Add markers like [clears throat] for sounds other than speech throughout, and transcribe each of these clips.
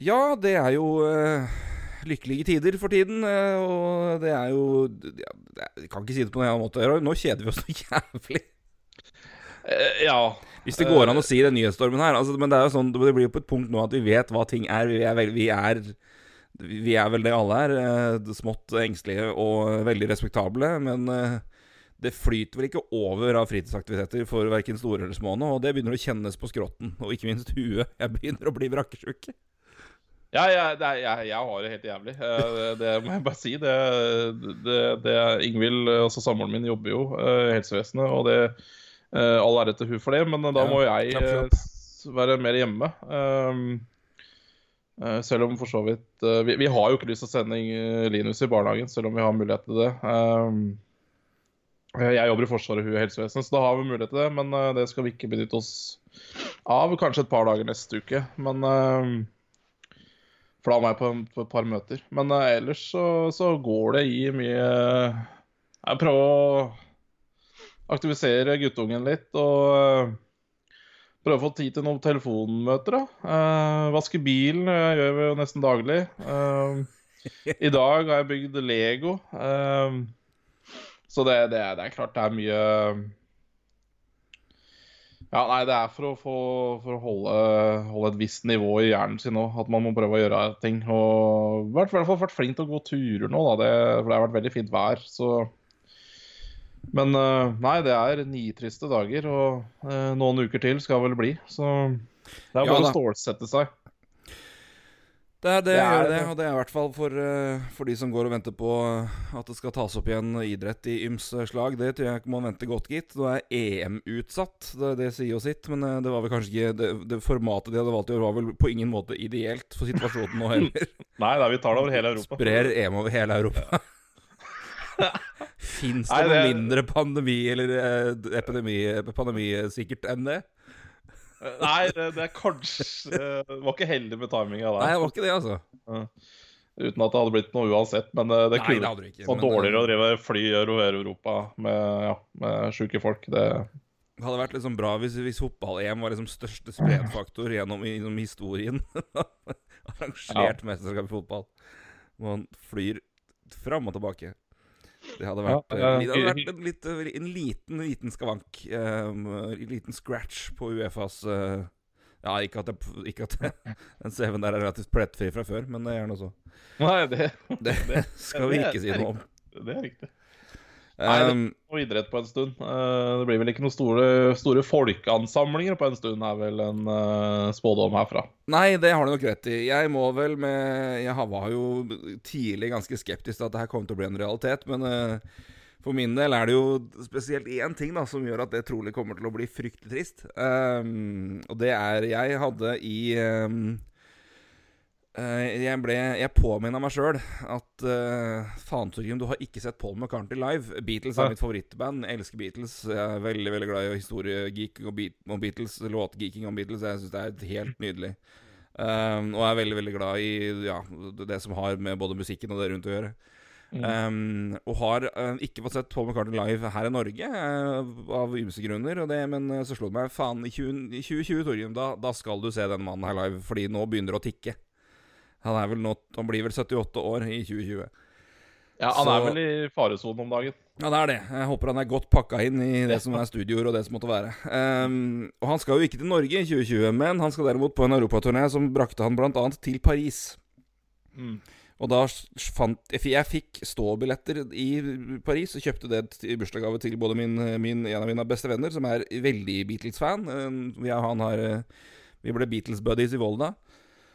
Ja, det er jo uh, lykkelige tider for tiden, Uh, og det er jo ja, Jeg kan ikke si det på noen annen måte. Nå kjeder vi oss [laughs] så jævlig. Uh, ja. Hvis det går an å si den nyhetsstormen her. Altså, men det er jo sånn, det blir jo på et punkt nå at vi vet hva ting er. Vi er, vel- vi er, vi er vel det alle er. Smått engstelige og veldig respektable. Men det flyter vel ikke over av fritidsaktiviteter for verken store eller små nå. Og det begynner å kjennes på skrotten, og ikke minst huet. Jeg begynner å bli brakkesjuk. Ja, jeg, det er, jeg, jeg har det helt jævlig. Eh, Det, det må jeg bare si. Det, det, det Ingvild, altså samboeren min, jobber jo eh, i helsevesenet, og det eh, All ære til hun for det, men da må jeg være mer hjemme. Um, selv om for så vidt vi, vi har jo ikke lyst til å sende Linus i barnehagen, selv om vi har mulighet til det. Um, jeg jobber i Forsvaret, hun i helsevesenet, så da har vi mulighet til det. Men det skal vi ikke benytte oss av. Kanskje et par dager neste uke. Men eh, for da må jeg på, på et par møter. Men uh, ellers så, så går det i mye Jeg prøver å aktivisere guttungen litt og eh, prøve å få tid til noen telefonmøter. da. Eh, vaske bilen eh, gjør vi jo nesten daglig. Eh, I dag har jeg bygd Lego. eh, så det, det, det er klart det er mye ja, nei, det er for å, få, for å holde, holde et visst nivå i hjernen sin òg. At man må prøve å gjøre ting. Og i hvert fall vært flink til å gå turer nå, da. Det, for det har vært veldig fint vær. Så Men eh, nei, det er nitriste dager. Og eh, noen uker til skal vel bli. Så det er bare ja, å stålsette seg. Det er det, Det gjør det, og det er i hvert fall for, eh, for de som går og venter på eh, at det skal tas opp igjen idrett i ymse slag. Det tror jeg man venter godt, gitt. Nå er EM utsatt, det, det sier jo sitt. Men eh, det var vel kanskje ikke det, det formatet de hadde valgt i år, var vel på ingen måte ideelt for situasjonen nå heller. [laughs] Nei, nei, vi tar det over hele Europa. Sprer EM over hele Europa. [laughs] Fins det noe mindre pandemi eller eh, epidemi, pandemisikkert enn det? Nei, det, det er kanskje Det var ikke heldig med timinga Nei, det var ikke det, altså. Uten at det hadde blitt noe uansett. Men uh, det kunne var eh, dårligere å drive fly over Europa med, ja, med sjuke folk. Det Det hadde vært liksom bra hvis, hvis fotball-EM var liksom største spredfaktor gjennom, gjennom historien. [laughs] Arrangert mesterskap i fotball. Man flyr fram og tilbake. Det hadde vært, Ja, eh, eh, det hadde vært en, litt, en liten, liten skavank. Um, en liten scratch på Uefas uh, Ja, ikke at, det, ikke at [laughs] den CV-en der er relativt plettfri fra før, men det er den så. Nei, det, Det skal vi ikke si noe om. det er riktig. Nei, det- Um, noe idrett på en stund. Eh, Det blir vel ikke noen store, store folkeansamlinger på en stund, er vel en eh, spådom herfra. Nei, det har du nok rett i. Jeg må vel med Jeg var jo tidlig ganske skeptisk til at det her kom til å bli en realitet, men eh, for min del er det jo spesielt én ting da som gjør at det trolig kommer til å bli fryktelig trist. Um, og det er Jeg hadde i um, jeg, ble, jeg påminna meg sjøl at uh, faen, Torgrim, du har ikke sett Paul McCartney live. Beatles er Ja. mitt favorittband. Jeg elsker Beatles. Jeg er veldig veldig glad i historiegeeking om Beatles, låtgeeking om Beatles. Jeg syns det er helt nydelig. Um, og jeg er veldig veldig glad i ja, det som har med både musikken og det rundt å gjøre. Um, og har uh, ikke fått sett Paul McCartney live her i Norge, uh, av ymse grunner. Og det, men uh, så slo det meg faen, i 20, 2020, Torgrim, da, da skal du se den mannen her live, fordi nå begynner det å tikke. Han, er vel nå, han blir vel 78 år i 2020. Ja, Han Så- er vel i faresonen om dagen. Ja, det er det. Jeg håper han er godt pakka inn i det som er studioer og det som måtte være. Um, og han skal jo ikke til Norge i 2020, men han skal derimot på en europaturné som brakte han bl.a. til Paris. Mm. Og da fant Jeg, fikk ståbilletter i Paris og kjøpte det i bursdagsgave til både min, min, en av mine beste venner, som er veldig Beatles-fan. Um, vi, uh, vi ble Beatles-buddies i Volda.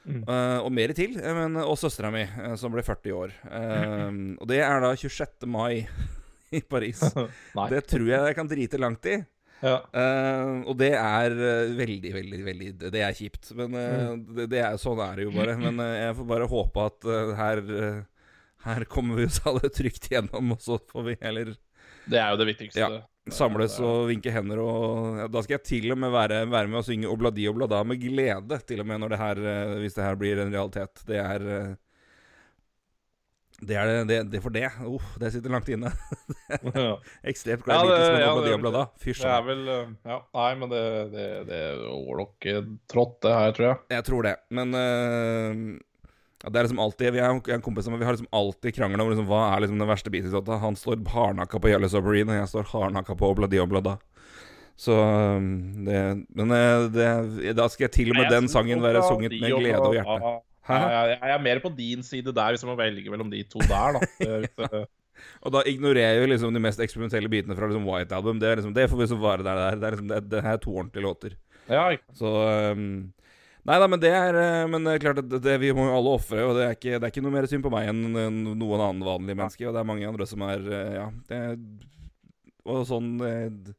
Mm. Uh, og mer til. uh, Men, og søstera mi, uh, som ble 40 år. Um, og det er da 26. mai [laughs] i Paris. [laughs] Det tror jeg jeg kan drite langt i. Ja. Uh, og det er uh, veldig, veldig veldig Det er kjipt. Men uh, det, det er, sånn er det jo bare. Men uh, jeg får bare håpe at uh, her uh, Her kommer vi oss alle trygt gjennom, og så får vi heller Det er jo det viktigste. Ja. Samles og vinke hender. Og ja, Da skal jeg til og med være, være med og synge Obladi Oblada med glede, til og med når det her, uh, hvis det her blir en realitet. Det er uh, Det er det, det, det for det. Uff, det sitter langt inne. Ekstremt Ja, glad i det- ja, det- de og Det er vel eh, Ja, nei, men det, det, det går nok eh, trått, det her, tror jeg. Jeg tror det, men eh, ja, det er liksom alltid Vi er en kompis som Vi har liksom alltid krangla om liksom, hva er liksom den verste Beatles-låta. Han står hardnakka på Yellow Submarine, og jeg står hardnakka på Obladi Oblada. Så um, det Men eh, det, da skal jeg til og med den sangen være sunget med glede og hjerte. Hæ? jeg, er mer på din side der, hvis jeg må velge mellom de to der, da. Det- [laughs] Og da ignorerer jeg jo liksom de mest eksperimentelle bitene fra liksom White Album. Det, er liksom, det får vi så være der det er. Det er liksom, det, det er to ordentlige låter. Ja, ikke Så um, Nei da, men det er eh, Men det er klart at det, vi må jo alle ofre, og det er, ikke, det er ikke noe mer synd på meg enn noen annen vanlig menneske. Og det er mange andre som er eh, Ja. Det, og sånn eh,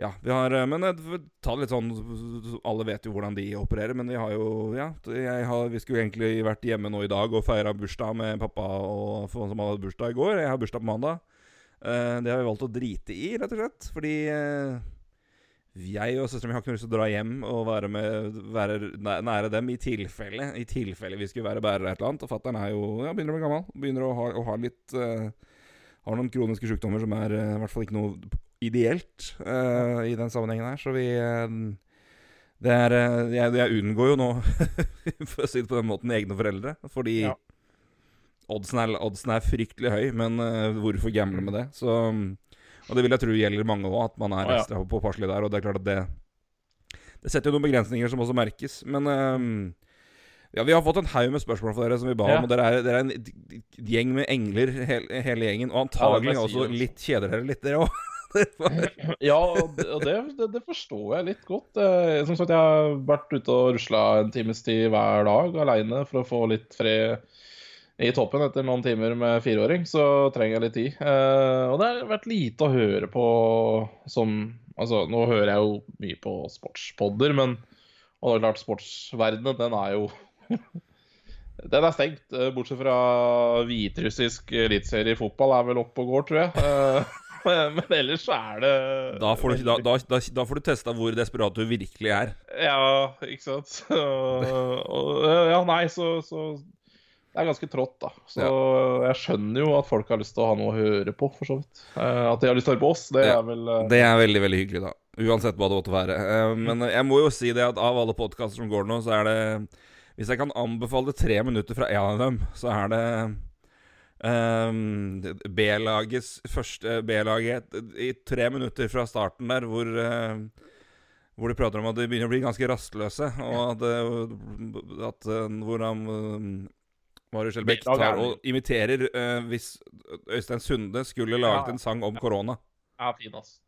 Ja, vi har Men ta det litt sånn Alle vet jo hvordan de opererer, men vi har jo Ja, jeg har, vi skulle egentlig vært hjemme nå i dag og feira bursdag med pappa og som hadde bursdag i går. Jeg har bursdag på mandag. Det har vi valgt å drite i, rett og slett, fordi jeg og søstera min har ikke noe lyst til å dra hjem og være, med, være nære dem i tilfelle I tilfelle vi skulle være bærere av et eller annet. Og fatter'n er jo ja, begynner å bli gammel. Begynner å ha, å ha litt uh, Har noen kroniske sykdommer som er uh, i hvert fall ikke noe ideelt uh, i den sammenhengen her. Så vi Det er jeg, jeg unngår jo nå, [laughs] for å si det på den måten, egne foreldre. Fordi Ja. oddsen, er, oddsen er fryktelig høy, men hvorfor gamble med det? Så og det vil jeg tro gjelder mange òg, at man er ekstra påpasselig der. Og det er klart at det Det setter jo noen begrensninger som også merkes. Men um, ja, vi har fått en haug med spørsmål fra dere som vi ba Ja. om. Og dere er, dere er en gjeng med engler, hele, hele gjengen. Og antagelig Ja, også altså. litt kjeder dere litt, dere òg. [laughs] [laughs] Ja, og det, og det, det, det forstår jeg litt godt. Eh, Som sagt, jeg har vært ute og rusla en times tid hver dag aleine for å få litt fred i toppen etter noen timer med fireåring. Så trenger jeg litt tid. Eh, Og det har vært lite å høre på som Altså, nå hører jeg jo mye på sportspodder, men Og det er klart, sportsverdenen, den er jo [laughs] Den er stengt, eh, bortsett fra hviterussisk eliteserie i fotball er vel oppe og går, tror jeg. Eh, [laughs] Men ellers er det Da får du, da, da, da, da får du testa hvor desperat du virkelig er. Ja, ikke sant. Så, og, ja, nei, så, så Det er ganske trått, da. Så jeg skjønner jo at folk har lyst til å ha noe å høre på, for så vidt. Eh, At de har lyst til å høre på oss, det Ja, er vel uh... Det er veldig veldig hyggelig, da. Uansett hva det måtte være. Eh, Men jeg må jo si det at av alle podkaster som går nå, så er det Hvis jeg kan anbefale tre minutter fra en av dem, så er det ehm, B-lagets første B-laget i tre minutter fra starten der, hvor uh, hvor de prater om at de begynner å bli ganske rastløse, og at, at hvordan Marius Skjelbæk tar og imiterer uh, hvis Øystein Sunde skulle laget Ja. en sang om korona. Ja, fin, ass.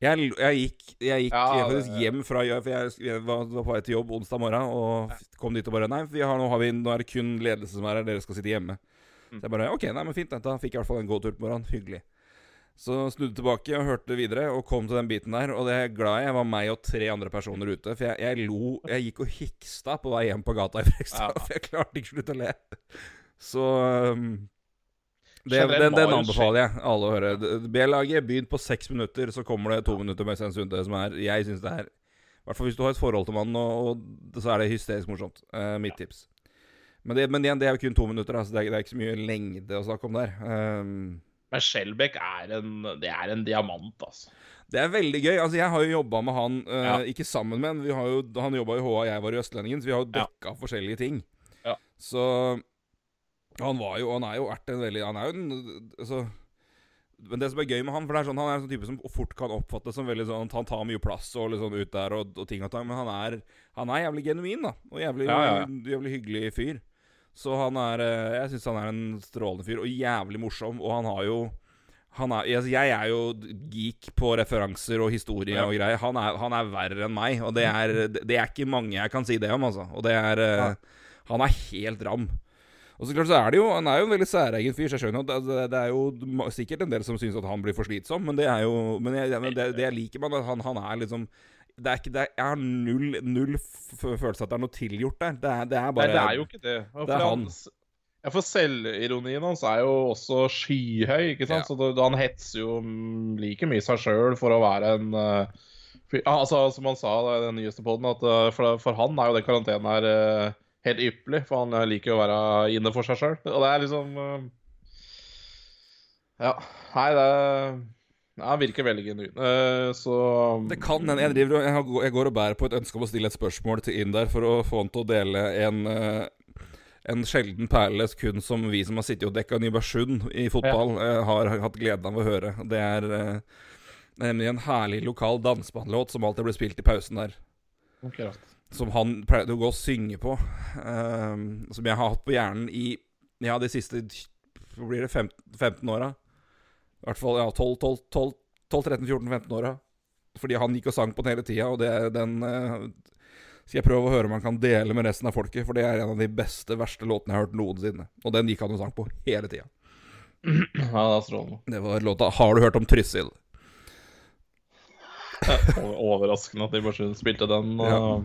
Jeg, jeg gikk, jeg gikk Ja, det- hjem fra jobb, for jeg, jeg var, på vei til jobb onsdag morgen og kom dit og bare Nei, vi har, nå, har vi, nå er det kun ledelse som er her, dere skal sitte hjemme. Mm. Så jeg bare OK, nei, men fint. Da fikk jeg i hvert fall en god tur på morgenen. Hyggelig. Så snudde tilbake og hørte videre, og kom til den biten der. Og det er glad jeg var meg og tre andre personer ute. For jeg, jeg lo Jeg gikk og hiksta på vei hjem på gata i Frekstad, Ja. for jeg klarte ikke å slutte å le. Så um, det, den, den anbefaler jeg alle å høre. B-laget, begynn på seks minutter, så kommer det to minutter med Svein Sunde, som er Jeg syns det er I hvert fall hvis du har et forhold til mannen, og, og så er det hysterisk morsomt. Uh, mitt tips. Men, det, men igjen, det er jo kun to minutter, altså det, er, det er ikke så mye lengde å snakke om der. Um, Men Skjelbæk er en Det er en diamant, altså. det er veldig gøy. Altså, jeg har jo jobba med han, uh, Ja. ikke sammen med han. Vi har jo, han jobba i HA, jeg var i Østlendingen, så vi har jo Ja. forskjellige ting. Ja. Så han var jo Han er jo vært en veldig Han er jo en Altså men det som er gøy med han, for det er sånn, han er en sånn type som fort kan oppfattes som veldig sånn Han tar mye plass og sånn ut der og, og ting og tang, men han er, han er jævlig genuin, da. Og jævlig, jævlig hyggelig fyr. Så han er eh, Jeg syns han er en strålende fyr, og jævlig morsom. Og han har jo han er, altså jeg er jo geek på referanser og historie Ja. og greier. Han er, han er verre enn meg, og det er, det er ikke mange jeg kan si det om, altså. Og det er eh, Ja. Han er helt ram. Og så klart så er det jo Han er jo en veldig særegen fyr, så jeg skjønner at det, det er jo sikkert en del som syns at han blir for slitsom, men det er jo Men, jeg, men det, det jeg liker med han, han er liksom det er ikke, det er, Jeg har null, null følelse at det er noe tilgjort der. Det er, det er bare Nei, det er jo ikke det. Det er han. Ja, for selvironien hans er jo også skyhøy, ikke sant? Ja. Så det, han hetser jo like mye seg sjøl for å være en uh, fyr- altså, Som han sa i den nyeste poden, at uh, for, for han er jo den karantenen her uh, helt ypperlig. For han liker jo å være inne for seg sjøl. Og det er liksom Ja. Nei, det ja, han virker veldig genuin. Uh, så Det kan hende. Jeg, driver, jeg, går og bærer på et ønske om å stille et spørsmål til inn der for å få han til å dele en uh, en sjelden perle kun som vi som har sittet og dekka Nybergsund i fotball, ja. uh, har hatt gleden av å høre. Det er nemlig en herlig lokal dansebandlåt som alltid blir spilt i pausen der. Akkurat. som han pleide å gå og synge på. som jeg har hatt på hjernen i ja, de siste Hvor blir det 15, 15 åra? I hvert fall ja, 12-13-14-15 åra. Fordi han gikk og sang på den hele tida, og det, den uh, skal jeg prøve å høre om han kan dele med resten av folket, for det er en av de beste, verste låtene jeg har hørt noensinne. Og den gikk han og sang på hele tida. [clears throat] Ja, det er strålende. Det var låta 'Har du hørt om Trysil'? Overraskende at de bare spilte den. Og... Ja.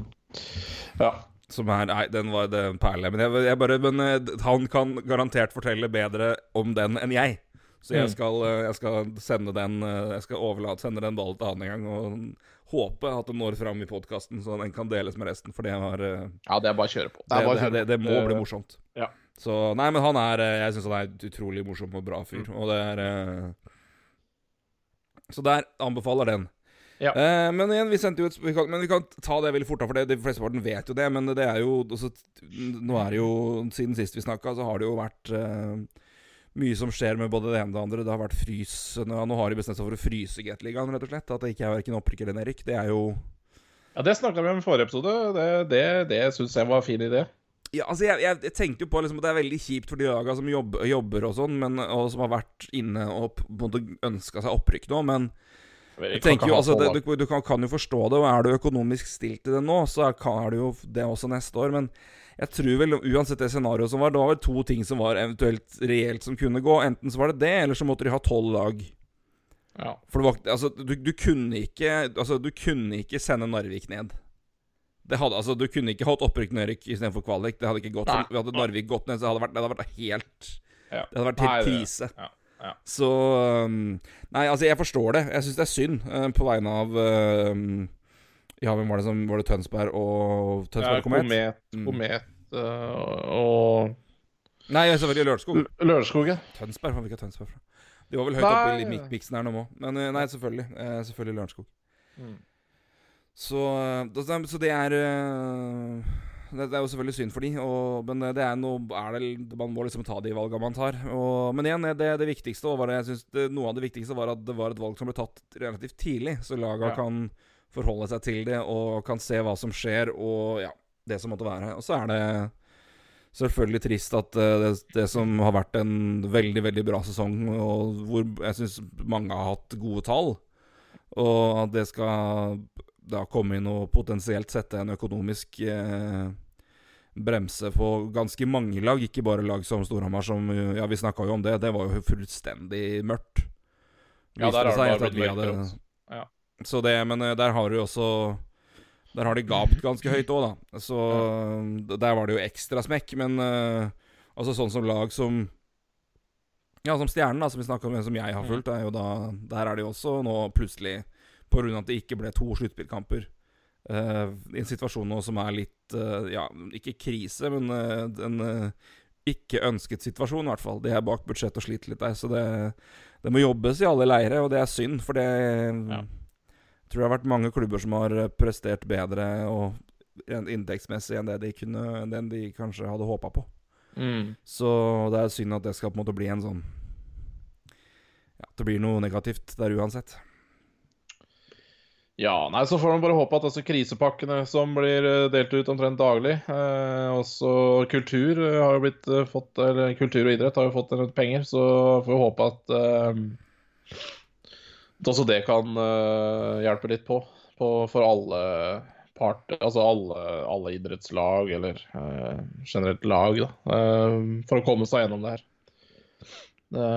ja. Som er Nei, den var en perle. Men, jeg, jeg bare, men uh, han kan garantert fortelle bedre om den enn jeg. Så jeg mm. skal, eh, jeg skal sende den eh, Jeg skal overlate, sende den ballen til han en gang. Og håpe at den når fram i podkasten, så den kan deles med resten. For det var eh, Ja, det er bare å kjøre på. Det, det, det, det må bli morsomt. Ja. Så Nei, men han er Jeg syns han er et utrolig morsom og bra fyr. Mm. Og det er Så der anbefaler den. Ja. Eh, men igjen, vi sendte jo et vi kan, Men vi kan ta det veldig fort, for det, de flesteparten vet jo det. Men det er jo også, Nå er det jo Siden sist vi snakka, så har det jo vært eh, mye som skjer med både det ene og det andre. Det har vært frys Nå har de bestemt seg for å fryse Gateligaen, rett og slett. At det ikke er verken opprykk eller nedrykk. Det er jo Ja, det snakka vi om i forrige episode. Det, det, det syns jeg var en fin idé. Ja, altså jeg, jeg, jeg, tenkte jo på liksom, at det er veldig kjipt for de laga som jobber, jobber og sånn, og som har vært inne og på en måte ønska seg opprykk nå, men jeg tenker jo, altså, det, du, du kan, kan, jo forstå det, og er du økonomisk stilt til det nå, så er det jo det også neste år. Men jeg tror vel uansett det scenarioet som var, det var vel to ting som var eventuelt reelt som kunne gå. Enten så var det det, eller så måtte de ha tolv lag. Ja. For det var, altså, du, du, kunne ikke Altså, du kunne ikke sende Narvik ned. Det hadde, altså, du kunne ikke hatt opprykk nedrykk istedenfor kvalik. Det hadde ikke gått Nei. Hadde Narvik gått ned, så hadde det vært, det hadde vært helt ja. Det hadde vært helt krise. Ja. Ja. Så um, Nei, altså, jeg forstår det. Jeg syns det er synd uh, på vegne av uh, ja, hvem var det som Var det Tønsberg og Tønsberg ja, Komet? Komet, mm. komet uh, og Nei, selvfølgelig Lørenskog. Lørenskog, ja. Tønsberg, jeg Tønsberg fra? De var vel høyt oppe i mik miksen her nå òg. Men eh, nei, selvfølgelig. Selvfølgelig Lørenskog. Mm. Så, så, det er det, er jo selvfølgelig synd for de, og, men det er noe er det, Man må liksom ta de valgene man tar. Og, men igjen, det, det viktigste var det, jeg synes det, noe av det viktigste var at det var et valg som ble tatt relativt tidlig, så laga ja. kan forholde seg til det og kan se hva som skjer, og ja, det som måtte være. Og så er det selvfølgelig trist at uh, det, det, som har vært en veldig, veldig bra sesong, og hvor jeg syns mange har hatt gode tall, og at det skal da komme inn og potensielt sette en økonomisk uh, bremse på ganske mange lag, ikke bare lag som Storhamar, som Ja, vi snakka jo om det, det var jo fullstendig mørkt. Ja, der har det blitt mørkt. ja. Så det, men eh, der har du også Der har de gapt ganske høyt òg, da. Så ja. der var det jo ekstra smekk. Men uh, altså sånn som lag som Ja, som Stjernen, da, som vi snakka om, som jeg har fulgt, er jo da Der er det jo også nå plutselig, på grunn av at det ikke ble to sluttspillkamper, i en situasjon nå som er litt uh, Ja, ikke krise, men en ikke ønsket situasjon, i hvert fall. De er bak budsjett og sliter litt der, så det, det må jobbes i alle leire, og det er synd, for det ja tror det har vært mange klubber som har eh, prestert bedre og inntektsmessig enn det de, kunne, enn de kanskje hadde håpa på. Mm. Så det er synd at det skal på en måte bli en sånn Ja, det blir noe negativt der uansett. Ja, nei, så får man bare håpe at altså, krisepakkene som blir eh, delt ut omtrent daglig eh, Også kultur eh, har jo blitt fått Eller kultur og idrett har jo fått en penger, så får vi håpe at eh, også det kan eh, hjelpe litt på, på, for alle parter, altså alle, alle idrettslag eller eh, generelt lag, da, for å komme seg gjennom det her. Det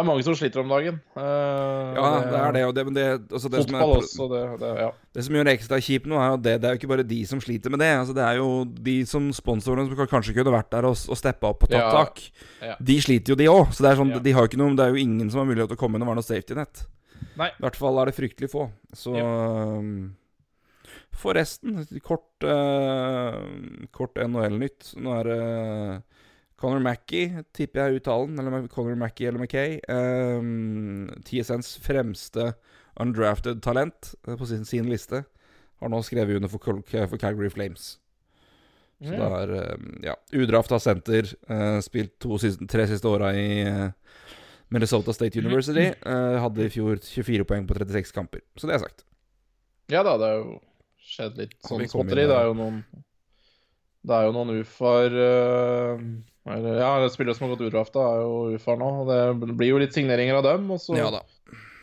er mange som sliter om dagen. Uh, ja, det er det. Og det, det, altså det fotball som er, også. Det, det, ja. det som gjør det ekstra kjipt nå, er jo det. Det er jo ikke bare de som sliter med det. Altså det er jo de som sponsorene som kanskje kunne vært der og, og steppa opp og tatt ja. tak. Ja. De sliter jo, de òg. Så det er, sånn, de har jo ikke noe, det er jo ingen som har mulighet til å komme inn og være noe safety net. Nei. I hvert fall er det fryktelig få. Så um, Forresten, kort, uh, kort NHL-nytt. Nå er det uh, Conor Mackey, tipper jeg uttalen, eller Conor Mackey eller Mackay. Um, TSNs fremste undrafted talent eh, på sin, sin liste. Har nå skrevet under for, Cal- for Calgary Flames. Så det er um, ja, udrafta senter. Uh, spilt to tre siste åra i uh, Minnesota State University. Uh, hadde i fjor 24 poeng på 36 kamper. Så det er sagt. Ja da, det har jo skjedd litt sånn småtteri. Det er jo noen Det er jo noen ufaer uh, Ja, spillere som har gått udrafta, er jo ufaer nå. og Det blir jo litt signeringer av dem. Og så Ja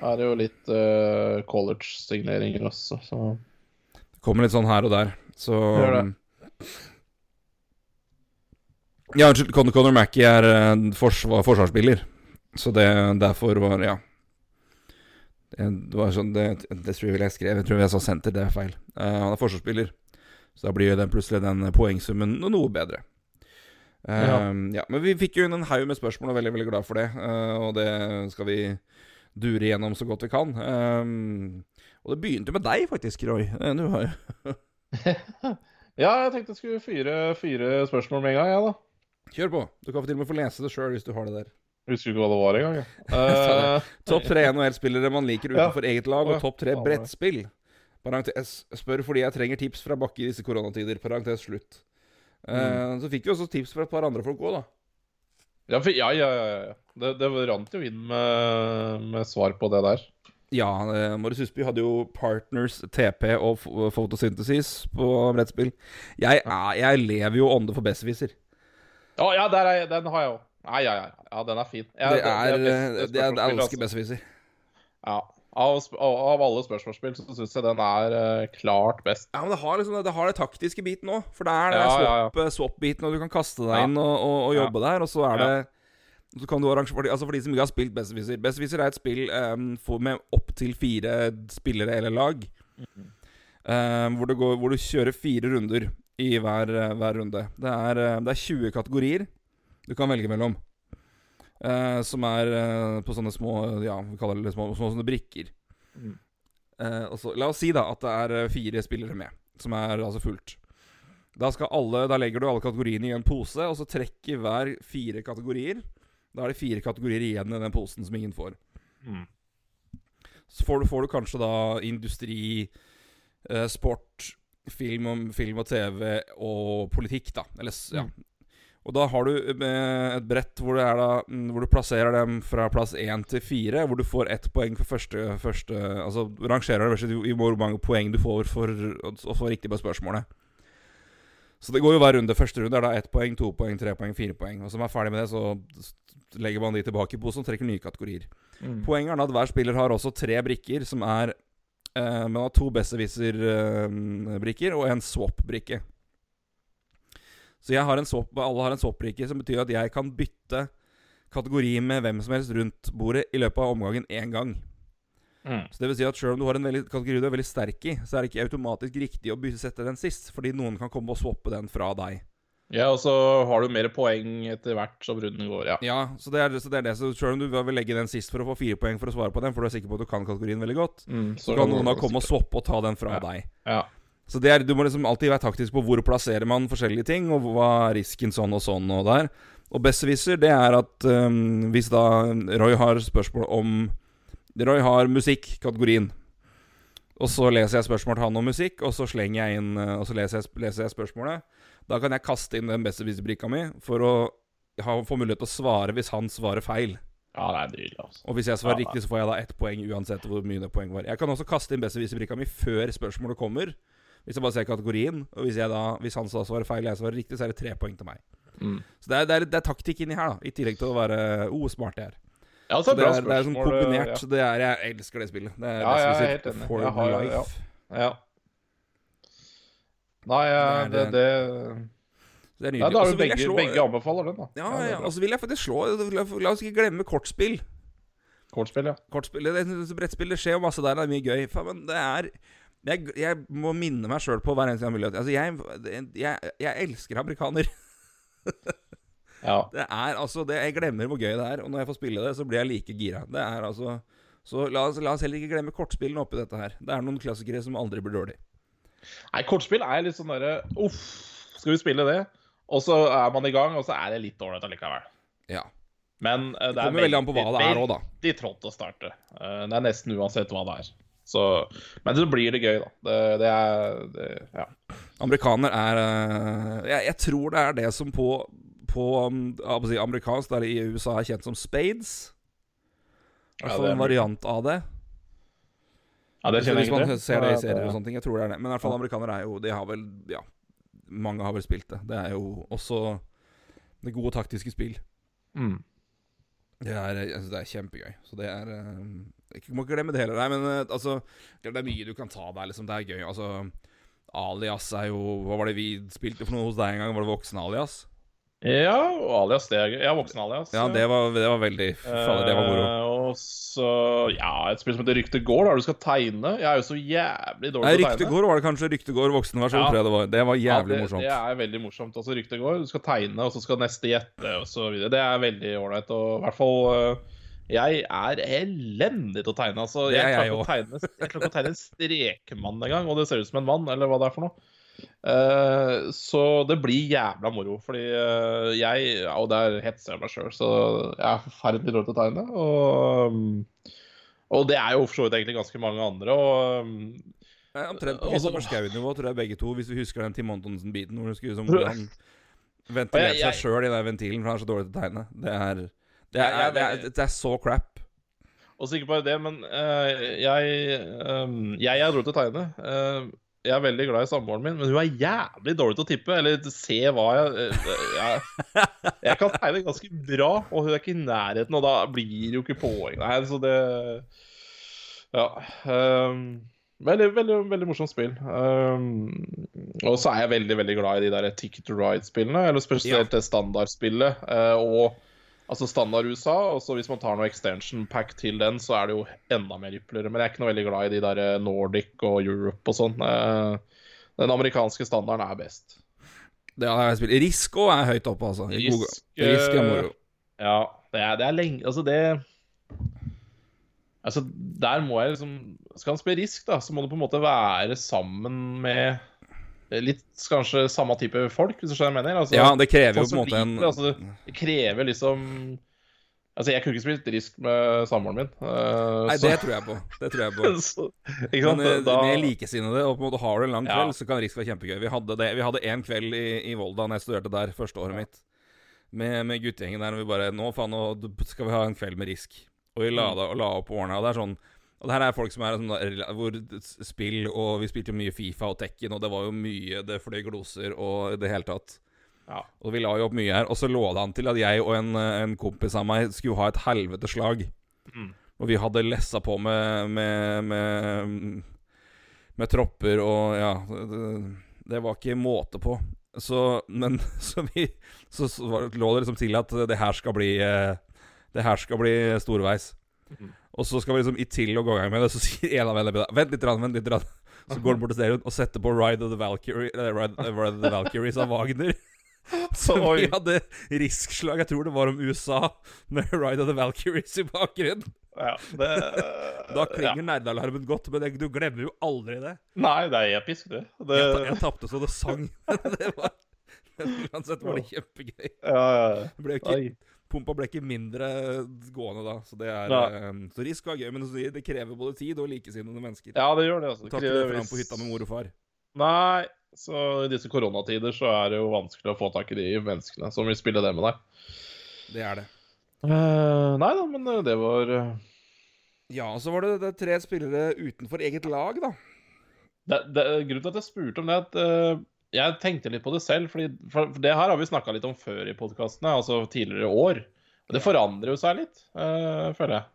er det jo litt uh, college-signeringer også, så Det kommer litt sånn her og der. Så Gjør det. um, Ja, unnskyld. Conor, Mackey er uh, forsvar, forsvarsspiller. Så det derfor var Ja. Det, det var sånn Det, det tror jeg vel jeg skrev. Jeg tror jeg sa senter, det er feil. Uh, han er forsvarsspiller. Så da blir jo den plutselig den poengsummen noe bedre. Eh, Ja. ja. Men vi fikk jo inn en haug med spørsmål, og er veldig veldig glad for det. Uh, og det skal vi dure igjennom så godt vi kan. Um, og det begynte med deg, faktisk, Roy. Eh, Du har jo [laughs] Ja, jeg tenkte jeg skulle fyre fire spørsmål med en gang, jeg, da. Kjør på. Du kan til og med få lese det sjøl hvis du har det der. Jeg Husker ikke hva det var engang. [laughs] Eh, Topp tre NHL-spillere man liker Ja. utenfor eget lag, og topp tre brettspill. Parentes spør fordi jeg trenger tips fra Bakke i disse koronatider. Parentes slutt. Mm. Uh, så fikk vi også tips fra et par andre folk òg, da. ja, for, ja, ja, ja. ja. Det, det rant jo inn med, med svar på det der. Ja, uh, Marius Husby hadde jo Partners, TP og Photosynthesis på brettspill. Jeg, jeg lever jo ånde for besserwisser. Å ja, der er, den har jeg òg. Ja, ja, ja. ja, den er fin. Jeg, Det er, best- eh, det er, det spørsmålsspill, elsker altså. besserwisser. Ja. Av, av alle spørsmålsspill så syns jeg den er uh, klart best. Ja, men det har liksom det har det taktiske biten òg. For det er det Ja, ja, ja. swap, eh, swap-biten, og du kan kaste deg inn og, og, og jobbe der. Og så er det Så kan du arrangere for de, altså for de som ikke har spilt Bestviser. Bestviser er et spill um, for, med opptil fire spillere eller lag. Um, hvor, det går, hvor du kjører fire runder i hver, eh, hver runde. Det er, det er 20 kategorier du kan velge mellom. Eh, som er eh, på sånne små Ja, vi kaller det små, små sånne brikker. Mm. Eh, også, la oss si da at det er fire spillere med, som er altså fullt. Da, skal alle, da legger du alle kategoriene i en pose, og så trekker hver fire kategorier. Da er det fire kategorier igjen i den posen som ingen får. Mm. Så får du, får du kanskje da industri, eh, sport, film, film og TV og politikk, da. Eller, ja. Og da har du eh, et brett hvor, det er da, mm, hvor du plasserer dem fra plass én til fire, hvor du får ett poeng for første, første Altså rangerer det i hvor mange poeng du får for å få riktig på spørsmålet. Så det går jo hver runde. Første runde er da ett poeng, to poeng, tre poeng, fire poeng. Og så er man ferdig med det, så legger man de tilbake i posen og trekker nye kategorier. Mm. Poenget er at hver spiller har også tre brikker, som er eh, Man har to Besserwisser-brikker og en swap-brikke. Så jeg har en swap, alle har en swap-brikke, som betyr at jeg kan bytte kategori med hvem som helst rundt bordet i løpet av omgangen én gang. Mm. Så det vil si at selv om du har en veldig, kategori du er veldig sterk i, så er det ikke automatisk riktig å sette den sist, fordi noen kan komme og swappe den fra deg. Ja, og så har du mer poeng etter hvert som runden går, ja. Ja, så det er så det. Er det. Så selv om du vil legge den sist for å få fire poeng for å svare på den, for du er sikker på at du kan kategorien veldig godt, Mm, så kan noen da komme og swappe og ta den fra Ja. deg. Ja. Så det er, du må liksom alltid være taktisk på hvor plasserer man forskjellige ting, og hva er risken sånn og sånn og der. Og besserwisser, det er at um, hvis da Roy har spørsmål om Roy har musikk-kategorien. Og så leser jeg spørsmål til han om musikk, og så slenger jeg inn uh, Og så leser jeg, leser jeg spørsmålet. Da kan jeg kaste inn den besserwisser-brikka mi for å ha, få mulighet til å svare hvis han svarer feil. ja, det er nydelig, altså. Og hvis jeg svarer Ja, riktig, så får jeg da ett poeng uansett hvor mye det poeng var. Jeg kan også kaste inn besserwisser-brikka mi før spørsmålet kommer. Hvis jeg bare ser kategorien. Og hvis, jeg da, hvis han svarer feil jeg svarer riktig, så er det tre poeng til meg. Mm. Så det er, det er, det er taktikk inni her, da. I tillegg til å være oh, smart jeg er. Ja, altså, det er, det er sånn kombinert. Ja. Så det er, jeg elsker det spillet. Det er Ja, jeg er helt enig. for Jeg har- life. ja. Ja. Nei, ja, Det det, er det Det er Ja, nydelig. da har jeg begge, slå begge anbefaler den, da. Ja, ja, og så vil jeg faktisk slå La, oss ikke glemme kortspill. Kortspill, ja. Kortspill, det, brettspill, det skjer jo masse der, det er mye gøy. Men det er Jeg, jeg må minne meg sjøl på hver eneste gang. Altså, jeg, jeg, jeg elsker amerikaner. [laughs] ja. Det er altså det, Jeg glemmer hvor gøy det er, og når jeg får spille det, så blir jeg like gira. Det er altså Så la oss, la oss heller ikke glemme kortspillene oppi dette her. Det er noen klassikere som aldri blir dårlig. Nei, kortspill er litt sånn derre Uff, skal vi spille det? og så er man i gang, og så er det litt ålreit allikevel. Ja. Men uh, Det det er kommer veldig an på hva det er òg, da. veldig trått å starte. Eh, Det er nesten uansett hva det er. Så, men så blir det gøy, da. Det, det er det, Ja. Amerikaner er eh, jeg, jeg tror det er det som på, på um, amerikansk, der i USA er kjent som spades. I Ja, hvert fall er en variant av det. ja, det kjenner jeg ikke til. ser det i serier og sånne ting. Jeg tror det er det. Men i hvert fall amerikanere er jo De har vel Ja, mange har vel spilt det. Det er jo også det gode taktiske spill. Mm. Det er, altså, det er kjempegøy. Så det er eh, Ikke må ikke glemme det heller. Nei, men eh, altså Det er mye du kan ta der, liksom. Det er gøy. Altså Alias er jo Hva var det vi spilte for noe hos deg en gang? Var det voksen Alias? Ja, alias, det er gøy. Ja, voksen alias. Ja, det var, det var veldig Fader, det var moro. Eh, og så Ja, et spill som heter Rykte går, der du skal tegne. Jeg er jo så jævlig dårlig Nei, til å tegne. Ryktegård var det kanskje. Ryktegård voksenversjon, Ja. tror jeg det var. Det var jævlig ja, det, morsomt. Det er veldig morsomt. Altså, Rykte går. Du skal tegne, og så skal neste gjette, og så videre. Det er veldig ålreit. Og i hvert fall øh, Jeg er elendig til å tegne. Altså, jeg, jeg å tegne, jeg klarer ikke å tegne en strekmann engang, og det ser ut som en mann, eller hva det er for noe. Eh, så det blir jævla moro, fordi eh, jeg Og der hetser jeg meg sjøl, så jeg er forferdelig dårlig til å tegne. Og, mm, og det er jo for så vidt egentlig ganske mange andre. Og mm, Omtrent på Og så- Kristoffer Schou-nivå, tror jeg begge to, hvis du husker den Tim Antonsen-biten hvor skulle han ventilerte Og seg sjøl i den ventilen, for han er så dårlig til å tegne. Det er Det er, det er, det er så crap. Og så ikke bare det, men eh, jeg, eh, jeg er dårlig til å tegne. Uh, jeg er veldig glad i samboeren min, men hun er jævlig dårlig til å tippe. Eller se hva jeg, eh, jeg [laughs] Jeg kan tegne ganske bra, og hun er ikke i nærheten, og da blir det jo ikke poeng. Nei, så det Ja. Um, veldig, veldig, veldig morsomt spill. Um, og så er jeg veldig, veldig glad i de der Ticket to Ride-spillene. Eller spesielt det standardspillet. Uh, og Altså standard USA, og så hvis man tar noe extension pack til den, så er det jo enda mer ypperligere. Men jeg er ikke noe veldig glad i de der eh, Nordic og Europe og sånn. Eh, Den amerikanske standarden er best. Det har jeg spilt. Risko er høyt oppe, altså. Risk, eh, Risk er moro. Ja, det er, det er lenge Altså, det Altså, der må jeg liksom Skal han spille Risk, da, så må du på en måte være sammen med litt kanskje samme type folk, hvis du skjønner hva jeg mener? Altså, Ja, det krever jo sånn på en måte en altså, Det krever liksom Altså, jeg kunne ikke spilt Risk med samboeren min. Uh, Nei, så- det tror jeg på. Det tror jeg på. [laughs] så, ikke sant? Men eh, Da, med likesinnede, og på en måte har du en lang Ja. kveld, så kan Risk være kjempegøy. Vi hadde det Vi hadde en kveld i, i Volda da jeg studerte der, første året mitt, med, med guttegjengen der, og vi bare Nå faen, nå skal vi ha en kveld med Risk. Og vi la, Mm. da, og la opp årene, og det er sånn Og det her er folk som er sånn hvor spill Og vi spilte jo mye Fifa og Tekken, og det var jo mye Det fløy gloser og det hele tatt. ja. Og vi la jo opp mye her. Og så lå det an til at jeg og en, en kompis av meg skulle ha et helveteslag. Mm. Og vi hadde lessa på med, med, med, med tropper og ja det, det var ikke måte på. Så, men [laughs] så vi Så, så lå det liksom til at det her skal bli eh, Det her skal bli storveis. Mhm. Og så skal vi liksom i til å gå i gang med det, så sier en av vennene mine Vent litt, rann, vent litt. rann. Så går han bort til stereoen og setter på Ride of the Valkyrie eh, Ride, Ride of the Valkyries av Wagner. [laughs] Så vi hadde riskslag, jeg tror det var om USA, med Ride of the Valkyries i bakgrunnen. ja, det, Da ja. klinger nerdealarmen godt, men jeg, du glemmer jo aldri det. Nei, det er episk, det. det Jeg, jeg tapte så det sang. [laughs] det var, uansett var det kjempegøy. ja, ja, Det ble jo ja. ikke, pumpa ble ikke mindre gående da, så det er eh, Så risk var gøy, men det krever både tid og likesinnede mennesker. ja, det gjør det. altså. Takk ikke det krever fram på hytta med mor og far. Nei, så i disse koronatider så er det jo vanskelig å få tak i de menneskene som vil spille det med deg. Det er det. Uh, nei da, men eh, det var Ja, så var det, det tre spillere utenfor eget lag, da. det, det, Grunnen til at jeg spurte om det, er at eh, jeg tenkte litt på det selv. Fordi, for, det her har vi snakka litt om før i podkastene, altså tidligere år. Og det forandrer jo seg litt, eh, føler jeg.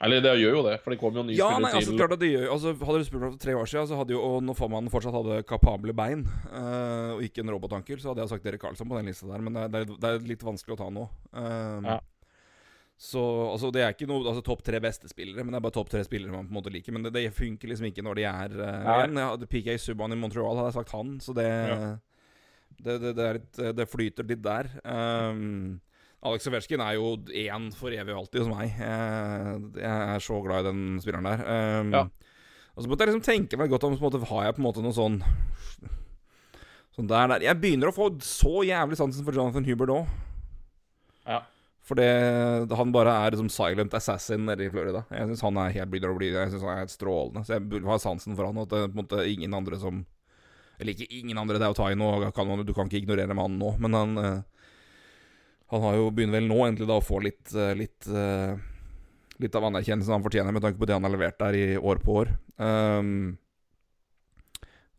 Eller det gjør jo det, for det kommer jo nye Ja, spillere altså klart at det gjør altså, Hadde du spurt meg for tre år siden, så hadde jo Og når formannen fortsatt hadde kapable bein, eh, og ikke en robotankel, så hadde jeg sagt Erik Karlsson på den lista der, men det, er- det, er litt vanskelig å ta nå. Uh, Ja. Så altså, det er ikke noe altså, topp tre beste spillere, men det er bare topp tre spillere man på en måte liker. Men det, det funker liksom ikke når de er uh, igjen. PK Subhaan i Montreal, hadde jeg sagt han, så det Ja. det, det, litt, det flyter litt der. Um, Alex Ovetsjkin er jo én for evig og alltid hos meg. Jeg, Jeg er så glad i den spilleren der. Um, Ja. Og så måtte jeg liksom tenke meg godt om så måte, Har jeg på en måte noe sånn Sånn der, der. Jeg begynner å få så jævlig sansen for Jonathan Hubert òg. Ja. For det, han bare er som silent assassin nede i Florida. Jeg syns han er helt begynner å bli Jeg synes han er helt strålende. Så jeg burde ha sansen for han. Og at en måte ingen andre som Eller ikke ingen andre, det er jo nå, kan du kan ikke ignorere mannen nå. Men han eh, Han har jo begynner vel nå endelig da å få litt eh, Litt, eh, litt av anerkjennelsen han fortjener, med tanke på det han har levert der i år på år. Um,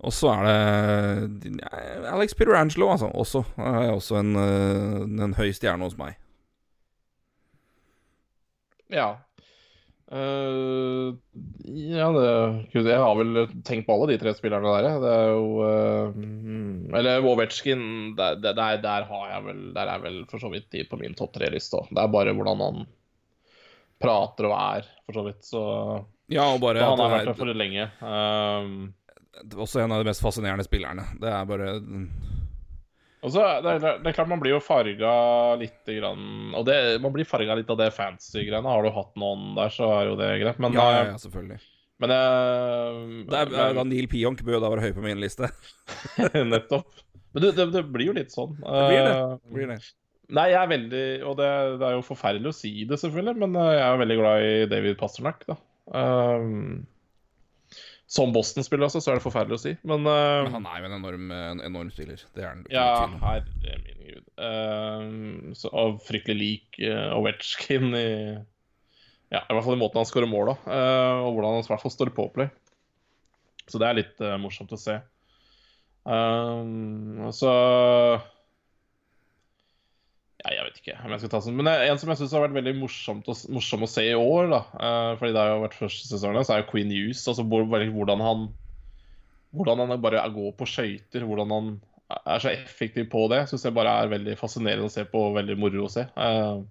og så er det Alex Peterangelo, altså. Også, er også en, eh, en høy stjerne hos meg. Ja. Uh, ja, det Jeg har vel tenkt på alle de tre spillerne der. Det er jo mm, Eller Wovetskin, der, der, der, har jeg vel Der er vel for så vidt de på min topp tre-liste òg. Det er bare hvordan han prater og er, for så vidt. Så Ja, og bare han har vært der for lenge. Um, også en av de mest fascinerende spillerne. Det er bare og så det, er- det er klart man blir jo farga litt grann Og det, man blir farga litt av det fancy-greiene. Har du hatt noen der, så er jo det greit. Men, Ja, ja, eh, ja selvfølgelig. men jeg, Det er, er, Neil Pionk bør jo da være høy på min liste. [laughs] Nettopp. Men det, det, det blir jo litt sånn. Det blir det. Eh, Blir det. Nei, jeg er veldig Og det, det er jo forferdelig å si det, selvfølgelig, men eh, jeg er veldig glad i David Pasternak, da. Um, som Boston-spiller, altså, så er det forferdelig å si, men, uh, Men han er jo en enorm, en enorm spiller. Det er han. Ja, herre min gud. Uh, så, og fryktelig lik uh, Ovetsjkin i Ja, i hvert fall i måten han skårer mål da, uh, og hvordan han i hvert fall står på play. Så det er litt eh, morsomt å se. Um, så ja, Jeg vet ikke om jeg skal ta sånn. Men en som jeg syns har vært veldig morsomt å, morsom å se i år, da, eh, fordi det har jo vært første sesongen, så er jo Queen Hughes. Altså hvordan han hvordan han bare går på skøyter, hvordan han er så effektiv på det, syns jeg bare er veldig fascinerende å se på og veldig moro å se. Eh,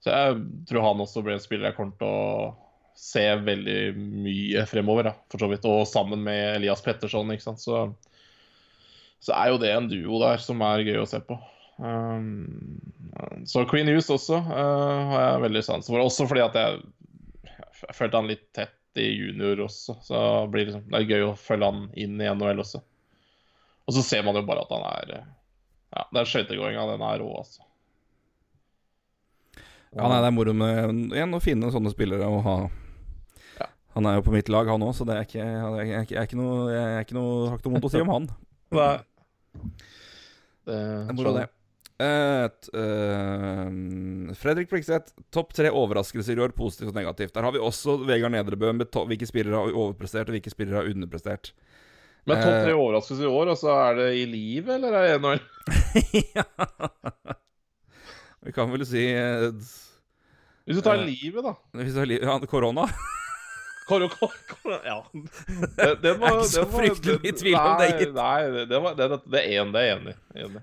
Så jeg tror han også blir en spiller jeg kommer til å se veldig mye fremover, da, for så vidt. Og sammen med Elias Petterson, ikke sant. Så, så er jo det en duo der som er gøy å se på. Um, så Queen Hughes også uh, har jeg veldig sans for. Også fordi at jeg, jeg følte han litt tett i junior også. Så blir det, liksom, det er gøy å følge han inn i NHL også. Og så ser man jo bare at han er Ja, Ja, den skøytegåinga, den er rå, altså. Ja, nei, det er moro med igjen å finne sånne spillere å ha Ja. Han er jo på mitt lag, han òg, så det er ikke, jeg, er, jeg, er, jeg er ikke noe Jeg er ikke noe, har ikke noe vondt å si om han. Nei. Det er moro, det. Eh, t- eh, Fredrik Flikseth, topp tre overraskelser i år, positivt og negativt. Der har vi også Vegard Nedrebø med hvilke spillere har overprestert, og hvilke spillere har underprestert. Men topp Eh. tre overraskelser i år, og så er det i livet, eller er det NHL? [laughs] ja. Vi kan vel si eh, Hvis du tar Eh. livet, da. Hvis du tar livet, ja, korona. Kor kor kor ja. Den, den Jeg er ikke så fryktelig i tvil om det, Nei, gitt. nei det, det, var, det, det er en, det er enig. Enig.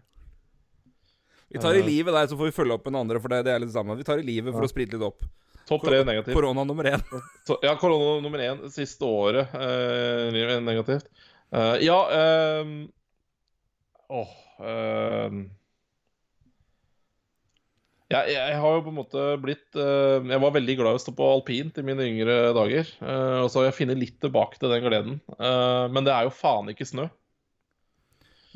Vi tar i livet der, så får vi følge opp med den andre, for det, det er litt det samme. Vi tar i livet for å sprite litt opp. Topp tre negativt. Korona nummer én. [laughs] Ja, korona nummer én siste året. Eh, negativt. Uh, ja Åh um, oh, um, jeg, jeg har jo på en måte blitt uh, Jeg var veldig glad i å stå på alpint i mine yngre dager. Uh, og så har jeg funnet litt tilbake til den gleden. Eh, men det er jo faen ikke snø.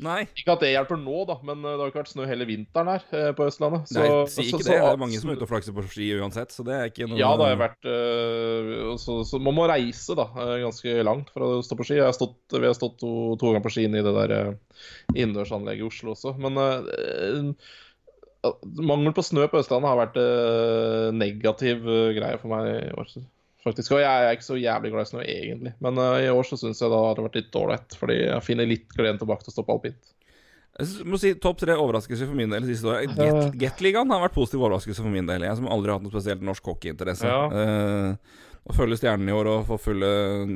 Nei, Ikke at det hjelper nå, da, men eh, det har ikke vært snø hele vinteren her eh, på Østlandet. nei Så- si ikke så- det. Det er mange som er ute og flakser på ski uansett, så det er ikke noe Ja, det har jeg vært øh, så, så man må reise da, ganske langt for å stå på ski. Jeg har stått, vi har stått to, to ganger på ski inne i det der øh, innendørsanlegget i Oslo også. Men øh, øh, mangel på snø på Østlandet har vært øh, negativ øh, greie for meg i år. Faktisk, og Jeg er ikke så jævlig glad i snø, egentlig. Men uh, i år så syns jeg da har det vært litt ålreit. Fordi jeg finner litt gleden tilbake til å stoppe alpint. Jeg må si Topp tre overraskelser for min del siste. Ja. Get- har vært positiv overraskelse for min del. Jeg som aldri har hatt noe spesielt norsk hockeyinteresse. Ja. Uh, å følge Stjernen i år og få følge,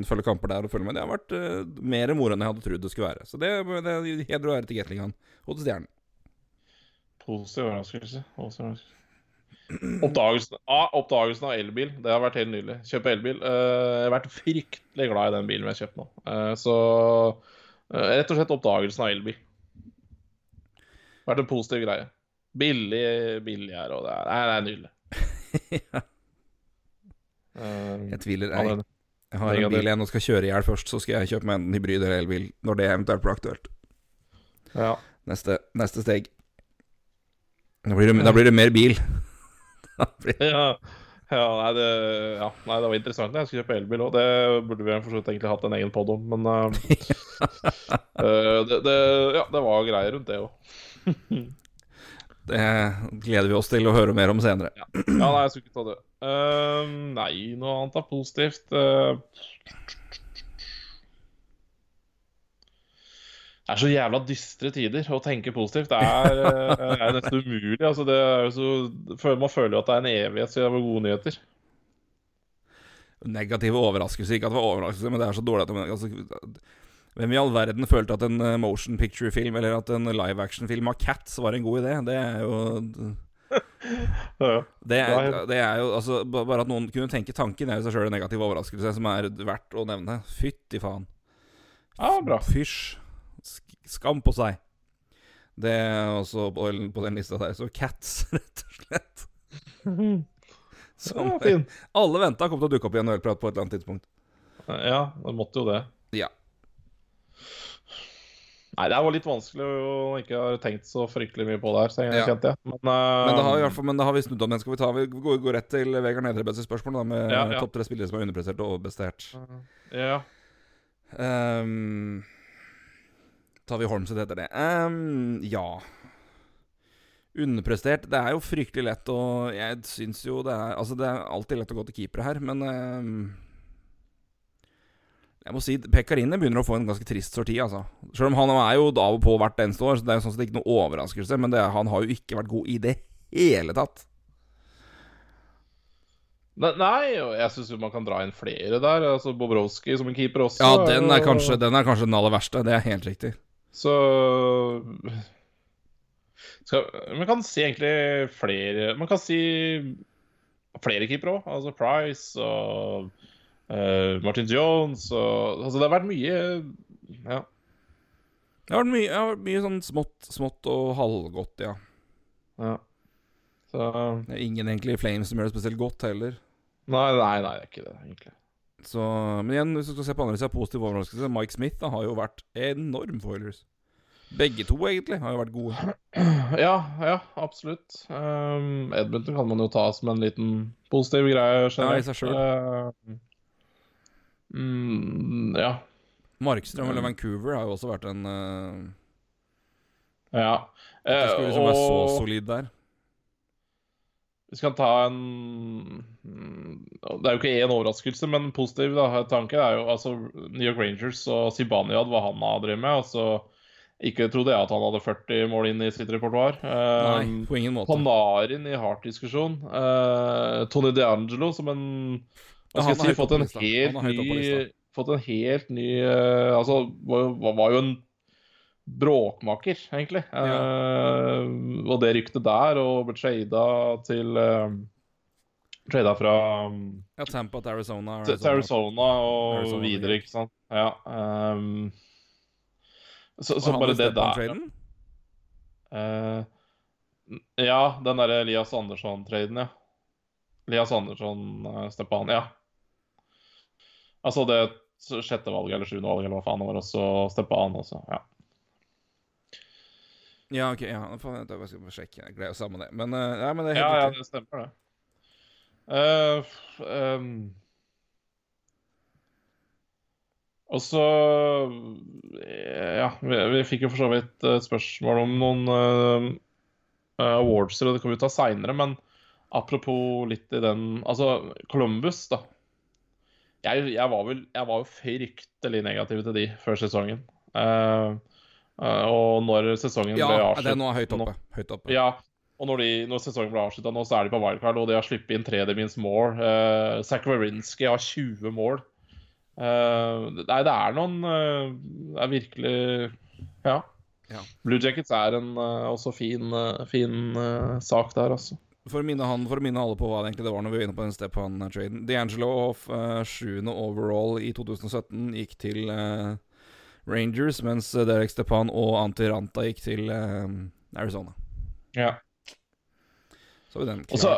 følge kamper der og følge med, det har vært uh, mer moro enn jeg hadde trodd det skulle være. Så det, det er heder og ære til Gateligaen og til Stjernen. Positiv overraskelse. Positiv overraskelse. Oppdagelsen, ah, oppdagelsen av elbil, det har vært helt nydelig. Kjøpe elbil. Uh, jeg har vært fryktelig glad i den bilen vi har kjøpt nå. Uh, så uh, rett og slett oppdagelsen av elbil. Vært en positiv greie. Billig, billig her, og det er, det er nydelig. [laughs] Ja. Jeg tviler Jeg. Jeg har en bil jeg nå skal kjøre i hjel først, så skal jeg kjøpe meg en hybrid eller elbil når det eventuelt blir aktuelt. Ja. Neste, neste steg. Da blir, det, da blir det mer bil. Ja, ja, nei, det, ja, nei, det var interessant. Jeg skulle kjøpe elbil òg. Det burde vi for egentlig hatt en egen pod om, men [laughs] eh, det, det, ja, det var greier rundt det òg. [laughs] det gleder vi oss til å høre mer om senere. Ja, nei, jeg skulle ikke ta det. Uh, nei, noe annet er positivt. Eh, er så jævla dystre tider å tenke positivt. Det er, eh, er nesten umulig. Altså, det er så, man føler jo at det er en evighet siden det var gode nyheter. Negative overraskelser. Ikke at det var overraskelse, men det er så dårlig at det, altså, Hvem i all verden følte at en eh, motion picture-film eller at en live action-film av Cats var en god idé? Det er jo [laughs] Det er, det er jo altså Bare at noen kunne tenke tanken, er i seg sjøl en negativ overraskelse som er verdt å nevne. Fytti faen. Ja, bra. Fysj. Sk- Skam på seg. Det er også på, på den lista der. Så Cats, [laughs] rett og slett. [laughs] Som alle venta kom til å dukke opp i en NHL-prat på et eller annet tidspunkt. Ja, det måtte jo det. Ja. Nei, det var litt vanskelig å ikke ha tenkt så fryktelig mye på det her, så jeg Ja. kjente jeg. Men, uh, Men det har, i hvert fall, men det har vi snudd om igjen. Skal vi ta vi går, går rett til Vegard Nedrebeds spørsmål, da, med Ja, ja. topp tre spillere som er underprestert og overprestert. Ja. Um, tar vi Holmset etter det? Um, ja. Underprestert. Det er jo fryktelig lett å Jeg syns jo det er Altså, det er alltid lett å gå til keepere her, men um, Jeg må si Pekkarine begynner å få en ganske trist sorti, altså. Selv om han er jo av og på hvert eneste år, så det er jo sånn sett ikke noe overraskelse, men det, han har jo ikke vært god i det hele tatt. Ne- Nei, og jeg syns man kan dra inn flere der. Altså Bobrovskij som en keeper også. Ja, den er kanskje den, er kanskje den aller verste. Det er helt riktig. Så skal, Man kan si egentlig flere Man kan si flere keepere òg. Altså Price og uh, Martin Jones og Altså, det har vært mye Ja. Det har vært mye, har vært mye sånn smått, smått og halvgodt, ja. ja. Så Det er ingen egentlig i Flames som gjør det spesielt godt heller. Nei, nei, nei, det er ikke det, egentlig. Så, men igjen, hvis du skal se på andre sida, positiv overraskelse Mike Smith da, har jo vært enorm for Oilers. Begge to, egentlig, har jo vært gode. [clears throat] Ja, ja, absolutt. Um, Edmonton kan man jo ta som en liten positiv greie. Ja, i seg selv. Uh, mm, ja. Markstrøm eller Vancouver har jo også vært en uh, ja. Det Eh, skulle liksom være så solid der. Vi skal ta en mm, Det er jo ikke én overraskelse, men en positiv da, tanke er jo altså New York Rangers og Zibanejad, hva han har drevet med. altså Ikke trodde jeg at han hadde 40 mål inn i sitt repertoar. Nei, Um, på ingen måte. Panarin i Hart-diskusjon. Uh, Tony DeAngelo som en Hva skal jeg si? Fått oppe på en helt ny. Fått en helt ny eh, Altså, var- var jo en bråkmaker, egentlig. Eh, og det ryktet der, og ble trada til uh, Trada fra um, Ja, Tampa til Arizona. Arizona. til Arizona og Arizona, videre, ikke sant. Ja. Um, så, så bare det der? Eh, ja, den derre Elias Andersson-traden, ja. Elias Andersson, uh, Stepan, ja. Altså det sjette valget eller sjuende valget, eller hva faen det var, også Stepan også. Ja. Ja, ok. ja, faen, Jeg skal bare sjekke. Jeg gleder å samme det. Men, uh, ja, men det er helt ja, ja, det stemmer, det. Uh, ehm. og så Ja, vi, vi fikk jo for så vidt et spørsmål om noen uh, awards, og det kan vi ta seinere, men apropos litt i den Altså, Columbus, da. Jeg, jeg, var vel, jeg var jo fryktelig negativ til de før sesongen. Eh, eh, og når sesongen Ja, ble det er nå høyt oppe. Høyt oppe. ja, og når, de, når sesongen ble avslutta nå, så er de på wildcard, og de har sluppet inn tredjemins mål. Uh, Zakarinsky Wawrinski har 20 mål. Uh, nei, det er noen uh, Det er virkelig Ja. Ja. Blue Jackets er en uh, også fin, eh, fin eh, sak der, altså. For å minne, han, for å minne alle på hva det egentlig det var når vi var inne på den Stepan-traden. D'Angelo uh, sjuende overall i 2017 gikk til eh, Rangers, mens eh, Derek Stepan og Antti Ranta gikk til eh, Arizona. Ja. Så har vi den Og så,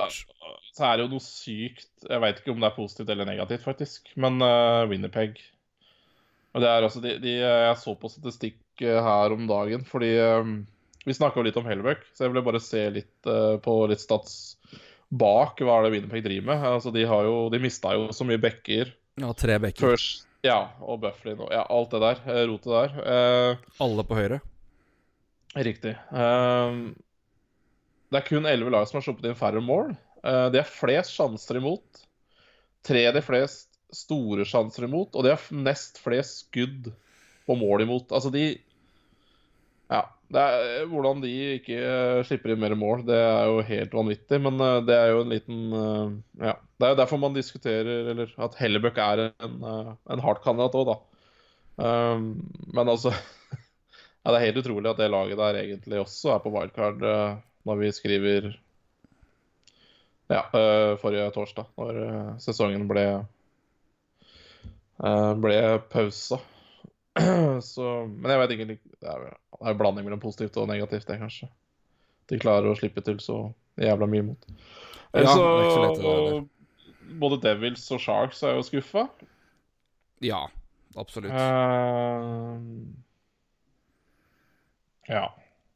så er det jo noe sykt Jeg veit ikke om det er positivt eller negativt, faktisk, men uh, Winnerpeg Og det er altså de, de, Jeg så på statistikk eh, her om dagen, fordi um, vi snakka litt om Hellebøck, så jeg ville bare se litt uh, på litt stats bak hva er det Winnerpeg driver med. Altså, de har jo, de mista jo så mye bekker Ja, tre bekker. først. Ja, og Bufflin og ja, alt det der. eh, Rotet der. Uh, Alle på høyre. Riktig. Uh, det er kun elleve lag som har sluppet inn færre mål. Uh, det er flest sjanser imot. Tredje flest store sjanser imot, og det er nest flest skudd på mål imot. Altså de Ja. Er, hvordan de ikke eh, slipper inn mer mål, det er jo helt vanvittig. Men eh, det er jo en liten eh, Ja. Det er jo derfor man diskuterer eller at Hellebøck er en, eh, en hardt kandidat òg, da. Ehm, men altså [laughs] ja, Det er helt utrolig at det laget der egentlig også er på wildcard eh, når vi skriver Ja, eh, forrige torsdag, når eh, sesongen ble eh, ble pausa. [clears throat] Så Men jeg vet ikke Det er jo en blanding mellom positivt og negativt, det, kanskje. De klarer å slippe til så jævla mye imot. Ja, så lett, Både Devils og Sharks er jo skuffa. Ja, absolutt. Uh, ja.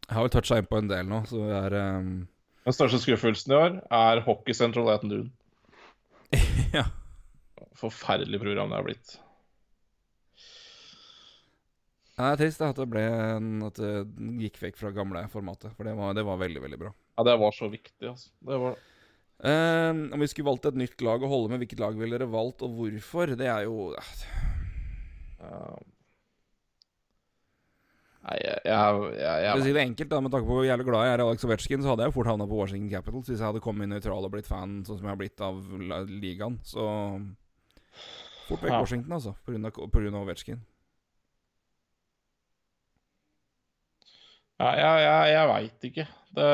Jeg har vel toucha inn på en del nå, så vi er um... Den største skuffelsen i år er Hockey Central Latin Dune. [laughs] Ja. Forferdelig program det er blitt. Det er trist at det ble at det gikk vekk fra gamle formatet. For det var, det var veldig, veldig bra. Ja, det var så viktig, altså. Det var Ehm, om vi skulle valgt et nytt lag å holde med, hvilket lag ville dere valgt, og hvorfor? Det er jo eh, Nei, jeg, jeg, jeg, jeg si det enkelt, da, med tanke på hvor jævlig glad jeg er i Alex Ovetsjkin, så hadde jeg jo fort havna på Washington Capitals hvis jeg hadde kommet nøytral og blitt fan sånn som jeg har blitt av ligaen. Så fort vekk Ja. Washington, altså, på Ovetsjkin. Ja, jeg, jeg, jeg veit ikke. Det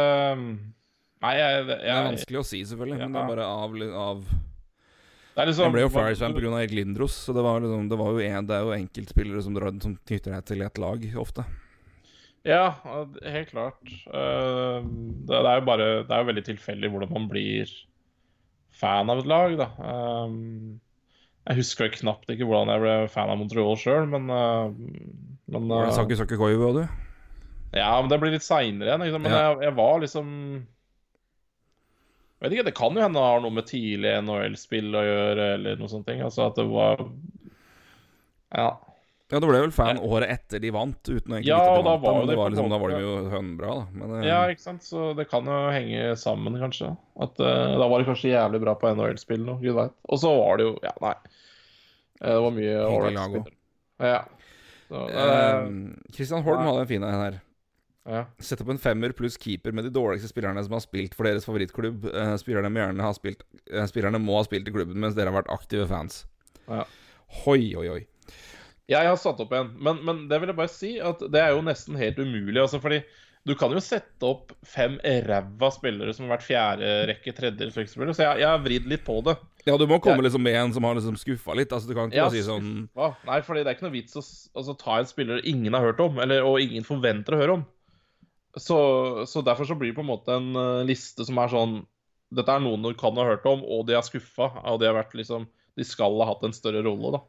Nei, jeg, Det er vanskelig å si, selvfølgelig, men det er bare av, av det liksom Jeg ble jo Flyers-fan pga. Erik Lindros, så det var, liksom, det var jo en, det er jo enkeltspillere som, drar, som knytter deg til et lag, ofte. Ja, helt klart. Eh, Det, er jo bare Det er jo veldig tilfeldig hvordan man blir fan av et lag, da. Eh, Jeg husker knapt ikke hvordan jeg ble fan av Montreal sjøl, men, eh, men Du eh, Saki Saki Koivu, du? Ja, men det blir litt seinere igjen. Liksom. Men Ja. jeg, jeg var liksom Jeg vet ikke, Det kan jo hende det har noe med tidlig NHL-spill å gjøre, eller noe sånt. Altså at det var Ja. Ja, du ble vel fan året etter de vant, uten egentlig Ja, vite de vant. var da, var, det det var liksom, da var de jo hønbra, da. Men, eh, ja, ikke sant. Så det kan jo henge sammen, kanskje. At uh, Da var det kanskje jævlig bra på NHL-spill nå, gud veit. Og så var det jo Ja, nei. Eh, Det var mye ålreit lag Ja. Så, Christian Holm nei. hadde en fin en her. Ja. Sett opp en femmer pluss keeper med de dårligste spillerne som har spilt for deres favorittklubb. Eh, spillerne, må ha spilt, eh, spillerne må ha spilt i klubben mens dere har vært aktive fans. Ja. Hoi, oi, oi. Jeg har satt opp en, men, men det vil jeg bare si at det er jo nesten helt umulig. altså fordi du kan jo sette opp fem ræva spillere som har vært fjerde rekke, tredje rekke-spillere, så jeg, jeg har vridd litt på det. Ja, du må komme liksom med en som har liksom skuffa litt. Altså, du kan ikke Ja, bare si sånn? Nei, fordi det er ikke noe vits å altså, ta en spiller ingen har hørt om, eller, og ingen forventer å høre om. Så, så derfor så blir det på en måte en eh, liste som er sånn Dette er noen du kan ha hørt om, og de er skuffa, og de har vært liksom De skal ha hatt en større rolle, da.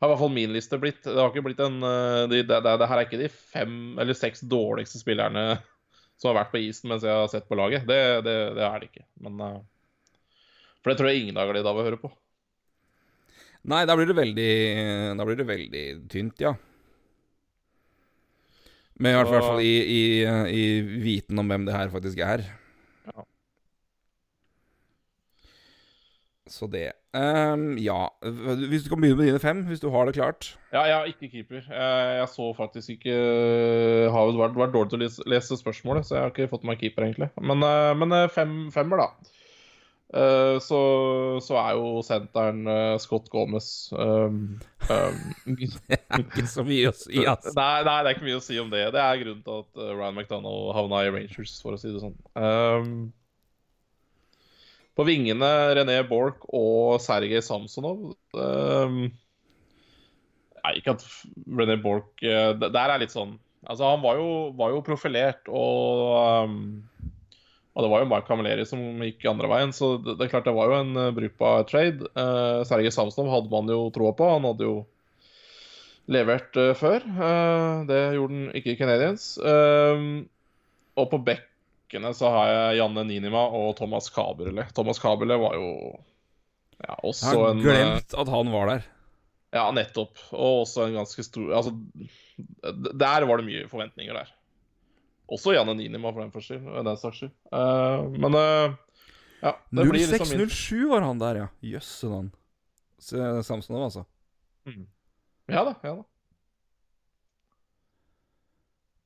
Har i hvert fall min liste blitt. Det har ikke blitt en eh, de, det, det, det her er ikke de fem eller seks dårligste spillerne [laughs] som har vært på isen mens jeg har sett på laget. Det, det, det er det ikke. Men eh, For det tror jeg ingen har glede av å høre på. Nei, da blir det veldig Da blir det veldig tynt, ja. Men i hvert fall i, i, i viten om hvem det her faktisk er. Ja. Så det um, Ja. Hvis du kan begynne med dine fem, hvis du har det klart. Ja, jeg har ikke keeper. Jeg, jeg så faktisk ikke eh, Har vært, vært dårlig til å lese, spørsmålet, så jeg har ikke fått meg keeper, egentlig. Men, eh, men eh, fem, femmer, da. Eh, så, så er jo senteren eh, Scott Gomez um, um, Ikke så mye å si, altså. Nei, nei, det er ikke mye å si om det. Det er grunnen til at eh, Ryan McDonald havna i Rangers, for å si det sånn. Um, på vingene René Borch og Sergej Samsonov. Um, nei, ikke at René Borch eh, Der er litt sånn Altså, han var jo, var jo profilert, og um, og det var jo Mark Camilleri som gikk andre veien, så det, det er klart det var jo en uh, brukbar trade. Uh, Sergej Samsonov hadde man jo troa på. Han hadde jo levert uh, før. Uh, det gjorde han ikke i Canadiens. Uh, og på bekkene så har jeg Janne Ninima og Thomas Kabele. Thomas Kabele var jo ja, også Jeg har en glemt at han var der. Ja, nettopp. Og også en ganske stor Altså, der var det mye forventninger der. Også Janne Ninima, for den for skyld. Den saks skyld. men ja, det blir liksom 0607 var han der, ja. Jøsse navn. Samsonov, altså. Mm. Ja da. ja da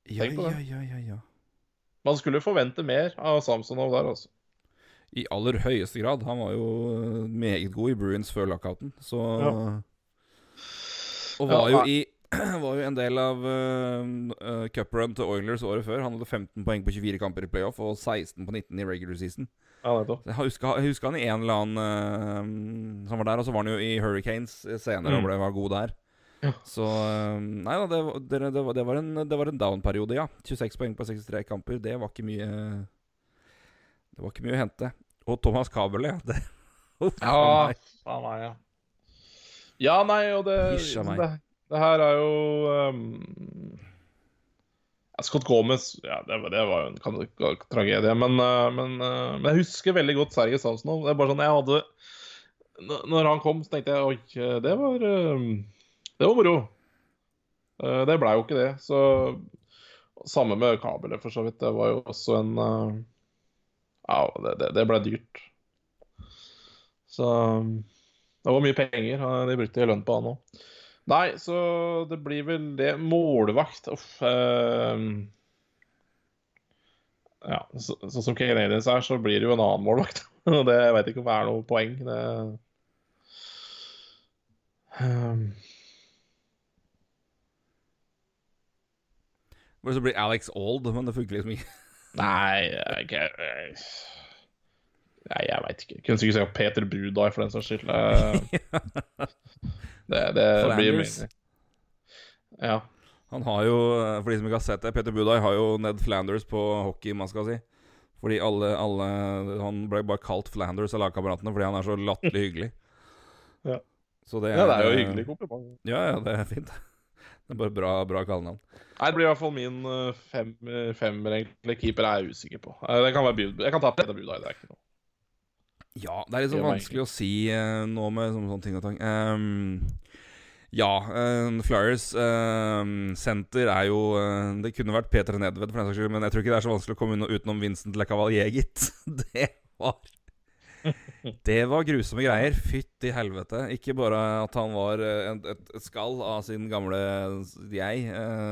Ja, Tenk på ja, det. ja, ja, ja. Man skulle forvente mer av Samsonov der, altså. I aller høyeste grad. Han var jo eh, meget god i Bruins før lockouten, så Ja. Og var Ja, jo i [clears throat] Var jo en del av uh, cuprun til Oilers året før. Han hadde 15 poeng på 24 kamper i playoff og 16 på 19 i regular season. Ja. Jeg husker, jeg husker han i en eller annen uh, som var der, og så var han jo i Hurricanes senere Mm. og ble var god der. Ja. Så Nei da, det, det, det, var, det var en, det var en down-periode, ja. 26 poeng på 63 kamper. Det var ikke mye Det var ikke mye å hente. Og Thomas Kabel, ja. Det, Uff, Ja, faen meg, ja. Ja, nei, og det. Det, det her er jo um, Scott Gomez ja, det, var- det var jo en tragedie. Men, uh, men, uh, men jeg husker veldig godt Sergej Samsonov. Det er bare sånn jeg hadde Når han kom, så tenkte jeg oi, det var uh, Det var moro. Uh, det blei jo ikke det. Så Samme med kabelet, for så vidt. Det var jo også en Ja, det, det, det blei dyrt. Så det var mye penger. De brukte lønn på han òg. Nei, så det blir vel det. Målvakt Uff. Uh, ja, så, sånn som Canadiens er, så blir det jo en annen målvakt. [laughs] Og det jeg vet ikke om det er noe poeng. Det Ehm, Hvor så blir Alex Old, men det funker liksom ikke. [laughs] Nei, jeg, jeg, Nei, jeg veit ikke. Kunne sikkert sagt Peter Budai, for den saks skyld. [laughs] Det, det blir Flanders. mening. Ja. Han har jo, eh, for de som ikke har sett det, Peter Budai har jo Ned Flanders på hockey, man skal si. Fordi alle, alle Han ble bare kalt Flanders av lagkameratene fordi han er så latterlig hyggelig. [laughs] Ja. Så det, ja, det er jo eh, hyggelig kompliment. Ja, ja, det er fint. Det er bare bra, bra kallenavn. Det blir i hvert fall min eh, fem, eh, femmer, egentlig. Keeper er jeg usikker på. Jeg kan være Jeg kan ta Peter Budai, det er ikke noe. Ja, det er litt sånn vanskelig å si uh, nå med sånne, sånne ting og tang. Um, ja, uh, Flyers senter uh, er jo eh, Det kunne vært Peter Nedved, for den saks skyld, men jeg tror ikke det er så vanskelig å komme unna- utenom Vincent Le Cavalier, gitt. [laughs] Det var Det var grusomme greier. Fytti helvete. Ikke bare at han var et, et, skall av sin gamle jeg,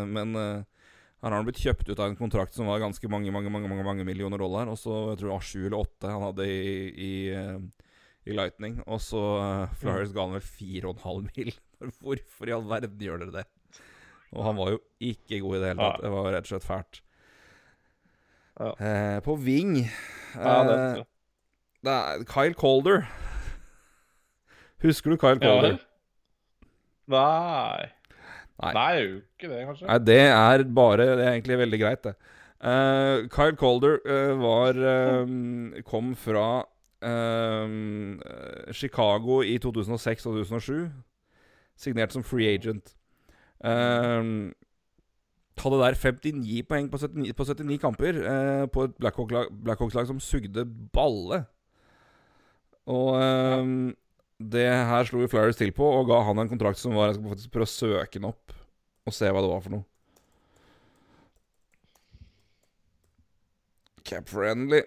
men her har han blitt kjøpt ut av en kontrakt som var ganske mange mange, mange, mange, mange millioner dollar. Og så jeg tror det var sju eller åtte han hadde i, i, eh, i Lightning. Og så uh, Flyers ga han vel fire og en halv mil. [laughs] Hvorfor i all verden gjør dere det? Og han var jo ikke god i det hele tatt. Det var rett og slett fælt. Ja. Eh, på Ving Ja, det, eh, det er Kyle Calder. Husker du Kyle. Calder? Ja, Nei. Nei, det er jo ikke det, kanskje. Nei, det er bare Det er egentlig veldig greit, det. Uh, Kyle Calder uh, var um, Kom fra um, Chicago i 2006-2007. Signert som free agent. Um, hadde der 59 poeng på 79, på 79 kamper uh, på et Blackhawks-lag Blackhawks-lag som sugde balle. Og eh, det her slo jo Flyers til på og ga han en kontrakt som var Jeg skal faktisk prøve å søke den opp og se hva det var for noe. Cap friendly.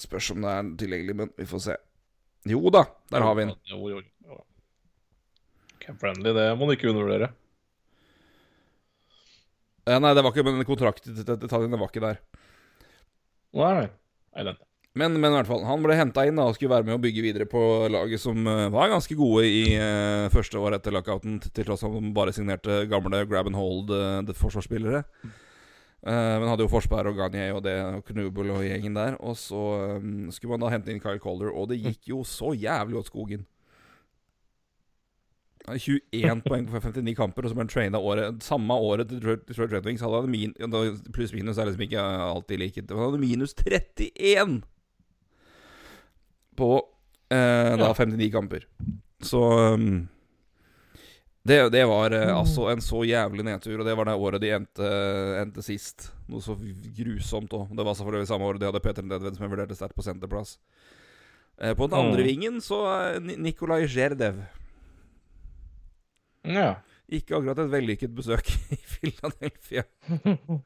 Spørs om det er tilgjengelig, men vi får se. Jo da, der har vi den. Jo, jo, jo. Camp Friendly, det må du ikke undervurdere. Eh, nei, det var ikke Men kontraktdetaljene var ikke der. Nei, elendig. Men, men i hvert fall, han ble henta inn da og skulle være med å bygge videre på laget som uh, var ganske gode i uh, første år etter lockouten, til tross for at de bare signerte gamle grab and hold-forsvarsspillere. Uh, men hadde jo Forsberg og Garnier og det og Knubel og gjengen der. Og så um, skulle man da hente inn Kyle Calder, og det gikk jo så jævlig åt skogen. 21 [laughs] poeng på 59 kamper, og så ble han traina året Samme året til Detroit, Red Wings. Hadde han min, pluss minus er liksom ikke alltid like. Han hadde minus 31 på eh, da 59 kamper. Så um, Det, det var eh, altså en så jævlig nedtur, og det var det året de endte, endte sist. Noe så grusomt òg. Det var selvfølgelig samme året de hadde Peter Nedved, som jeg vurderte sterkt på senterplass. Eh, på den andre Mm. vingen så er Ni- Nikolai Zherdev. Ja. Ikke akkurat et vellykket besøk [laughs] i Philadelphia. [laughs]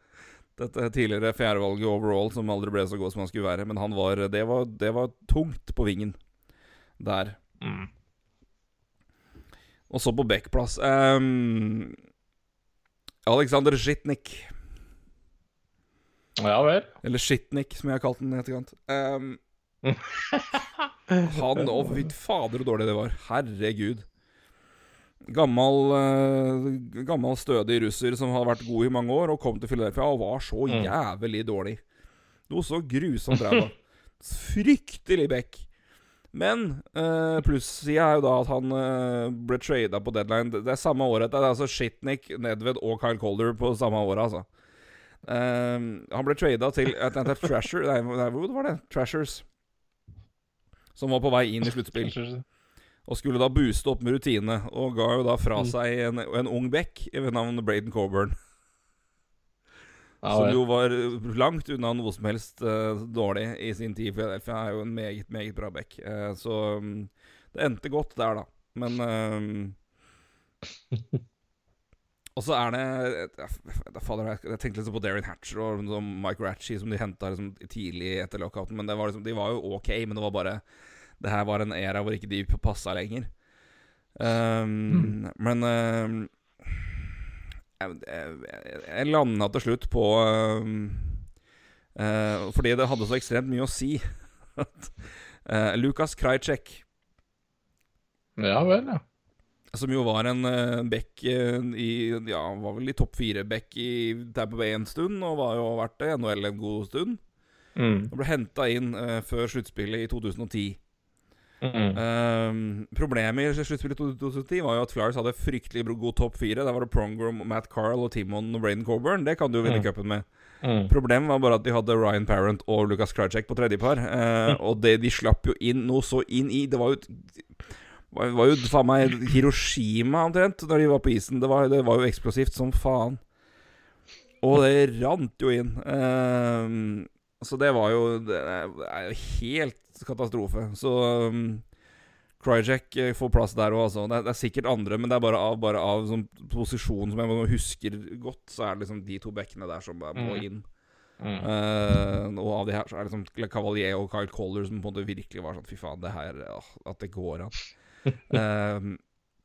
Dette tidligere fjerdevalget overall, som aldri ble så god som han skulle være. Men han var, det, var, det var tungt på vingen der. Mm. Og så på backplass um, Aleksandr Zjitnik. ja vel. Eller Zjitnik, som jeg har kalt den i etterkant. Um, [laughs] han Å, fy fader, så dårlig det var. Herregud. Gammel, eh, gammel stødig russer som hadde vært god i mange år, og kom til Philadelphia og var så Mm. jævlig dårlig. Noe så grusomt ræva. [laughs] Fryktelig back. Men uh, plussida er jo da at han eh, ble trada på deadline. Det er samme året. Det er altså Shitnik, Nedved og Kyle Calder på samme året, altså. Eh, han ble trada til Atlanta Trasher [laughs] nei, hvor var det? Trashers. Som var på vei inn i [laughs] sluttspill. Og skulle da booste opp med rutine, og ga jo da fra Mm. seg en, en ung back ved navn Braden Coburn. Ja, som jo var langt unna noe som helst uh, dårlig i sin tid. Philadelphia er jo en meget, meget bra back. Uh, så um, det endte godt der, da. Men um, [laughs] Og så er det jeg, fader, jeg, jeg tenkte liksom på Darren Hatcher og liksom Mike Ratchie som de henta liksom tidlig etter lockouten. Men det var liksom, de var jo ok, men det var bare Det her var en era hvor ikke de passa lenger. Um, Men um, jeg, jeg, jeg landa til slutt på um, uh, Fordi det hadde så ekstremt mye å si. [laughs] at uh, Lukas Krajcek Ja vel, ja. som jo var en uh, back i Ja, var vel i topp fire-back i Tampa Bay en stund, og var jo vært det i NHL en god stund. Mm. Og ble henta inn før sluttspillet i 2010. Mm. Um, problemet i sluttspillet i 2010 var jo at Flyers hadde fryktelig god topp fire. Der var det Pronger, Matt Carl og Timon og Braden Coburn. Det kan du jo vinne Mm. cupen med. Mm. Problemet var bare at de hadde Ryan Parent og Lucas Krajcek på tredjepar. Eh, og det, de slapp jo inn noe så inn i Det var jo det var jo faen meg Hiroshima omtrent da de var på isen. Det var, det var jo eksplosivt som faen. Og det rant jo inn. Eh, så det var jo Det er jo helt katastrofe. Så um, Kryjek eh, får plass der òg, altså. Det er, det er sikkert andre, men det er bare av, bare av sånn posisjon som jeg husker godt, så er det liksom de to bekkene der som bare må Mm. inn. Mm. Uh, og av de her så er det liksom Cavalier og Kyle Collar som på en måte virkelig var sånn Fy faen, det her åh, At det går an. Um,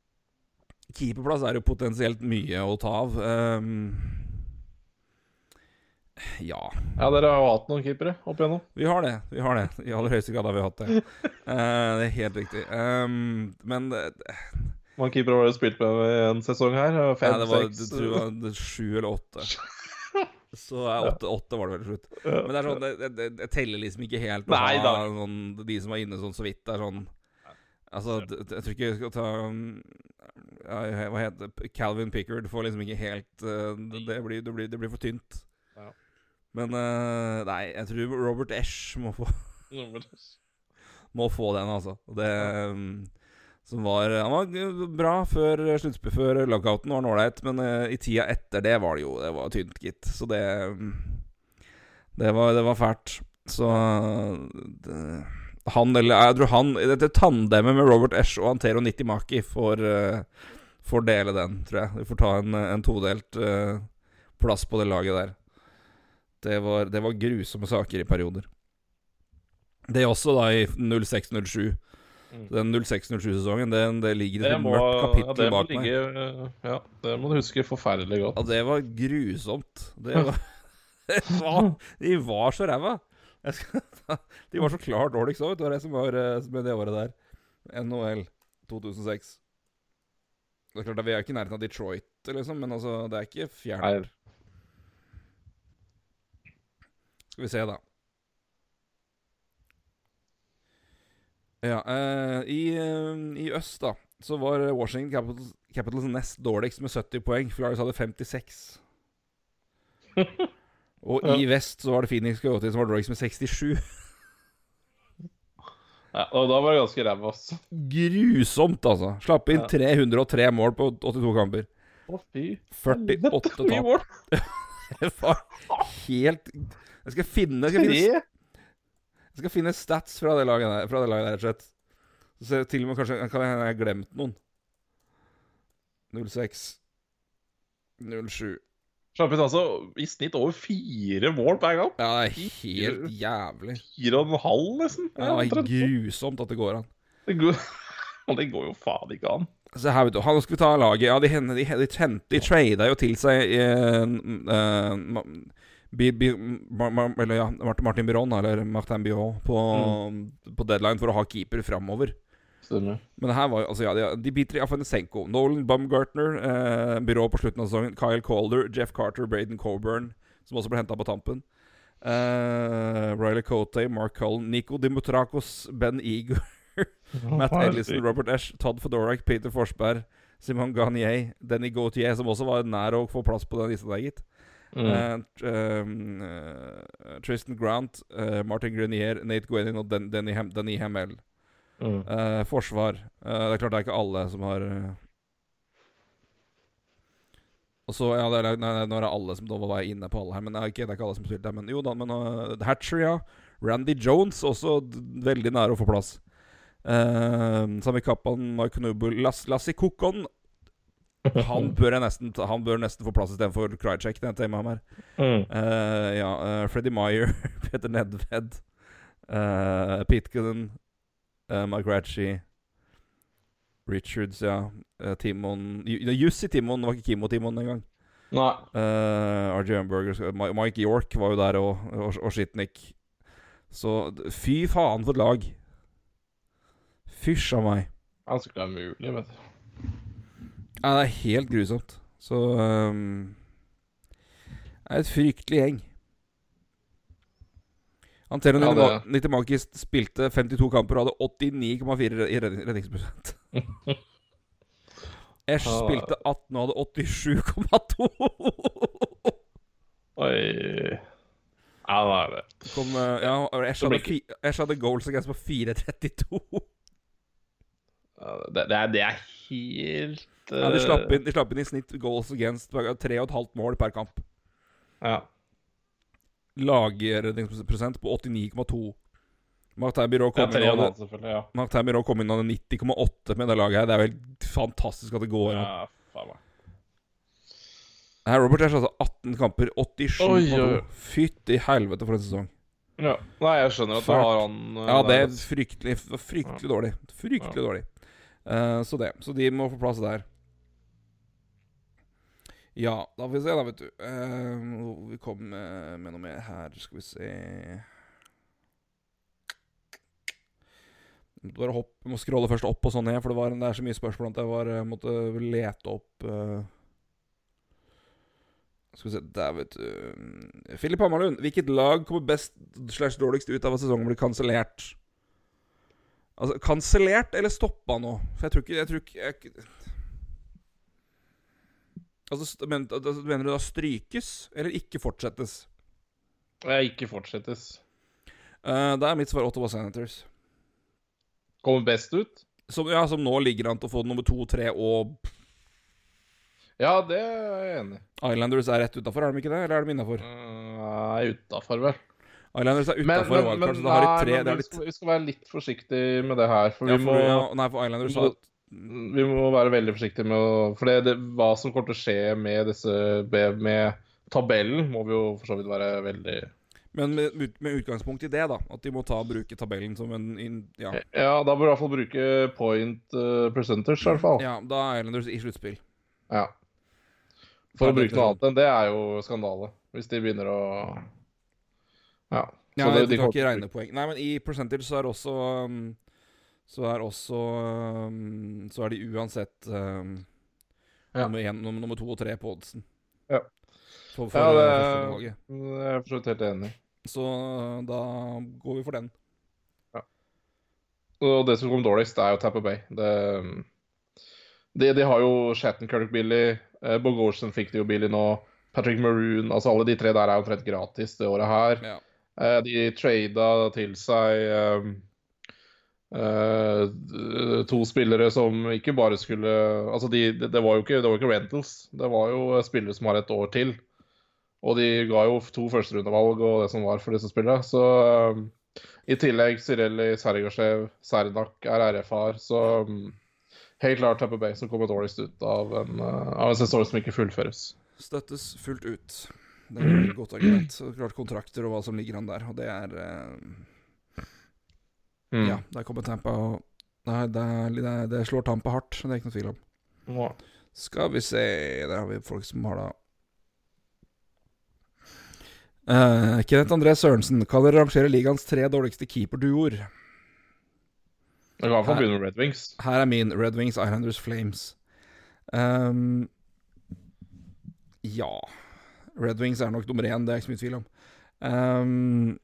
[laughs] keeperplass er jo potensielt mye å ta av. Um, ja. Ja, dere har jo hatt noen keepere opp igjennom. Vi har det. vi har det I aller høyeste grad har vi hatt det. uh, det er helt riktig. Um, men eh, mange keepere var det spilt med i en sesong her? Fem, ja, det var seks? jeg tror det sju eller åtte. [laughs] Så åtte, åtte, åtte var det vel til slutt. Ja. Men det er sånn, det, det, det, teller liksom ikke helt Nei da. sånn, de som var inne sånn så vidt. Det er sånn Altså, jeg tror ikke jeg skal ta ja, Hva heter det? Calvin Pickard får liksom ikke helt uh, det, blir, det, blir, det blir for tynt. Men uh, nei, jeg tror Robert Esch må få, [laughs] må få den, altså. Det um, som var Han var bra før sluttspill Før lockouten var han ålreit, men uh, i tida etter det var det jo Det var tynt, gitt. Så det um, Det var, det var fælt. Så det, han eller Jeg tror han Dette tandemet med Robert Esch og Antero Nittimaki får, uh, får dele den, tror jeg. Vi får ta en, en todelt uh, plass på det laget der. Det var, det var grusomme saker i perioder. Det er også da i 06-07. Mm. Den 06-07-sesongen, det, det ligger i et mørkt ja, kapittel det bak ligge, meg. ja, det må du huske forferdelig godt. Ja, det var grusomt. Det var, [laughs] det var De var så ræva. De var så klart dårligst òg, vet du. Det var det som var eh, med det året der. NHL 2006. Det er klart Vi er ikke i nærheten av Detroit, liksom, men altså, det er ikke fjernt. Skal vi se, da. Ja, eh, i, eh, I øst, da, så var Washington Capitals, Capitals nest dårligst med 70 poeng. Flyers hadde 56. [laughs] Og i vest så var det Phoenix Coyote som var dårligst med 67. [laughs] Ja, og da var det ganske ræva, altså. Grusomt, altså. Slapp inn Ja. 303 mål på 82 kamper. Å, fy 48 Mye tap. [laughs] Det var helt Jeg skal finne Jeg skal finne, jeg skal finne stats fra det laget der, fra det laget der rett og slett. Så til og med kanskje kan jeg, har glemt noen. 06 07 Slapp inn altså i snitt over fire mål per gang. Ja, det er helt jævlig. Fire og en halv, nesten. Ja, det er grusomt at det går an. det, går, [laughs] det går jo faen ikke an. Se her, vet du. Skal vi ta laget. Ja, de, de, de, de, de, de trada jo til seg eh, eh, ma, ma, eller ja, Martin, Biron, eller Martin Biron, på, på deadline for å ha keeper framover. Stemmer. Men her var altså, ja, de, de biter i Afanesenko. Nolan Bumgartner, eh, byrå på slutten av sesongen. Kyle Calder, Jeff Carter, Braden Coburn, som også ble henta på tampen. Eh, Riley Cote, Mark Cullen, Nico Dimotrakos, Ben Eager, [laughs] Matt Ellison, Robert Esch, Todd Fedorak, Peter Forsberg, Simon Garnier, Denny Gautier, som også var nær å få plass på den lista der, gitt. Mm. Uh, Tristan Grant, eh, Martin Grenier, Nate Gwenin og Den Denny, Hem Denny Hamel. Mm. Forsvar. Det er klart det er ikke alle som har. Og så, ja, det er, nei, nei, Nå er det alle som Da var jeg inne på alle her, men ikke, det er ikke alle som spilte her Men jo da, men uh, Hatcher, ja. Randy Jones, også veldig nære å få plass. Uh, Sami Kappan, Mark Nubel, Lass, Lassi Kokon Han bør nesten Han bør nesten få plass istedenfor Krycek. Mm. Uh, ja, uh, Freddy Meyer, [laughs] Peter Nedved, uh, Pitkin, uh, McGratchy Richards, ja. Timon Jussi Timon, det var ikke Kimo Timon engang. Nei. Uh, RJ Umberger, Mike York var jo der, og, og, og Shitnik. Så fy faen for et lag. Fysj a meg. Han skulle være mulig, vet du. Ja, det er helt grusomt. Så um, Det er et fryktelig gjeng. Antero Ja, det- Nitimakis spilte 52 kamper og hadde 89,4 i redningsprosent. [laughs] Esh Ja. spilte 18 og hadde 87,2. [laughs] Oi. Ja, det er det. Kom, uh, ja, Esch hadde, hadde goals against på 4,32. Det, det, er, det er helt Ja, de, eh, slapp inn, de slapp inn i snitt goals against 3,5 mål per kamp. Ja. Lagredningsprosent på 89,2. Martin Ja, kom, ja. Ja. Martin kom inn hadde 90,8 med det laget her. Det er jo helt fantastisk at det går an. ja, faen meg. Her, Robert Ash altså 18 kamper, 87,2. Oi, oi, oi. Fytti helvete for en sesong. Ja. Nei, jeg skjønner at Fart. Fuck. har han eh, Ja, det er fryktelig, fryktelig Fryktelig dårlig. Fryktelig dårlig. Uh, så det. Så de må få plass der. Ja, da får vi se, da, vet du. Uh, vi kom med, med noe mer her. Skal vi se bare hopp, må scrolle først opp og sånn ned, for det, var, det er så mye spørsmål at jeg var, måtte lete opp uh, Skal vi se Der, vet du. Filip Hammarlund. Hvilket lag kommer best slash dårligst ut av at sesongen blir kansellert? Altså, kansellert eller stoppa nå? For jeg tror ikke Jeg tror ikke jeg, Altså, men, altså, Mener du da strykes, eller ikke fortsettes? Jeg ikke fortsettes. Uh, da er mitt svar Ottawa Senators. Kommer best ut? Som, ja, som nå ligger an til å få nummer to, tre og Ja, det er jeg enig i. Islanders er rett utafor, er de ikke det? Eller er de innafor? Nei, utafor, vel. Islanders er utafor wildcard, så da har de nei, tre det vi, skal, vi skal være litt forsiktige med det her. For ja, vi, for, må, ja, Nei, for Islanders har... vi må være veldig forsiktige med å For det, det, hva som kommer til å skje med disse med, tabellen, må vi jo for så vidt være veldig Men med, med utgangspunkt i det, da. At de må ta og bruke tabellen som en in, ja. Ja, da bør du i hvert fall bruke point uh, percentage, i hvert fall. ja, da er Islanders i sluttspill. Ja. For å bruke noe annet enn det er jo skandale. Hvis de begynner å Ja. Ja, det- de de kan ikke regne poeng. Nei, men i percentage så er også um, Så er også um, Så er de uansett um, Ja. nummer, en, nummer, to og tre på oddsen. Ja. For, for Ja, det- for Jeg er for så vidt helt enig. i. Så uh, da går vi for den. Ja. Og det som kom dårligst, det er jo Tapper Bay. Det, de, de har jo Shattenkirk billig. Eh, Bogorsen fikk de jo billig nå. Patrick Maroon Altså alle de tre der er omtrent gratis det året her. Ja. Eh, de trada til seg eh, eh, to spillere som ikke bare skulle Altså, de, det, var jo ikke, det var ikke rentals. Det var jo spillere som har et år til. Og de ga jo to førsterundevalg og det som var for disse spillene. Så um, i tillegg Sirelli, Sergasjev, Sernak er RF-er. Så um, helt klart Tamper Bay som kommer dårligst ut av en, uh, av en sesong som ikke fullføres. Støttes fullt ut. Det er et godt argument. Klart kontrakter og hva som ligger an der, og det er eh, Mm. Ja, der kommer Tampa og Nei, det, det, det slår Tampa hardt, det er ikke noe tvil om. Ja. Skal vi se Der har vi folk som har da uh, Kenneth André Sørensen. Kan dere rangere ligaens tre dårligste keeperduoer? Jeg kan i hvert fall begynne med Red Wings. Her er min Red Wings, Islanders, Flames. Um, ja Red Wings er nok nummer én, det er ikke så mye tvil om. Um,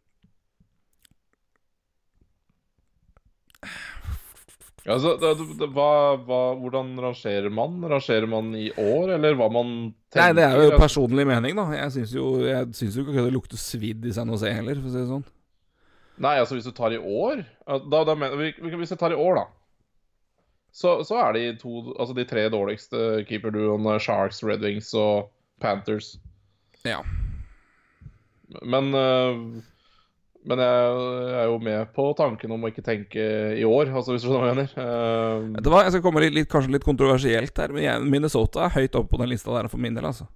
altså, det, det, hva, hva, hvordan rangerer man? Rangerer man i år, eller hva man tenker? Nei, det er jo personlig mening, da. Jeg syns jo, jeg syns jo ikke det lukter svidd i San Jose heller, for å si det sånn. Nei, altså hvis du tar i år da, da Hvis jeg tar i år, da. Så, så er de to Altså de tre dårligste keeperduoene Sharks, Red Wings og Panthers. Ja. Men øh, Men jeg er jo med på tanken om å ikke tenke i år, altså hvis du skjønner hva jeg mener. Uh, Det var, jeg skal komme litt, litt, kanskje litt kontroversielt her, men Minnesota er høyt oppe på den lista der for min del, altså.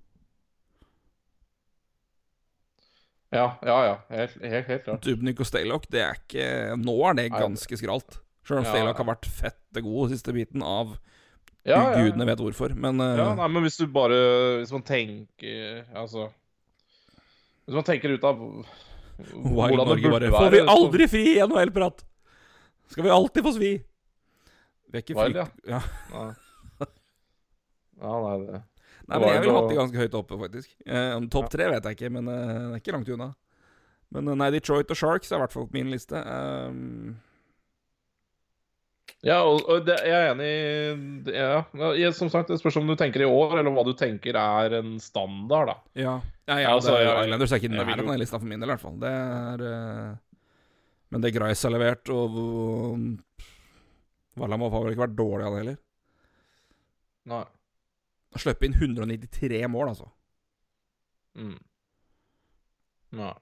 ja, ja, ja. Helt, helt, helt klart. Dubnik og Staylock, det er ikke Nå er det ganske skralt. Selv om Ja, Staylock har vært fette god siste biten av Ja, ja. gudene vet hvorfor, men uh... Ja, nei, men hvis du bare Hvis man tenker Altså Hvis man tenker ut av Wild hvordan det Norge bare Får vi aldri fri i NHL-prat? Skal vi alltid få svi? Vi er ikke Wild, fri... ja. Nei. Ja, nei, det Nei, men jeg ville hatt de det ganske høyt oppe, faktisk. Eh, om Topp tre vet jeg ikke, men eh, det er ikke langt unna. Men eh, nei, Detroit og Sharks er i hvert fall på min liste. Um, Ja, og, og det, jeg er enig i ja, Som sagt, det spørs om du tenker i år, eller hva du tenker er en standard, da. ja. ja, ja Altså, det er, Islanders er ikke i vil nærheten av den lista for min del, i hvert fall. Det er eh, Men det Grice har levert, og og- Valamov har vel ikke vært dårlig av det heller. Nei. Å slippe inn 193 mål, altså. Mm. Nei.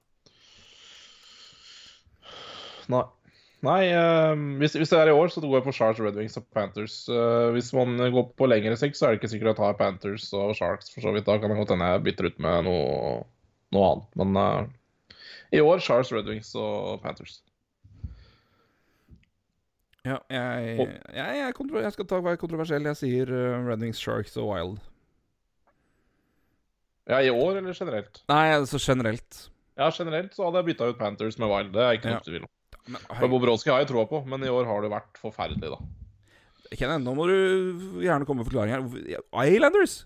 Nei. Nei, uh, hvis, hvis det er i år, så går jeg på Sharks, Red Wings og Panthers. Uh, hvis man går på lengre sikt, så er det ikke sikkert jeg tar Panthers og Sharks. for så vidt. Da kan det godt hende jeg bytter ut med noe, noe annet. Men uh, i år Sharks, Red Wings og Panthers. Ja, jeg, jeg, jeg, kontro jeg skal ta være kontroversiell. Jeg sier uh, Red Wings, Sharks og Wild. Ja, i år eller generelt? Nei, altså generelt. Ja, generelt så hadde jeg bytta ut Panthers med Wild. Det er ikke Ja. noe tvil om. Men, For har jeg troa på, men i år har det vært forferdelig, da. Kenneth, nå må du gjerne komme med forklaring her. Islanders!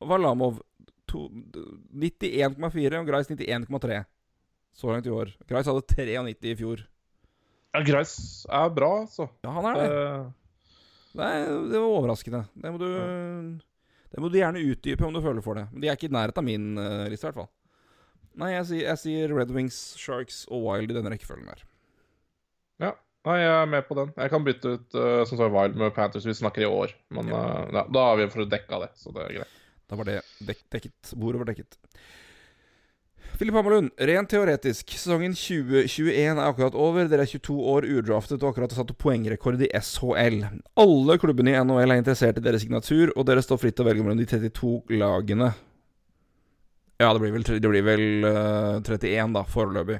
Valamov 91,4 og Grice 91,3 så langt i år. Grice hadde 93 i fjor. Ja, Grice er bra, altså. Ja, han er det. Uh... Det, er, det var overraskende. Det må, du, det må du gjerne utdype om du føler for det. Men de er ikke i nærheten av min uh, liste, i hvert fall. Nei, jeg sier, jeg sier Red Wings, Sharks og Wild i denne rekkefølgen der. ja. Nei, jeg er med på den. Jeg kan bytte ut uh, som sagt Wild med Panthers vi snakker i år. Men eh, ja, da har vi for dekka det, så det er greit. Da var det dek dekket. Bordet var dekket. Filip Hammerlund, rent teoretisk. Sesongen 2021 er akkurat over. Dere er 22 år udraftet og akkurat har satt poengrekord i SHL. Alle klubbene i NHL er interessert i deres signatur, og dere står fritt til å velge mellom de 32 lagene. Ja, det blir vel, det blir vel uh, 31, da, foreløpig.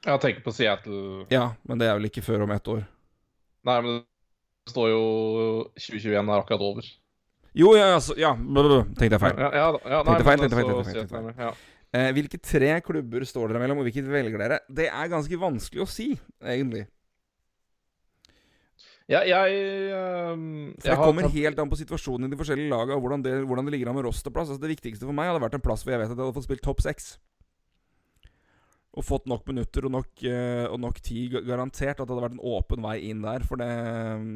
Jeg tenker på Seattle Ja, men det er vel ikke før om ett år. Nei, men det står jo 2021 er akkurat over. Jo, ja, altså, ja. Tenkte jeg feil. Ja, ja, ja, Tenkte feil, tenkte feil, tenkte feil, Seattle tenkte feil. Ja. Eh, hvilke tre klubber står dere mellom, og hvilket velger dere? Det er ganske vanskelig å si, egentlig. Ja, jeg ehm, For jeg det har kommer helt an på situasjonen i de forskjellige lagene, og hvordan det, hvordan det ligger an med rosterplass. Altså, det viktigste for meg hadde vært en plass hvor jeg vet at jeg hadde fått spilt topp seks. Og fått nok minutter og nok, eh, og nok tid garantert. At det hadde vært en åpen vei inn der. For det mm,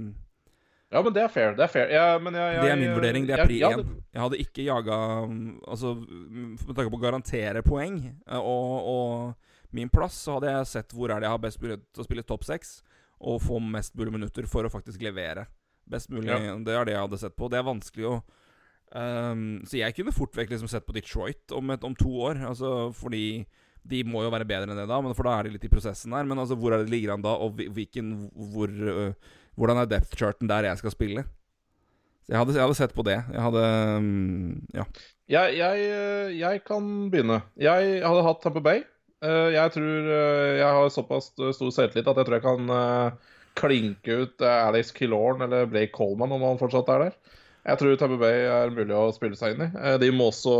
Ja, men det er fair. Det er fair. Ja, men jeg, jeg, Det er min vurdering. Det er jeg- pri én. Jeg hadde ikke jaga mm, Altså, med tanke på å garantere poeng, eh, og, og min plass, så hadde jeg sett hvor er det jeg har best mulighet til å spille topp seks, og få mest mulig minutter for å faktisk levere. Best mulig, Ja. Det er det jeg hadde sett på. Det er vanskelig å um, Så jeg kunne fort vekk liksom sett på Detroit om, et, om to år, altså fordi de må jo være bedre enn det da, men for da er de litt i prosessen der. Men altså, hvor er det ligger an da, og hvilken hvor, uh, Hvordan er depth charten der jeg skal spille? Så jeg hadde, jeg hadde sett på det. Jeg hadde um, Ja. Jeg, jeg, eh, jeg kan begynne. Jeg hadde hatt Tamper Bay. Eh, Jeg tror eh, jeg har såpass stor selvtillit at jeg tror jeg kan eh, klinke ut eh, Alex Killorn eller Blake Coleman om han fortsatt er der. Jeg tror Tamper Bay er mulig å spille seg inn i. Eh, De må også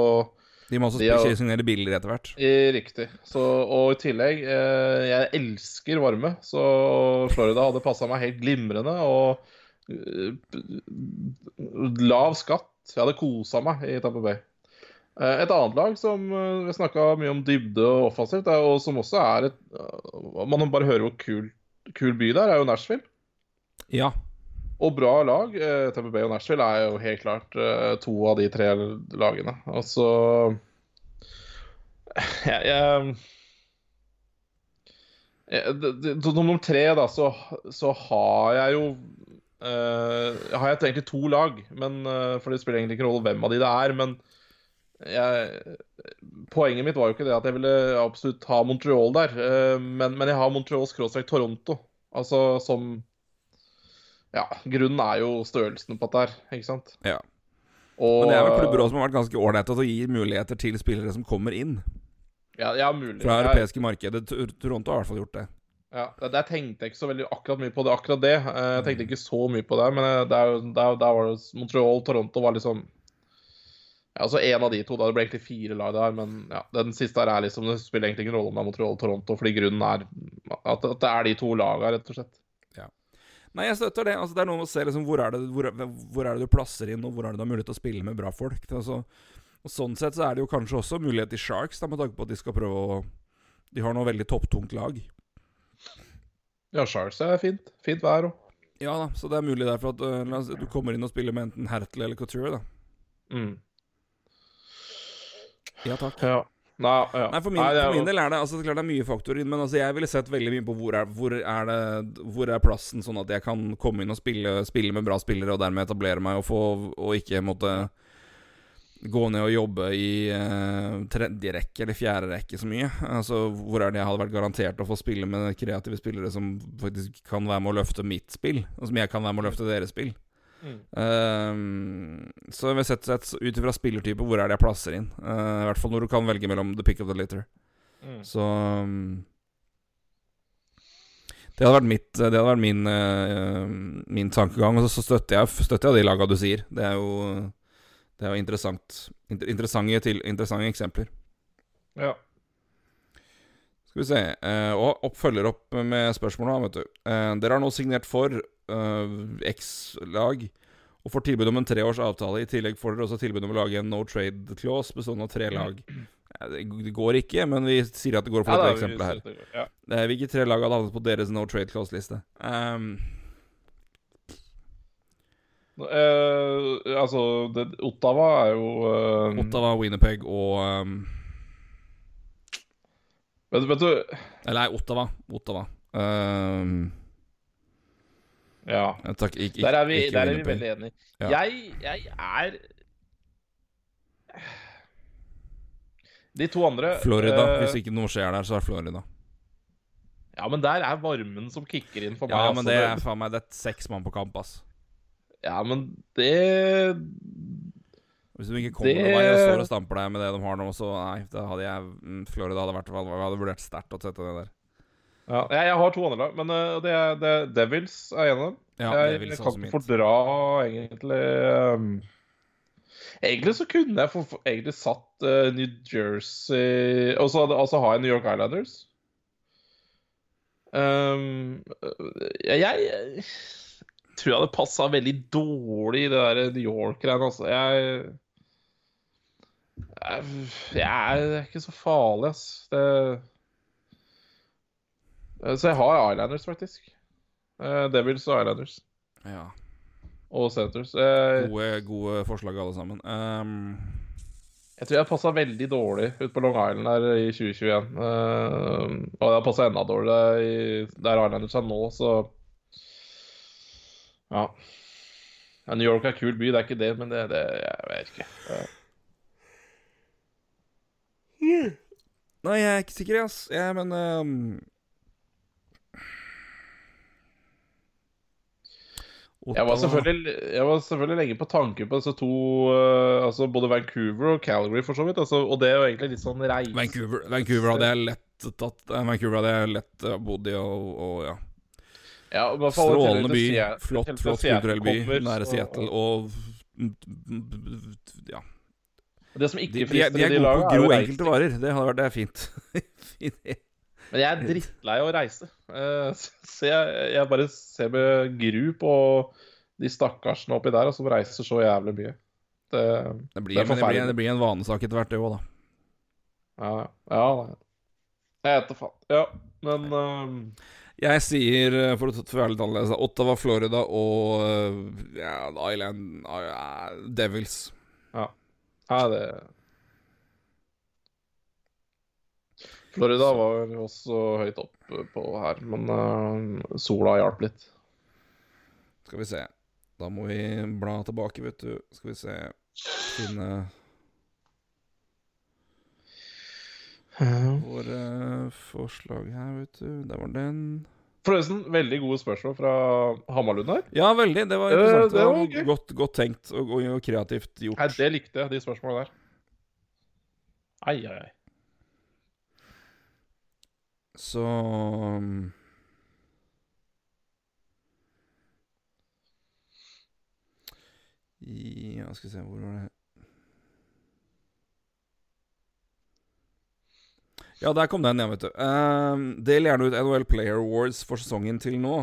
De må også De signere billigere etter hvert. Riktig. Så, og i tillegg, eh, jeg elsker varme, så Florida hadde passa meg helt glimrende. Og eh, lav skatt. Jeg hadde kosa meg i Tamper Bay. Eh, Et annet lag som eh, vi snakka mye om dybde og offensivt, og som også er et Man Man bare hører hvor kul, kul by det er, er jo Nashville. Ja. Og bra lag. TBB og Nashville er jo helt klart eh, to av de tre lagene. Og så jeg, jeg, jeg, nummer tre, da, så, så har jeg jo Uh, Har jeg egentlig to lag, men, uh, for det spiller egentlig ikke rolle hvem av de det er. Men jeg, poenget mitt var jo ikke det at jeg ville absolutt ha Montreal der. eh, men, men jeg har Montreal skråstrek Toronto. Altså som Ja, grunnen er jo størrelsen på dette her, ikke sant? Ja. Og, Men det er vel klubber som har vært ganske ålreite til å gi muligheter til spillere som kommer inn Ja, ja mulig. fra det europeiske markedet. Toronto har i hvert fall gjort det. Ja, der- tenkte jeg ikke så veldig akkurat mye på det. akkurat det. Eh, Jeg tenkte ikke så mye på det, men eh, der, der, der var det Montreal Toronto var liksom altså En av de to. da Det ble egentlig fire lag der, men ja, den siste her er liksom Det spiller egentlig ingen rolle om det er Montreal Toronto, fordi grunnen er at, at det er de to lagene, rett og slett. Nei, jeg støtter det. Altså, det er noe med å se liksom, hvor, er det, hvor, hvor er det du plasser inn, og hvor er det du har mulighet til å spille med bra folk. Altså, og Sånn sett så er det jo kanskje også mulighet til Sharks, da, med tanke på at de skal prøve å De har noe veldig topptungt lag. Ja, Sharks er fint. Fint vær òg. Ja da, så det er mulig derfor at si, du kommer inn og spiller med enten Hertel eller Couture, da. Mm. Ja takk. Ja. Nei, ja. Nei, for min, Nei, er for min del er det altså, det er klart det er mye faktorer, men altså, jeg ville sett veldig mye på hvor er, hvor er det Hvor er plassen, sånn at jeg kan komme inn og spille, spille med bra spillere, og dermed etablere meg og få Og ikke måtte gå ned og jobbe i eh, tredje rekke eller fjerde rekke så mye. Altså, Hvor er det jeg hadde vært garantert å få spille med kreative spillere som faktisk kan være med å løfte mitt spill, og som jeg kan være med å løfte deres spill. Mm. Uh, så jeg vil sette sett ut ifra spillertype, hvor er det jeg plasser inn? Uh, I hvert fall når du kan velge mellom the pick of the litter. Mm. Så um, Det hadde vært mitt Det hadde vært min, uh, min tankegang. Og så, så støtter, jeg, støtter jeg de laga du sier. Det er jo Det er jo interessant inter, interessante, til, interessante eksempler. Ja. Skal vi se. eh, og opp, følger opp med spørsmål, nå, vet du. Eh, dere har nå signert for eh, X-lag og får tilbud om en treårs avtale. I tillegg får dere også tilbud om å lage en no trade clause bestående av tre lag. Det, går ikke, men vi sier at det går for dette ja, eksempelet her. Ja. Eh, Hvilke tre lag hadde havnet på deres no trade clause-liste? Um, uh, altså, det, Ottawa er jo eh, Ottawa, Winnerpeg og um, vet, vet du Eller nei, Ottawa. Ottawa. Um, Ja. takk, ikke, ikke, Der er vi, der er vi veldig enige. Ja. Jeg, jeg er De to andre Florida. Uh, Hvis ikke noe skjer der, så er Florida. Ja, men der er varmen som kicker inn for meg. Ja, altså. men det er faen meg Det er seks mann på kamp, ass. Ja, men det Hvis du ikke kommer Det- med meg og står og stamper deg med det de har nå, så nei, da hadde jeg mm, Florida hadde vært Jeg hadde vurdert sterkt å sette det der. ja, jeg, jeg har to andre lag, men uh, det er, det er Devils er en av dem. Ja, jeg jeg kan ikke fordra egentlig um, Egentlig så kunne jeg for, for, egentlig satt uh, New Jersey Og så altså har jeg New York Islanders. Um, jeg, jeg tror jeg hadde passa veldig dårlig i det der New York-greiene. Altså. Jeg, jeg, jeg er ikke så farlig, ass. Det, så jeg har Islanders, faktisk. Eh, Devils og Islanders. Ja. Og centers. Eh, Gode, gode forslag, alle sammen. Um, Jeg tror jeg passa veldig dårlig ut på Long Island der i 2021. Uh, og det har passa enda dårligere i, der Islanders er nå, så Ja. ja. New York er en kul by, det er ikke det, men det, det Jeg vet ikke. Uh. Nei, jeg er ikke sikker, ass. Jeg, men um... Jeg var, jeg var, selvfølgelig lenge på tanke på disse to uh, Altså både Vancouver og Calgary, for så vidt. Altså, og det er jo egentlig litt sånn reise Vancouver, Vancouver hadde jeg lett tatt Vancouver hadde jeg lett uh, bodd i, og, og ja. ja Strålende by. Flott, flott kulturell by. Nære Seattle og Ja. Det som ikke de, de, de, er gode på å gro enkelte varer. Det hadde vært det er fint. [laughs] Men jeg er drittlei av å reise. Uh, [laughs] så jeg, jeg, bare ser med gru på de stakkarsene oppi der som reiser så jævlig mye. Det, det, blir, det, blir, det blir, en vanesak etter hvert, det òg, da. Ja, ja. Jeg vet da faen. Ja, men uh, Jeg sier, eh, for å være litt annerledes, Ottawa, Florida og ja, Island uh, Devils. Ja. Ja, det Florida var også høyt oppe på her, men uh, sola hjalp litt. Skal vi se. Da må vi bla tilbake, vet du. Skal vi se Finne våre forslag her, vet du. Der var den. Forresten, veldig gode spørsmål fra Hamarlund her. Ja, veldig. Det var interessant. Uh, det var okay. godt, godt, tenkt og, og, kreativt gjort. Nei, det likte jeg, de spørsmålene der. Ai, ai, ai. Så um, Ja, skal vi se Hvor var det Ja, der kom den, ja, vet du. Uh, del gjerne ut NHL Player Awards for sesongen til nå.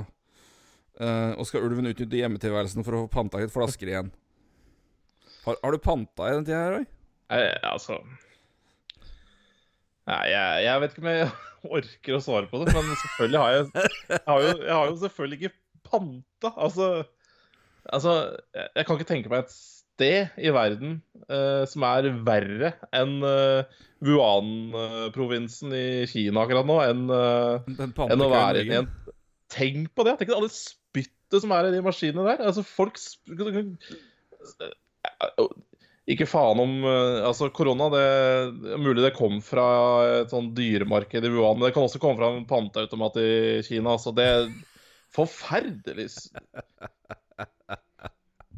Uh, og skal ulven utnytte hjemmetilværelsen for å få panta litt flasker igjen? Har, har du panta i den tida her, Roy? Eh, altså Nei, jeg, jeg, vet ikke om jeg [laughs] orker å svare på det, men selvfølgelig har jeg Jeg har jo, jeg har jo selvfølgelig ikke panta. Altså, altså Jeg kan ikke tenke meg et sted i verden uh, som er verre enn uh, Wuhan-provinsen i Kina akkurat nå, enn, uh, enn å være inni en Tenk på det! Tenk på alle spyttet som er i de maskinene der. Altså, folk ikke faen om Altså, korona, det er mulig det kom fra et sånn dyremarked i Wuhan, men det kan også komme fra en panteautomat i Kina. Så det er forferdelig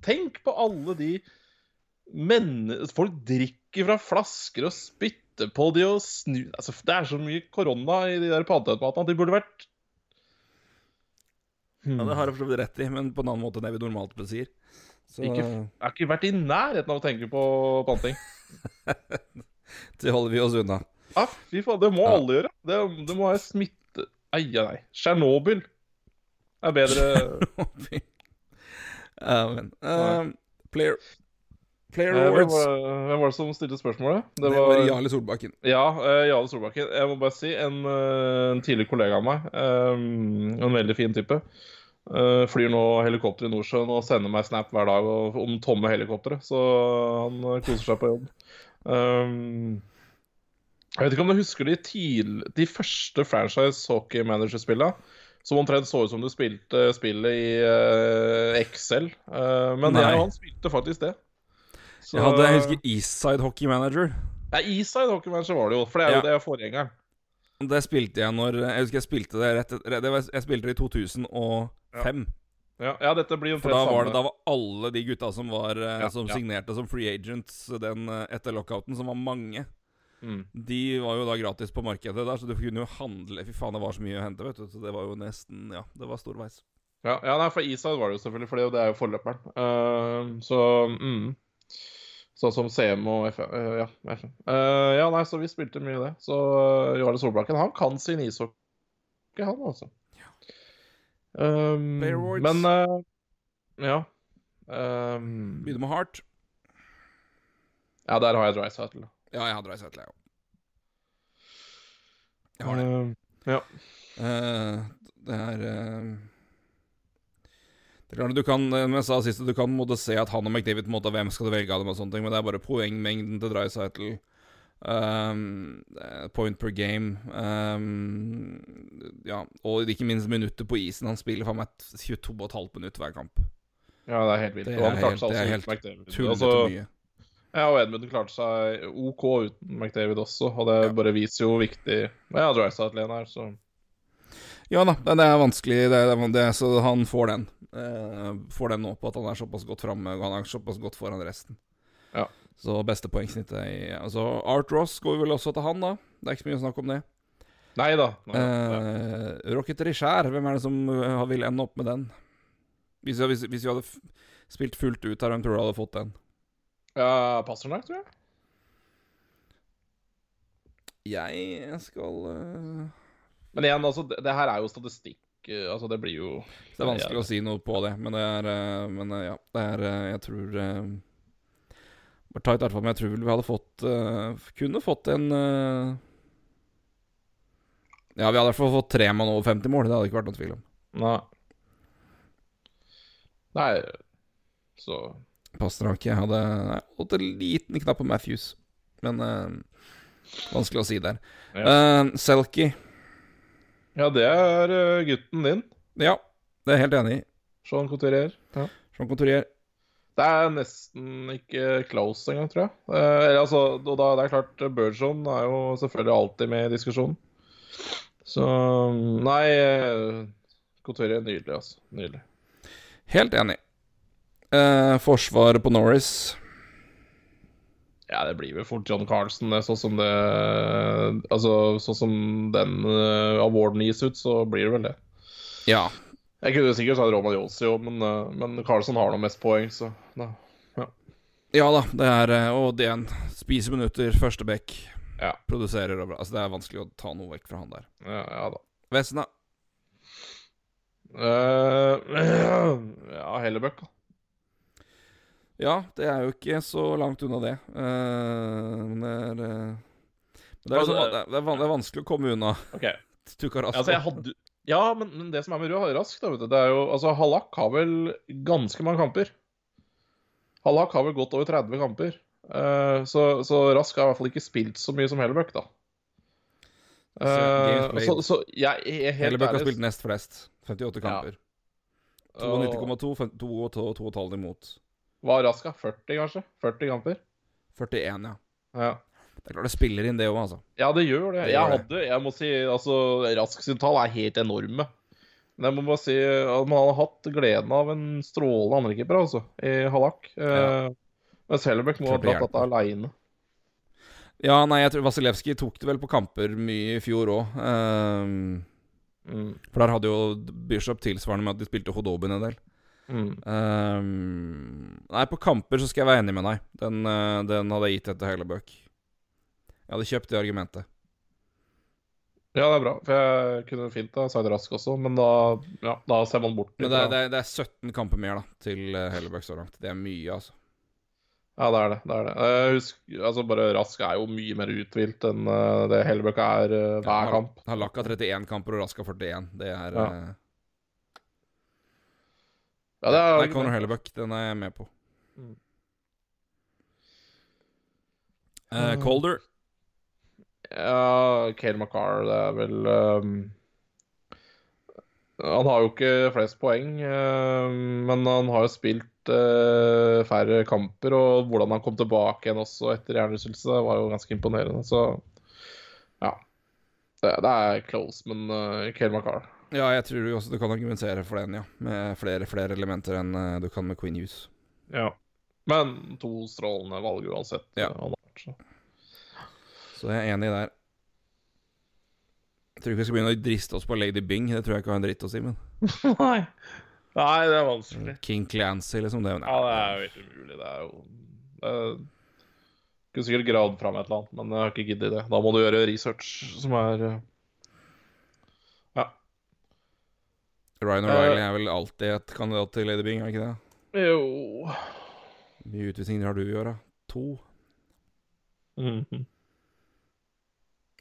Tenk på alle de menneskene Folk drikker fra flasker og spytter på de og snur altså, Det er så mye korona i de der paddeautomatene at de burde vært hmm. Ja, Det har jeg for så vidt rett i, men på en annen måte enn det vi normalt sier. Så... Ikke, jeg har ikke vært i nærheten av å tenke på panting. [laughs] det holder vi oss unna. Ja, fy faen, det må ja. alle gjøre. Det, det må være smitte... Ai, nei. Tsjernobyl er bedre [laughs] men uh, Player Player eh, Awards. Hvem var, det som stilte spørsmålet? Det, det var, var Jarle Solbakken. Ja, uh, Jarle Solbakken. Jeg må bare si, en, uh, en tidligere kollega av meg, um, en veldig fin type, flyr nå helikopter i Nordsjøen og sender meg snap hver dag om tomme helikoptre. Så han koser seg på jobb. Um, jeg vet ikke om du husker de, tidlig, de første franchise hockey manager-spillene? Som omtrent så ut som du spilte spillet i uh, Excel. Uh, men ja, han spilte faktisk det. Så, jeg hadde, jeg husker Eastside Hockey Manager. Ja, Eastside Hockey Manager var det jo, for det er jo ja. det forgjengeren. Det spilte jeg når Jeg husker jeg spilte det rett etter Jeg spilte det i 2005. Ja. Ja, ja, dette blir For da var, det, da var alle de gutta som, var, eh, ja, som signerte som free agents den, etter lockouten, som var mange, mm. de var jo da gratis på markedet der, så du kunne jo handle Fy faen, det var så mye å hente, vet du. Så det var jo nesten Ja, det var storveis. Ja, ja nei, for Iside var det jo selvfølgelig, for det er jo forløperen. Uh, så mm. Sånn som CM og FM. Uh, ja, FM. Uh, ja, nei, så vi spilte mye det. Så uh, Jarle Solbakken, han kan sin ishockey, han altså. Um, men ja. Um, Begynner med hardt. Ja, der har jeg Drycytle. Ja, jeg har Drycytle, jeg òg. Jeg har det. Uh, ja. Uh, det er uh, Det er klart, du kan, som jeg sa sist, du kan måtte se at han og McDavid på en måte, Hvem skal du velge av dem, og sånne ting, men det er bare poengmengden til Dreisaitl. Um, point per game. Um, ja, og ikke minst minutter på isen. Han spiller for meg 22,5 minutter hver kamp. Ja, det er helt vilt. Det er helt- det er helt. Tullete Altså, mye. Ja, og Edmund klarte seg OK uten McDavid også, og det Ja. bare viser jo hvor viktig Ja, Drysdale er, så Ja da, det er vanskelig, det, er- det, er- så han får den. Eh, får den nå på at han er såpass godt framme, og han er såpass godt foran resten. Ja. Så beste poengsnittet i Altså, Art Ross går vel også til han, da. Det er ikke så mye snakk om det. Nei da. Eh. Rocket Richard, hvem er det som uh, vil ende opp med den? Hvis, hvis, hvis vi hadde spilt fullt ut her, hvem tror du hadde fått den? Ja Pasternak, tror jeg. Jeg skal uh, Men igjen, altså, det, det her er jo statistikk. Uh, Altså, det blir jo Det er vanskelig å si noe på det, men det er uh, Men uh, ja, det er uh, Jeg tror uh, Bare ta et hvert fall, men jeg tror vel vi hadde fått uh, Kunne fått en uh, Ja, vi hadde i hvert fall fått tre mann over 50 mål. Det hadde ikke vært noen tvil om. Nei. Nei, så Pasternak jeg hadde fått en liten knapp på Matthews, men uh, vanskelig å si der. Ja. Uh, Selkie. Ja, det er eh, gutten din, Ja, det er jeg helt enig i. Sean Couturier. Ja. Jean Couturier. Det er nesten ikke close engang, tror jeg. Eh, altså, og da, det er klart, Burgeon er jo selvfølgelig alltid med i diskusjonen. Så Nei, eh, Couturier er nydelig, altså. Nydelig. Helt enig. Uh, forsvar på Norris. Ja, det blir vel fort John Carlsen, det. Sånn som det Altså, sånn som den uh, awarden gis ut, så blir det vel det. Ja. Jeg kunne sikkert sagt Roman Yossi òg, men, uh, men Carlsen har nå mest poeng, så da. Ja da, det er Odd Og det er spiser minutter, første back. Ja. Produserer og bra. Altså, det er vanskelig å ta noe vekk fra han der. Ja, ja da. Vesna. Uh, [clears throat] ja, Hellebøk, da. Ja, det er jo ikke så langt unna det. Uh, men det er uh, det, er det, er, det, er vanskelig å komme unna OK. [laughs] Tukarasko. Altså, jeg hadde Ja, men, men det som er med Rød Rask, da, vet du, det er jo Altså, Hallak har vel ganske mange kamper. Hallak har vel gått over 30 kamper. Uh, så, så Rask har i hvert fall ikke spilt så mye som Hellebøk da. Played. så, så jeg er helt Hellebuck har spilt nest flest. 58 kamper. og 92,2, 2,5 imot. Hva Raska? Rask, 40, kanskje? 40 kamper? 41, ja. Ja. Det er klart det spiller inn, det òg, altså. Ja, det gjør det. Det jeg gjør det. jeg må si, altså, Rask sin tall er helt enorme. Men jeg må bare si at man har hatt gleden av en strålende andrekeeper, altså, i Hallak. Eh, mens Hellebuck må ha dratt dette aleine. Ja, nei, jeg tror Vasilevskij tok det vel på kamper mye i fjor òg. Mm. for der hadde jo Bishop tilsvarende med at de spilte Hodobin en del. Mm. Um, nei, på kamper så skal jeg være enig med deg. Den, eh, den hadde jeg gitt etter Hellebøk. Jeg hadde kjøpt det argumentet. Ja, det er bra. For jeg kunne fint ha sagt Rask også, men da, ja, da ser man bort Men det er, det er, det er 17 kamper mer da til Hellebøk Hellebuck så langt. Det er mye, altså. Ja, det er det. det, er det. Eh, husk, altså bare Rask er jo mye mer uthvilt enn eh, det Hellebøk er eh, hver Ja, kamp. Han har 31 kamper og Rask har 41. Det er Ja. Eh, Ja, det er Nei, Conor Hellebuck, den er jeg med på. Mm. Uh, Colder. Ja, Kale McCarr, det er vel um, Han har jo ikke flest poeng, uh, men han har jo spilt uh, færre kamper. Og hvordan han kom tilbake igjen også etter hjernerystelse, var jo ganske imponerende. Så ja. Det, det er close, men uh, Cale McCarr. Ja, jeg tror også du kan argumentere for den, ja. Med flere, flere elementer enn eh, du kan med Queen Hughes. Ja. Men to strålende valg uansett. Ja. eh, så. Så jeg er enig der. Jeg tror ikke vi skal begynne å driste oss på Lady Bing. Det tror jeg ikke har en dritt å si, men [laughs] Nei. Nei, det er vanskelig. King Clancy, liksom. Det, Ja, det er jo helt umulig. Det er jo det er, Kunne sikkert gravd fram et eller annet, men jeg har ikke giddet det. Da må du gjøre research som er Ryan O'Reilly er vel alltid et kandidat til Lady Bing, er ikke det? Jo Hvor mye utvisninger har du i år, da? To? Mhm.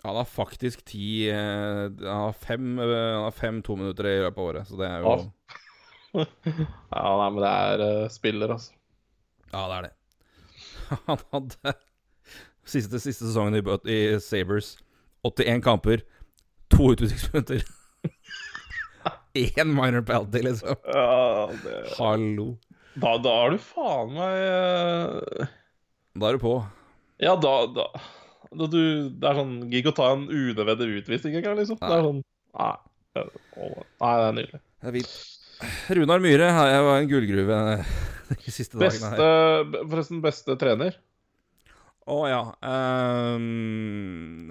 Han har faktisk ti eh, Han har fem, eh, han har fem to minutter i løpet av året, så det er jo Ja. [laughs] ja, nei, men det er uh, spiller, altså. Ja, det er det. [laughs] Han hadde siste, siste sesongen i, i Sabres 81 kamper, to utvisningspunkter. [laughs] [laughs] Én minor penalty, liksom. Ja, det... Hallo. Da, da er du faen meg uh... Da er du på. Ja, da, da, da du, Det er sånn Gikk å ta en unødvendig utvisning engang, liksom. Nei. Det er sånn Nei. Nei, det er nydelig. Det er fint. Runar Myhre jeg var en gullgruve [laughs] de siste beste, dagene her. Forresten, beste trener? Å ja um,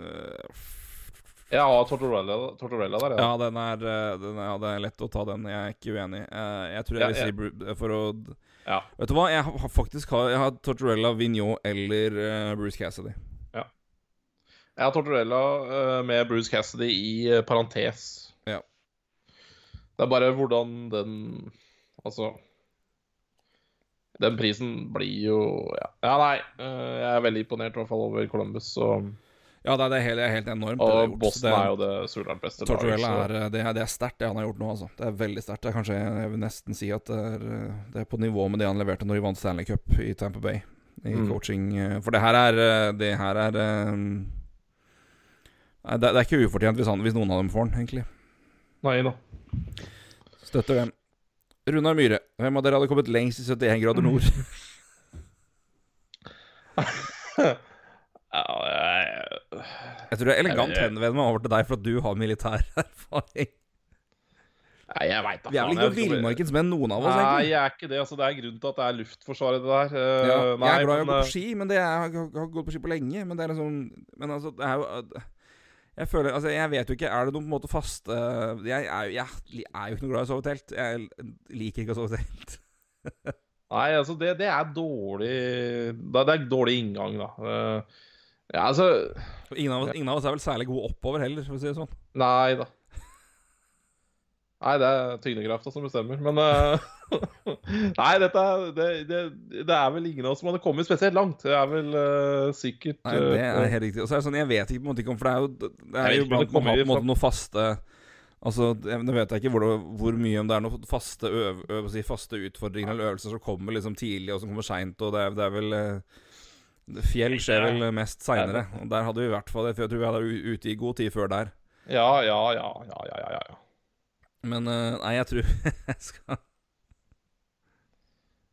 Har Tortorella, Tortorella der, ja. ja den er, den er, ja, det er lett å ta den. Jeg er ikke uenig. Uh, jeg tror jeg ja, vil si For å ja. Vet du hva, jeg har faktisk har, jeg har Tortorella, Vignot eller Bruce Cassidy. Ja. Jeg har Tortorella med Bruce Cassidy i parentes. Ja. Det er bare hvordan den Altså Den prisen blir jo Ja, ja nei. jeg er veldig imponert i hvert fall over Columbus. Så ja, det er, helt, er helt enormt. Og Boston er jo det solklart beste laget. er, det, er, det er sterkt, det han har gjort nå. altså Det er veldig sterkt. Kanskje jeg vil nesten si at det er, det er, på nivå med det han leverte når de vant Stanley Cup i Tamper Bay. I mm. coaching For det her er Det her er Nei, det, er ikke ufortjent hvis, han, hvis noen av dem får den, egentlig. Nei da. Støtter hvem Runar Myhre, hvem av dere hadde kommet lengst i 71 grader nord? [laughs] ja, jeg jeg tror det er elegant å henvende meg over til deg for at du har militær [laughs] erfaring. Nei, jeg vet da Vi er vel ikke villmarkens menn, noen av oss? Nei, egentlig. jeg er ikke det. altså Det er grunnen til at det er Luftforsvaret, det der. Uh, ja, nei, jeg er glad i å gå på ski, men det er, jeg har gått på ski på lenge. Men det er liksom Men altså, det er jo jeg føler, altså jeg vet jo ikke Er det noen på en måte fast Jeg er, jeg, jeg er jo ikke noe glad i å sove i telt. Jeg liker ikke å sove i telt. [laughs] Nei, altså, det, det, er dårlig Det er dårlig inngang, da. Uh, ja, altså ingen av, oss, ingen av, oss, er vel særlig gode oppover heller, for å si det sånn. Nei da. Nei, det er tyngdekrafta som bestemmer. Men uh, [laughs] Nei, dette det, det, det, er vel ingen av oss som hadde kommet spesielt langt. Det er vel uh, sikkert Nei, det er helt riktig. Og så er det sånn, Jeg vet ikke på en måte ikke om For det er jo, det er jo blant man har på en måte noe faste Altså, Nå vet jeg ikke hvor, hvor, mye om det er noen faste, øv, øv, si, faste utfordringer eller øvelser som kommer liksom tidlig, og som kommer seint, og det er, det er vel uh, Fjell skjer vel mest seinere. Der hadde vi i hvert fall Jeg tror vi hadde ute i god tid før der. Ja, ja, ja, ja, ja, ja, ja. Men uh, nei, jeg tror [laughs] jeg skal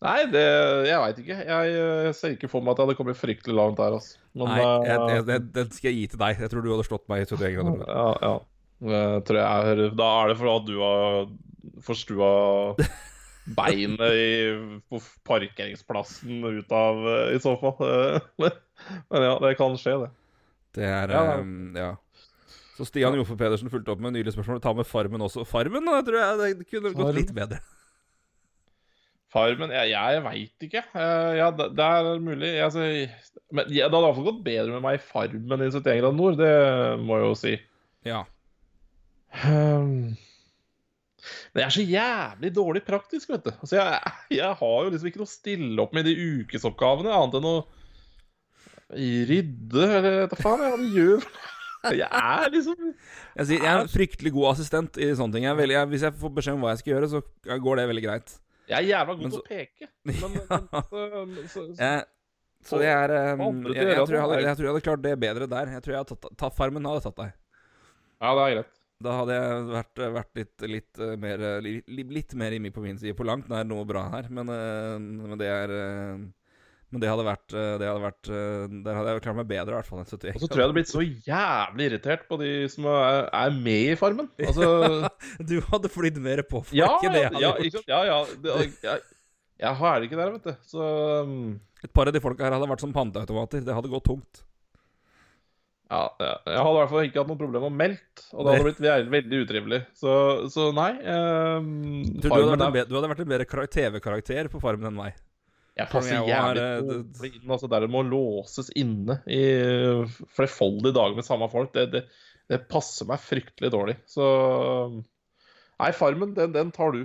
Nei, det Jeg veit ikke. Jeg, jeg, ser ikke for meg at jeg hadde kommet fryktelig langt der. Altså. Men, nei, jeg, jeg, den, det, skal jeg gi til deg. Jeg tror du hadde slått meg i 71 grader. [laughs] Ja, ja. Jeg tror jeg, da er det for at du har forstua [laughs] beinet i, på parkeringsplassen ut av, eh, i så fall. [laughs] Men ja, det kan skje, det. Det er Ja. Um, ja. Så Stian Joffe Pedersen fulgte opp med nylig spørsmål. Ta med Farmen også. Farmen da, tror jeg det kunne gått litt bedre. Farmen Jeg, jeg veit ikke. Uh, ja, det, det, er mulig. Altså, men ja, det hadde iallfall gått bedre med meg i Farmen i 71 grader nord, det må jeg jo si. Ja. Um, men jeg er så jævlig dårlig praktisk, vet du. Altså, jeg, jeg, har jo liksom ikke noe å stille opp med de ukesoppgavene, annet enn å rydde, eller hva faen jeg gjør. Jeg er liksom jeg, jeg er en fryktelig god assistent i sånne ting. Jeg veldig, hvis jeg får beskjed om hva jeg skal gjøre, så går det veldig greit. Jeg er jævla god til å peke. [laughs] Men, men, så, så, så det er um, jeg, jeg, tror jeg, hadde, jeg tror jeg hadde klart det bedre der. Jeg tror jeg hadde tatt, ta, Farmen hadde tatt deg. Ja, det er greit. Da hadde jeg vært, vært litt, litt, eh, mer eh, litt, litt mer inni på min side. På langt nær noe bra her, men, eh, men det er men det hadde vært, det hadde vært Der hadde jeg klart meg bedre, i hvert fall. Og så tror jeg du hadde blitt så jævlig irritert på de som er, er med i Farmen. [laughs] Altså... du hadde flydd mer på folk ja, enn det jeg hadde ja, gjort. Ja, ja. Det, jeg, jeg har det ikke der, vet du. Så. Et par av de folka her hadde vært som panteautomater. Det hadde gått tungt. Ja, jeg hadde i hvert fall ikke hatt noe problem med meldt, og det hadde blitt veldig, veldig utrivelig. Så, så nei. Um, du, hadde vært en, du hadde vært en bedre TV-karakter på Farmen enn meg. Jeg passer jævlig dårlig inn. Altså, der det må låses inne i flerfoldige dager med samme folk, det, det, det, passer meg fryktelig dårlig. Så Nei, Farmen, den, den tar du.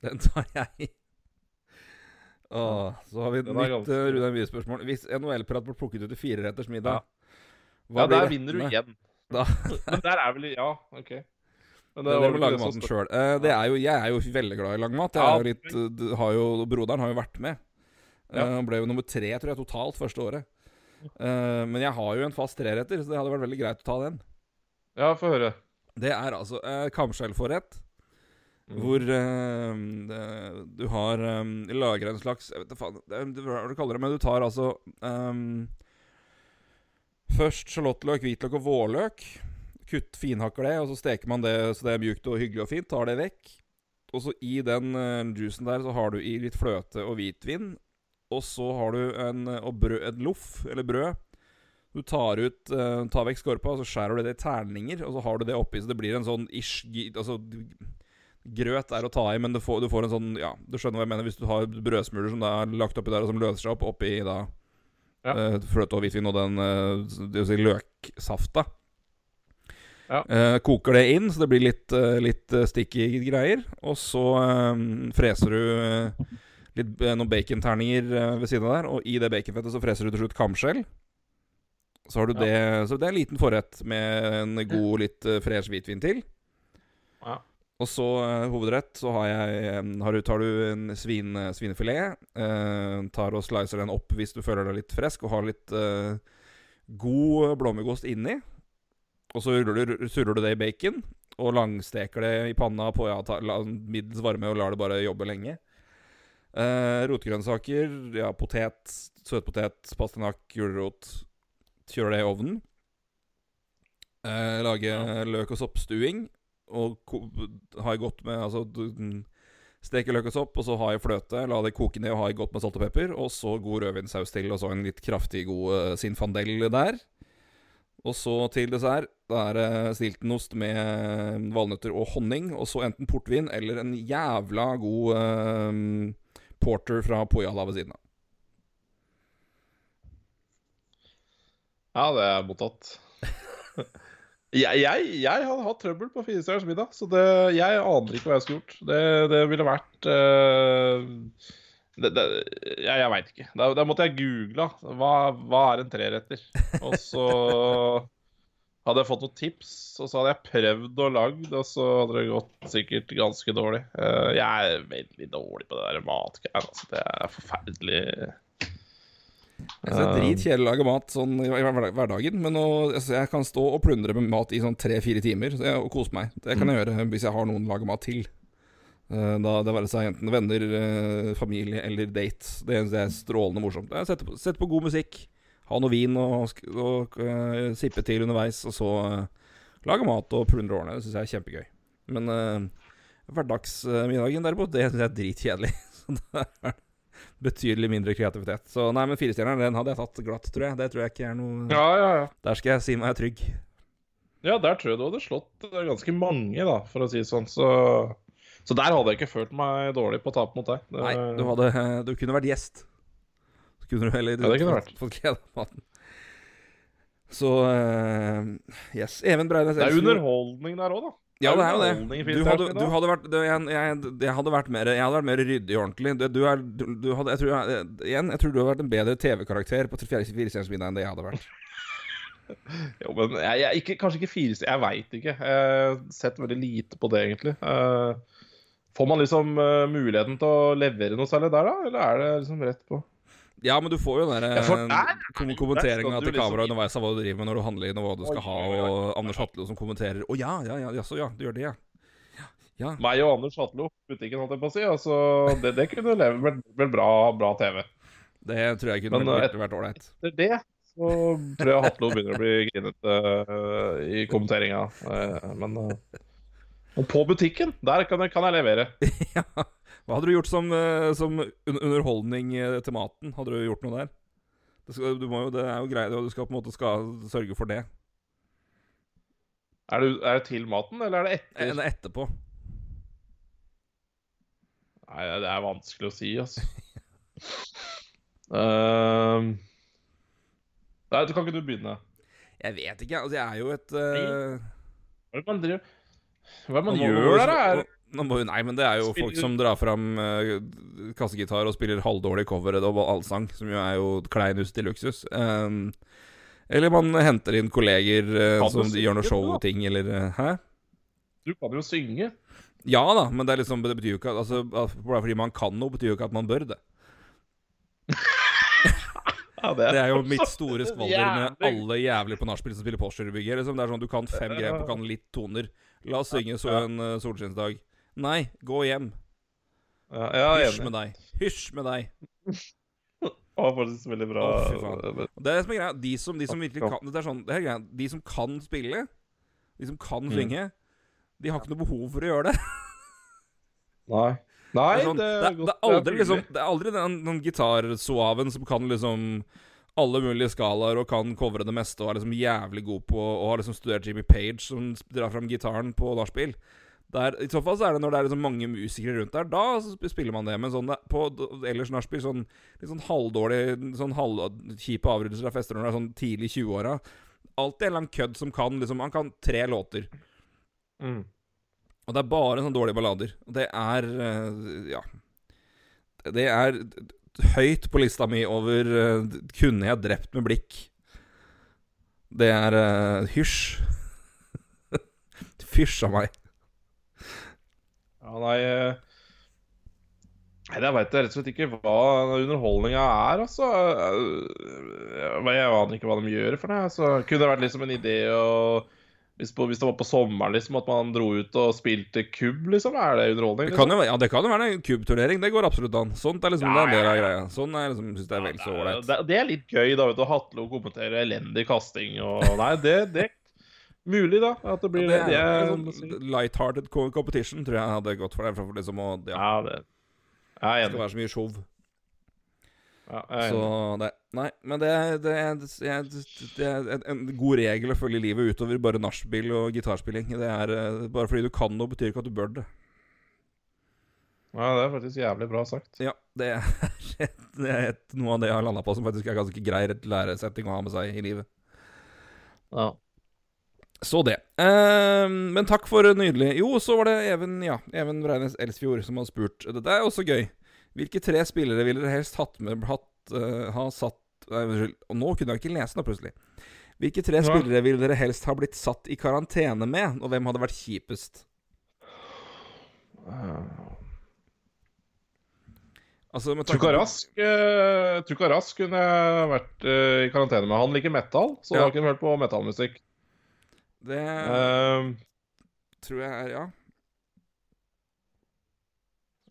Den tar jeg. Åh, så har vi et nytt Runar Rune Mye-spørsmål. Hvis NHL-prat ble plukket ut i fireretters middag, ja. Hva ja, der vinner du igjen. [laughs] Men der er vel Ja, OK. Men det, det, må lage det som maten stod- sjøl. Eh, det jo, jeg er jo veldig glad i langmat. Jeg litt, uh, har jo, broderen har jo vært med. Uh. Han ble jo nummer tre, tror jeg, totalt første året. Eh, men jeg har jo en fast treretter, så det hadde vært veldig greit å ta den. Ja, få høre. Det er altså uh, kamskjellforrett. Mm. Hvor eh, du har um, lager en slags Jeg vet det, hva du kaller det, men du tar altså ehm, Først sjalottløk, hvitløk og vårløk. Kutt, finhakker det, og så steker man det så det er mjukt og hyggelig og fint. Tar det vekk. Og så i den uh, juicen der så har du i litt fløte og hvitvin. Og så har du en, eh, brød, et loff, eller brød. Du tar ut uh, Tar vekk skorpa, og så skjærer du det i terninger. Og så har du det oppi, så det blir en sånn ish Altså Grøt er å ta i, men du får, du får en sånn Ja, du skjønner hva jeg mener. Hvis du har brødsmuler som det er lagt oppi der, og som løser seg opp oppi da Ja. fløte og hvitvin og den det vil si løksafta. Ja. Eh, koker det inn, så det blir litt, eh, litt sticky greier. Og så freser du litt, noen baconterninger ved siden av der. Og i det baconfettet så freser du til slutt kamskjell. Så har du Ja. det Så det er en liten forrett med en god, litt fresh hvitvin til. Ja. Og så eh, hovedrett så har jeg eh, har tar du en svin, svinefilet. Eh, tar og slicer den opp hvis du føler deg litt frisk, og har litt god blåmuggost inni. Og så du- surrer du det i bacon, og langsteker det i panna på ja, ta, la, middels varme og lar det bare jobbe lenge. Eh, rotgrønnsaker, ja, potet, søtpotet, pastinakk, gulrot. Kjører det i ovnen. Eh, lage Ja. løk- og soppstuing. Og har jeg godt med Altså Steke løk og sopp, og så har jeg fløte. La det koke ned og ha i godt med salt og pepper. Og så god rødvinsaus til, og så en litt kraftig god uh, sinfandel der. Og så til dessert. Da er det stiltonost med eh, valnøtter og honning. Og så enten portvin eller en jævla god eh, porter fra Pojala ved siden av. Ja, det er mottatt. [laughs] jeg, jeg, jeg hadde hatt trøbbel på Firestjerners middag, så det, jeg aner ikke hva jeg skulle gjort. Det, det ville vært uh, det, det, jeg, jeg veit ikke. Da, da måtte jeg google hva, hva er en treretter. Og så [laughs] hadde jeg fått noen tips, og så hadde jeg prøvd og lagd, og så hadde det gått sikkert ganske dårlig. Uh, jeg er veldig dårlig på det der matgreiene. Altså. Det er forferdelig. Jeg synes det er dritkjedelig å lage mat sånn i hverdagen, men nå, altså, jeg kan stå og plundre med mat i sånn tre-fire timer så jeg, og kose meg. Det kan jeg gjøre hvis jeg har noen å lage mat til. Eh, Da det være seg enten venner, eh, familie eller date. Det eneste er strålende morsomt. Sette på, setter på god musikk, ha noe vin og, og uh, sippe til underveis, og så uh, lage mat og plundre årene. Det syns jeg er kjempegøy. Men uh, hverdagsmiddagen derimot, det synes jeg er dritkjedelig. [laughs] Så det er betydelig mindre kreativitet. Så nei, men firestjerneren den hadde jeg tatt glatt, tror jeg. Det tror jeg ikke er noe Ja, ja, ja. Der skal jeg si meg trygg. Ja, der tror jeg du hadde slått eh, ganske mange, da, for å si det sånn. Så, så der hadde jeg ikke følt meg dårlig på å tape mot deg. Det, Nei, du hadde [laughs] Du kunne vært gjest. Så kunne du heller Ja, det kunne fått- [laughs] Fått glede av maten. Så uh, Yes. Even Breines det er underholdning der òg, da. Ja, det er jo det. Du hadde, du hadde vært du, jeg, jeg, jeg hadde vært mer Jeg hadde vært mer ryddig og ordentlig. Du, er du, hadde, jeg tror jeg, Igjen, jeg tror du hadde vært en bedre TV-karakter på Firestjerners middag enn det jeg hadde vært. [laughs] Jo, men jeg, jeg, ikke, kanskje ikke fire Jeg veit ikke. Jeg har sett veldig lite på det, egentlig. Uh, får man liksom uh, muligheten til å levere noe særlig der, da? Eller er det liksom rett på? Ja, men du får jo den der der- kom kommenteringa til kameraet liksom- underveis av hva du driver med når du handler inn, og hva du skal ha, og Anders Hatlo som kommenterer 'Å ja, ja, ja, jaså, ja, du gjør det, ja'. Ja. Meg og Anders Hatlo, butikken, holdt jeg på å si. Altså, det, det kunne leve med, med bra, bra TV. Det tror jeg kunne Men, vært eh, vært ålreit. Etter det så tror jeg Hatlo begynner å bli grinete uh, i kommenteringa. Uh, men uh, på butikken, der kan jeg, kan jeg levere. [laughs] ja. Hva hadde du gjort som, eh, som underholdning eh, til maten? Hadde du gjort noe der? Det, skal, du må jo, det er jo greit, og du skal på en måte skal sørge for det. Er det, er det til maten, eller er det etter? er etterpå. Nei, det er vanskelig å si, altså. Ehm, nei, du kan ikke du begynne? Jeg vet ikke. Altså, jeg er jo et uh... Hva er det man driver Hva er det man man gjør der? Er- Nei, men det er jo folk som drar fram uh, kassegitar og spiller halvdårlig cover og allsang, som jo er jo kleinus til luksus. Um, eller man henter inn kolleger uh, som gjør noe show-ting eller uh, Hæ? Du kan jo synge. Ja da, men det, er liksom, det betyr jo ikke at altså, Bare fordi man kan noe, betyr jo ikke at man bør det. [laughs] Ja, Det er jo [laughs] mitt store skvalder med alle jævlig på nachspiel som spiller postgirobygger. Liksom. Det er sånn, du kan fem grep og kan litt toner. La oss synge så en uh, solskinnsdag. Nei, gå hjem. Ja, er Hysj med deg. Hysj med deg. [laughs] Det var faktisk veldig bra. Å, fy faen. Det er det som er greia. De som, de som virkelig kan Det er sånn, det er greia. De som kan spille, de som kan Mm. synge, de har ikke noe behov for å gjøre det. [laughs] Nei. Nei, Det er, sånn, det er det, er aldri, liksom, det er aldri den, den gitarsuaven som kan liksom alle mulige skalaer og kan covre det meste og er liksom jævlig god på Og har liksom studert Jimmy Page, som drar fram gitaren på nachspiel. Der, I så fall så er det når det er liksom mange musikere rundt der. Da spiller man det. Men sånn på ellers nachspiel, sånn litt sånn halvdårlig Sånn halvkjipe avrundelser av fester når det er sånn tidlig i 20-åra. Alltid en eller annen kødd som kan liksom Han kan tre låter. Mm. Og det er bare sånne dårlige ballader. Og det er eh, Ja. Det er høyt på lista mi over eh, Kunne jeg drept med blikk? Det er uh, hysj. [laughs] Fysj av meg. Ja, nei eh, Nei, Jeg veit rett og slett ikke hva underholdninga er, altså. Jeg aner ikke hva de gjør for det. Altså, kunne det vært liksom en idé å hvis, på, hvis det var på sommeren, liksom, at man dro ut og spilte kubb, liksom? Er det underholdning? Det Liksom? kan jo, ja, det kan jo være en kubbturnering. Det går absolutt an. Sånt er liksom Ja, det er en del av greia. Sånn er liksom, synes jeg er vel så ålreit. det, det er litt gøy, da, vet du. Hatle og kommentere elendig kasting og Nei, det, det Mulig, da. At det blir Det det. er er- sånn light-hearted competition, tror jeg hadde gått for det. For liksom å, ja, Ja, det Jeg er det skal være så mye show. Ja, jeg er Så det Nei, men det, det, er- det er en- en god regel å følge livet utover bare nachspiel og gitarspilling. Det er eh, Bare fordi du kan noe, betyr ikke at du bør det. Ja, det er faktisk jævlig bra sagt. Ja, det er, [laughs] det er et, noe av det jeg har landa på som faktisk er ganske grei læresetting å ha med seg i livet. Ja. Så det. Eh, men takk for nydelig Jo, så var det Even ja, Even Breines Elsfjord som hadde spurt. Dette er også gøy. Hvilke tre spillere ville dere helst hatt med hatt, uh, Ha satt Nei, Unnskyld. Og nå kunne jeg ikke lese nå, plutselig. Hvilke tre Ja. spillere ville dere helst ha blitt satt i karantene med, og hvem hadde vært kjipest? Altså, med tanke Rask eh, Rask kunne vært uh, i karantene med. Han liker metal, så Ja. da kunne hørt på metallmusikk. Det um, tror jeg er Ja.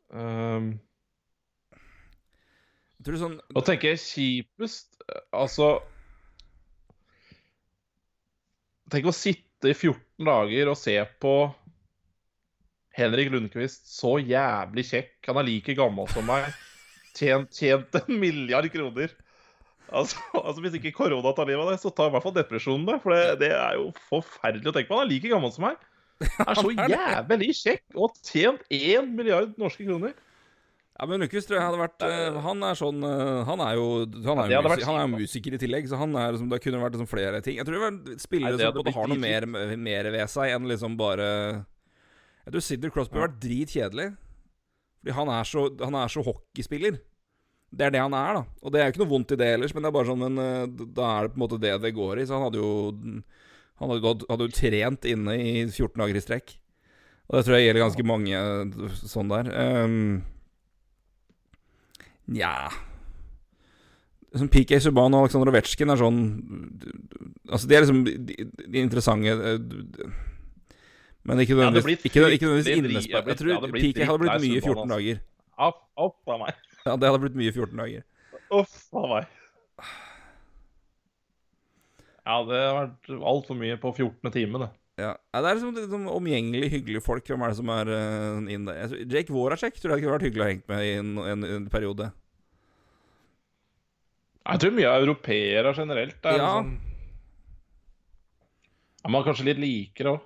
um, Jeg tror sånn Nå tenker jeg kjipest Altså Tenk å sitte i 14 dager og se på Henrik Lundqvist, så jævlig kjekk. Han er like gammel som meg. Tjent, tjent en milliard kroner. Altså, [laughs] altså Hvis ikke korona tar livet av deg, så tar i hvert fall depresjonen det. For det, det er jo forferdelig å tenke på. Han er like gammel som meg. Han er så [laughs] jævlig kjekk og har tjent én milliard norske kroner. Ja, men Lukas tror jeg hadde vært uh, Han er sånn uh, Han er jo Han er det jo hadde musi vært han er musiker i tillegg, så han er liksom, det kunne vært liksom flere ting. Jeg tror det var spillere Nei, det som både har noe mer, mer ved seg enn liksom bare Jeg tror Sidney Crosby har vært dritkjedelig. Fordi han er så Han er så hockeyspiller. Det er det han er, da. Og det er jo ikke noe vondt i det ellers, men det er bare sånn Men eh, da er det på en måte det det går i. Så han hadde jo Han hadde, hadde jo trent inne i 14 dager i strekk. Og det tror jeg gjelder ganske mange eh, sånn der. Um, Nja Som PK Subhaan og Aleksandr Ovetsjkin er sånn Altså, de er liksom de, de interessante eh, Men ikke nødvendigvis ja, ikke, ikke nødvendigvis innesperret. Jeg tror ja, PK hadde blitt mye i 14 Subhaan, altså. dager. Opp av meg. [laughs] Ja, det hadde blitt mye 14 dager. Uff a meg. Ja, det har vært altfor mye på 14. time, det. Ja, ja Det er liksom, liksom omgjengelig hyggelige folk. Hvem er det som er uh, inn der? Jake Voracek tror jeg kunne vært hyggelig å henge med i en, en, en periode. Jeg tror mye av europeere generelt er Ja. liksom ja, Man kanskje litt liker òg.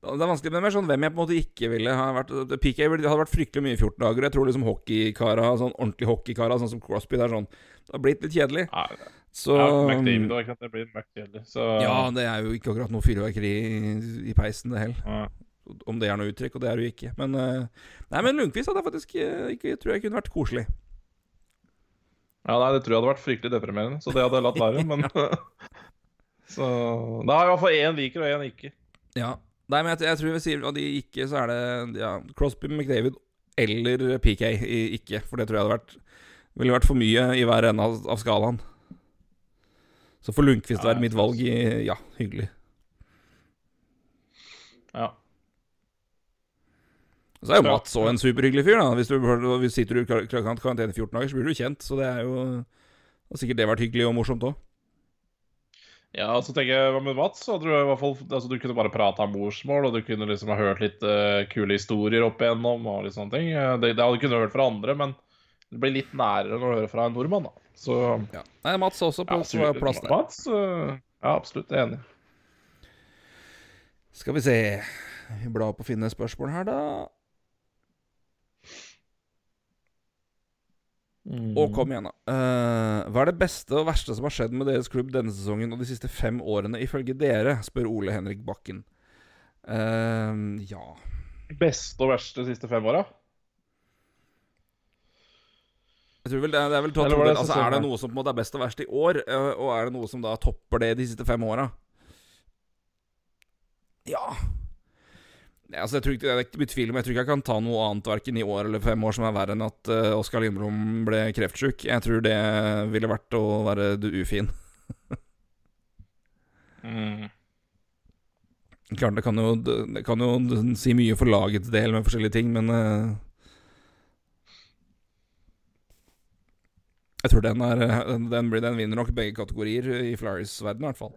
Det er vanskelig, men mer sånn hvem jeg på en måte ikke ville ha vært PK hadde vært fryktelig mye i 14 dager. Jeg tror liksom hockeykara, sånn ordentlig hockeykara, sånn som Crosby, det er sånn Det har blitt litt kjedelig. Ja, Så ja, McDavid det. Det blir McDavid. Så Ja, det er jo ikke akkurat noe fyrverkeri i, i peisen, det heller. Ja. Om det er noe uttrykk, og det er det jo ikke. Men eh, Nei, men Lundqvist hadde jeg faktisk Ikke ikke tror jeg kunne vært koselig. Ja, nei, det tror jeg hadde vært fryktelig deprimerende, så det hadde jeg latt være. [laughs] Men [laughs] Så Da har jeg i hvert fall én liker og én ikke. Ja. Nei, men jeg, jeg tror vi sier av de ikke, så er det ja, Crosby, McDavid eller PK i ikke. For det tror jeg hadde vært ville vært for mye i hver ende av, av skalaen. Så får Lundqvist være mitt valg i Ja, hyggelig. Ja. Så er jo Mats òg en superhyggelig fyr. da Hvis du hvis sitter i kar- kar- karantene i 14 dager, så blir du kjent. Så det er jo sikkert det vært hyggelig og morsomt òg. Ja, så tenker jeg, med Mats? Hadde du, i hvert fall, altså, du kunne bare prata morsmål, og du kunne liksom ha hørt litt uh, kule historier opp igjennom, og litt sånne ting. Eh, Det, det hadde du kunnet hørt fra andre, men det blir litt nærere når du hører fra en nordmann, da. Så Ja. Nei, Mats også på, ja, på plass der. Mats, uh, ja, absolutt enig. Skal vi se Vi blar opp og finner spørsmål her, da. Og kom igjen, da. Uh, hva er det beste og verste som har skjedd med deres klubb denne sesongen og de siste fem årene, ifølge dere? spør Ole Henrik Bakken. Uh, ja Beste og verste de siste fem åra? Jeg tror vel det, er- det er vel to, det altså, Er det noe som på en måte er best og verst i år, eh, og er det noe som da topper det de siste fem åra? Ja altså, jeg tror ikke, Det er ikke tvil om Jeg tror ikke jeg kan ta noe annet verken i år eller fem år som er verre enn at uh, Oskar Lindblom ble kreftsjuk. Jeg tror det ville vært å være du ufin. [laughs] Mm. Klart, det kan jo, det kan jo si mye for lagets del med forskjellige ting, men uh, Jeg tror den, er, den, den, den vinner nok begge kategorier i Flyers-verdenen, i hvert fall.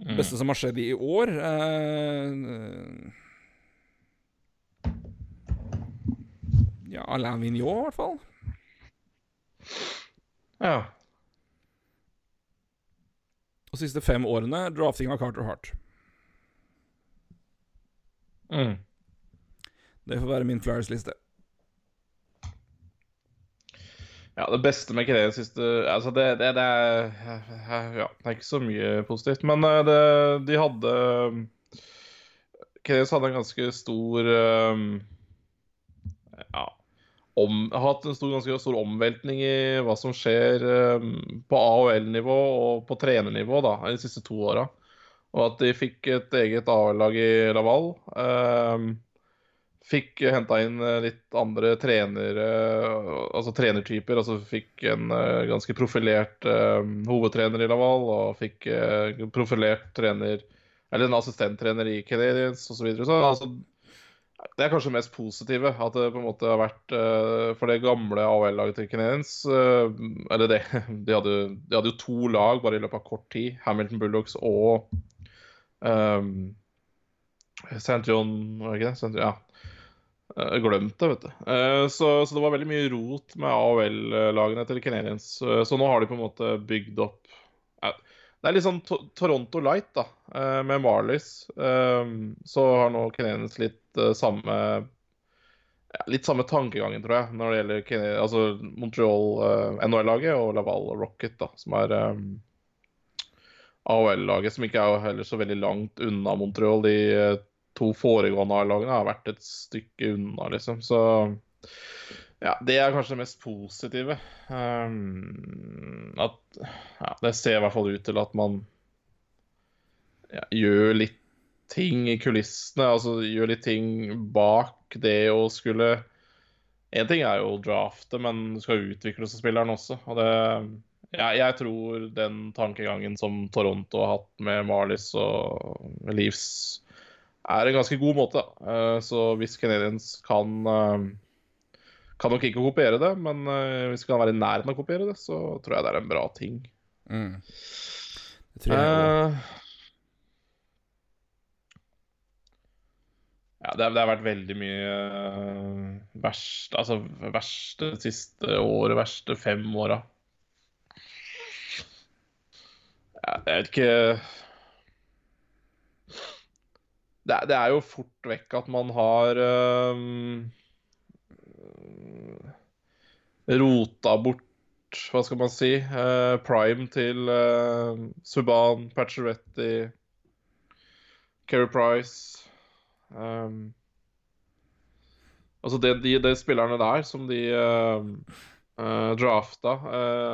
Det beste som har skjedd i år eh, Ja, Alain Vigneault, i hvert fall. Ja. Og de siste fem årene drafting av Carter Hart. Mm. Det får være min Flyers-liste. Ja, det beste med Canadiens siste Altså, det, det, det er Ja, det er ikke så mye positivt. Men eh, de hadde Canadiens hadde en ganske stor um, Ja om, hatt en stor, ganske stor omveltning i hva som skjer på AHL-nivå og på trenernivå da, de siste to åra. Og at de fikk et eget AHL-lag i Laval. Um, Fikk henta inn eh, litt andre trenere, altså trenertyper. Altså fikk en eh, ganske profilert eh, hovedtrener i Laval, og fikk eh, profilert trener Eller en assistenttrener i Canadiens osv. Så, videre. så altså, det er kanskje det mest positive. At det på en måte har vært eh, For det gamle AHL-laget til Canadiens eh, Eller det [laughs] de hadde, de hadde jo to lag bare i løpet av kort tid. Hamilton Bulldogs og um, St. John Var det ikke det? St. Ja. Jeg glemte det, vet du. Eh, Så, så det var veldig mye rot med AHL-lagene til Canadiens. Så, så nå har de på en måte bygd opp Det er litt sånn Toronto Light, da, eh, med Marlies. Eh, Så har nå Canadiens litt eh, samme Litt samme tankegangen, tror jeg, når det gjelder Canadi altså Montreal eh, NHL-laget og Laval Rocket, da, som er eh, AHL-laget, som ikke er heller så veldig langt unna Montreal. De eh, to foregående A-lagene har vært et stykke unna, liksom. Så ja, det er kanskje det mest positive. Um, at ja, Det ser i hvert fall ut til at man ja, gjør litt ting i kulissene. Altså gjør litt ting bak det å skulle Én ting er jo å drafte, men du skal utvikle seg spilleren også. Og det ja, jeg tror den tankegangen som Toronto har hatt med Marlies og Leaves, er en ganske god måte. Eh, Så hvis Canadians kan eh, Kan nok ikke kopiere det, men eh, hvis vi kan være i nærheten av å kopiere det, så tror jeg det er en bra ting. Mm. Det tror jeg. Eh, Ja, det, har- det har vært veldig mye uh, verst Altså verste siste året, verste fem åra. Ja, jeg vet ikke det, det er jo fort vekk at man har um, rota bort Hva skal man si? uh, prime til uh, Subhaan, Pacioretty, Keri Price um, Altså det, de, de spillerne der som de uh, uh, drafta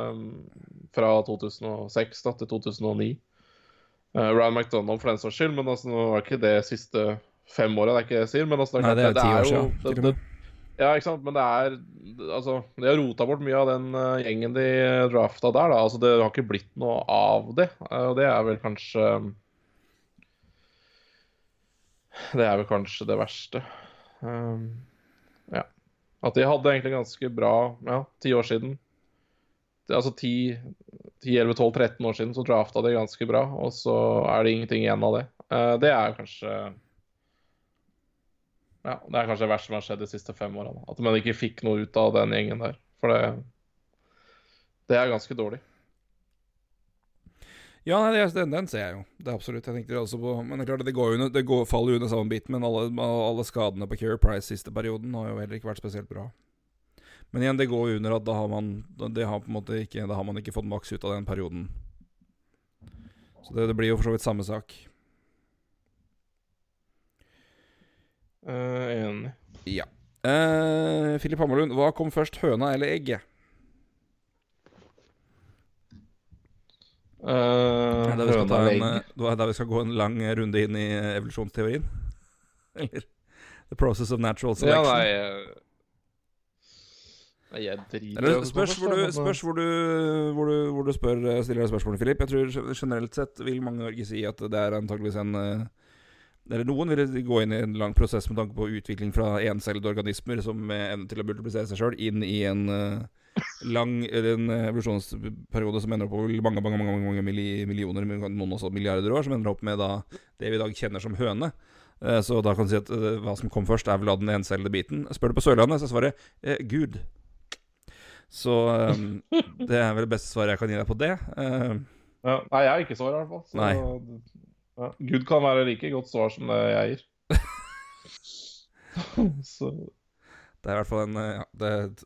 um, fra 2006 da, til 2009 Uh, Ryan McDonald for den saks skyld, men altså, nå var ikke det siste fem åra, det er ikke det jeg sier. Men altså, Nei, det er klart, ti år jo- siden, det- det- Ja, ikke sant, men det er Altså, de har rota bort mye av den uh, gjengen de drafta der, da. Altså, det har ikke blitt noe av det, Og og det er vel kanskje Det er vel kanskje det verste. Um, ja. At de hadde egentlig ganske bra Ja, ti år siden. Det, altså 10, 10, 11, 12, 13 år siden så drafta de ganske bra, og så er det ingenting igjen av det. Eh, det er kanskje ja, Det er kanskje det verste som har skjedd de siste fem årene. At man ikke fikk noe ut av den gjengen der. For det, det er ganske dårlig. Ja, nei, den, den ser jeg jo. Det er absolutt. Jeg tenkte også på Men det er klart, det, går under, det går, faller jo under samme bit. Men alle, alle skadene på Care Price siste perioden har jo heller ikke vært spesielt bra. Men igjen, det går jo under at da har man Det har på en måte ikke Da har man ikke fått maks ut av den perioden. Så det, det blir jo for så vidt samme sak. Uh, enig. Ja. Uh, Philip Hammerlund, hva kom først, høna eller egget? Uh, Er der vi en, der vi skal gå en lang runde inn i evolusjonsteorien? [laughs] Eller The process of natural Ja, selection? eh, Nei, jeg driter spørs, hvor du, spørs hvor du, hvor du, hvor du spør, eh, stiller deg spørsmålet, Filip. Jeg tror generelt sett vil mange i Norge si at det er antageligvis en eh, Eller noen vil gå inn i en lang prosess med tanke på utvikling fra encellede organismer som ender til å multiplisere seg sjøl, inn i en eh, lang en evolusjonsperiode som ender opp over mange, mange, mange, mange millioner, noen også milliarder år, som ender opp med da det vi i dag kjenner som høne. Så da kan du si at hva som kom først, er vel da den encellede biten. Spør du på Sørlandet, så er svaret eh, Gud. Så um, det er vel det beste svaret jeg kan gi deg på det. Eh, ja, Nei, jeg er ikke svar, i hvert fall. Så, Nei. Ja, Gud kan være like godt svar som det jeg gir. [laughs] [laughs] så Det er i hvert fall en eh, ja, det,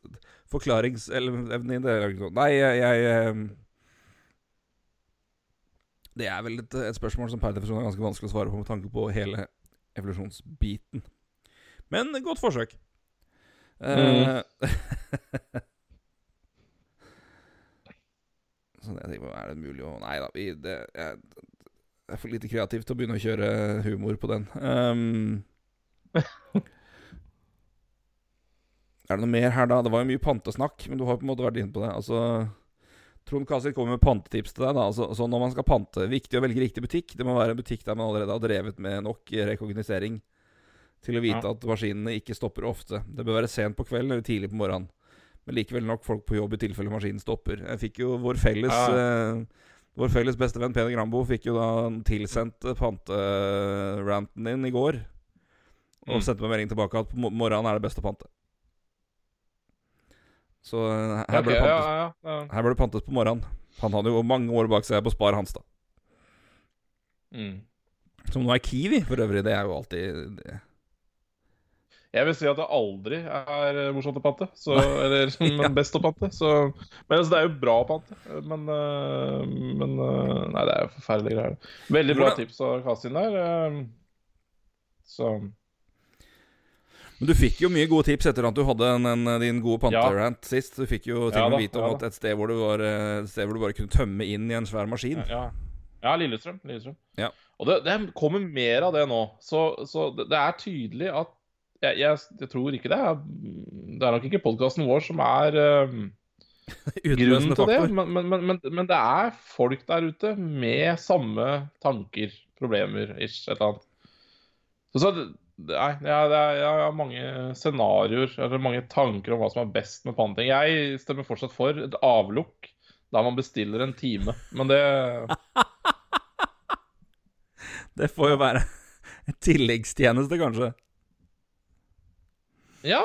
forklaringsevne i det Nei, jeg, jeg eh, Det er vel et, et spørsmål som per definisjon er ganske vanskelig å svare på med tanke på hele evolusjonsbiten. Men godt forsøk. Mm. så [laughs] jeg tenker, er det mulig å Nei da, vi, det er, er for lite kreativt å begynne å kjøre humor på den. Um, er det noe mer her, da? Det var jo mye pantesnakk, men du har på en måte vært inne på det. Altså Trond Kasit kommer med pantetips til deg. da altså, Så Når man skal pante, viktig å velge riktig butikk. Det må være en butikk der man allerede har drevet med nok rekognosering til å vite Ja. at maskinene ikke stopper ofte. Det bør være sent på kvelden eller tidlig på morgenen. Men likevel nok folk på jobb i tilfelle maskinen stopper. Jeg fikk jo vår felles Ja. eh, Vår felles bestevenn Peder Grambo fikk jo da tilsendt eh, panteranten din i går. Og Mm. sendte meg melding tilbake at på morgenen er det best å pante. Så eh, her okay, ble det ja, pantes, ja, ja. her ble det pantes på morgenen. Han hadde jo mange år bak seg på Spar Hanstad. Mm. Som nå er Kiwi, for øvrig. Det er jo alltid det. Jeg vil si at det aldri er eh, morsomt å pante. Så, [laughs] eller [laughs] men best å pante. Så, men altså, det er jo bra å pante. Men, øh, men øh, Nei, det er jo forferdelige greier. Veldig bra tips tips av Kasin der. Så Men du fikk jo mye gode tips etter at du hadde en, en, din gode panterant sist. Du fikk jo til Ja med vite om ja et sted, hvor du var, eh, et sted hvor du bare kunne tømme inn i en svær maskin. ja. ja, Lillestrøm. Lillestrøm. Ja. Og det, det kommer mer av det nå. Så, så det, det er tydelig at jeg, jeg, jeg tror ikke det Det er nok ikke podkasten vår som er [laughs] uh, grunnen til det, men, men, men, men, det er folk der ute med samme tanker, problemer, ish, et eller annet. Så, så nei, jeg har mange scenarioer, eller mange tanker om hva som er best med panting. Jeg stemmer fortsatt for et avlukk der man bestiller en time, men det [laughs] Det får jo være en tilleggstjeneste, kanskje. Ja,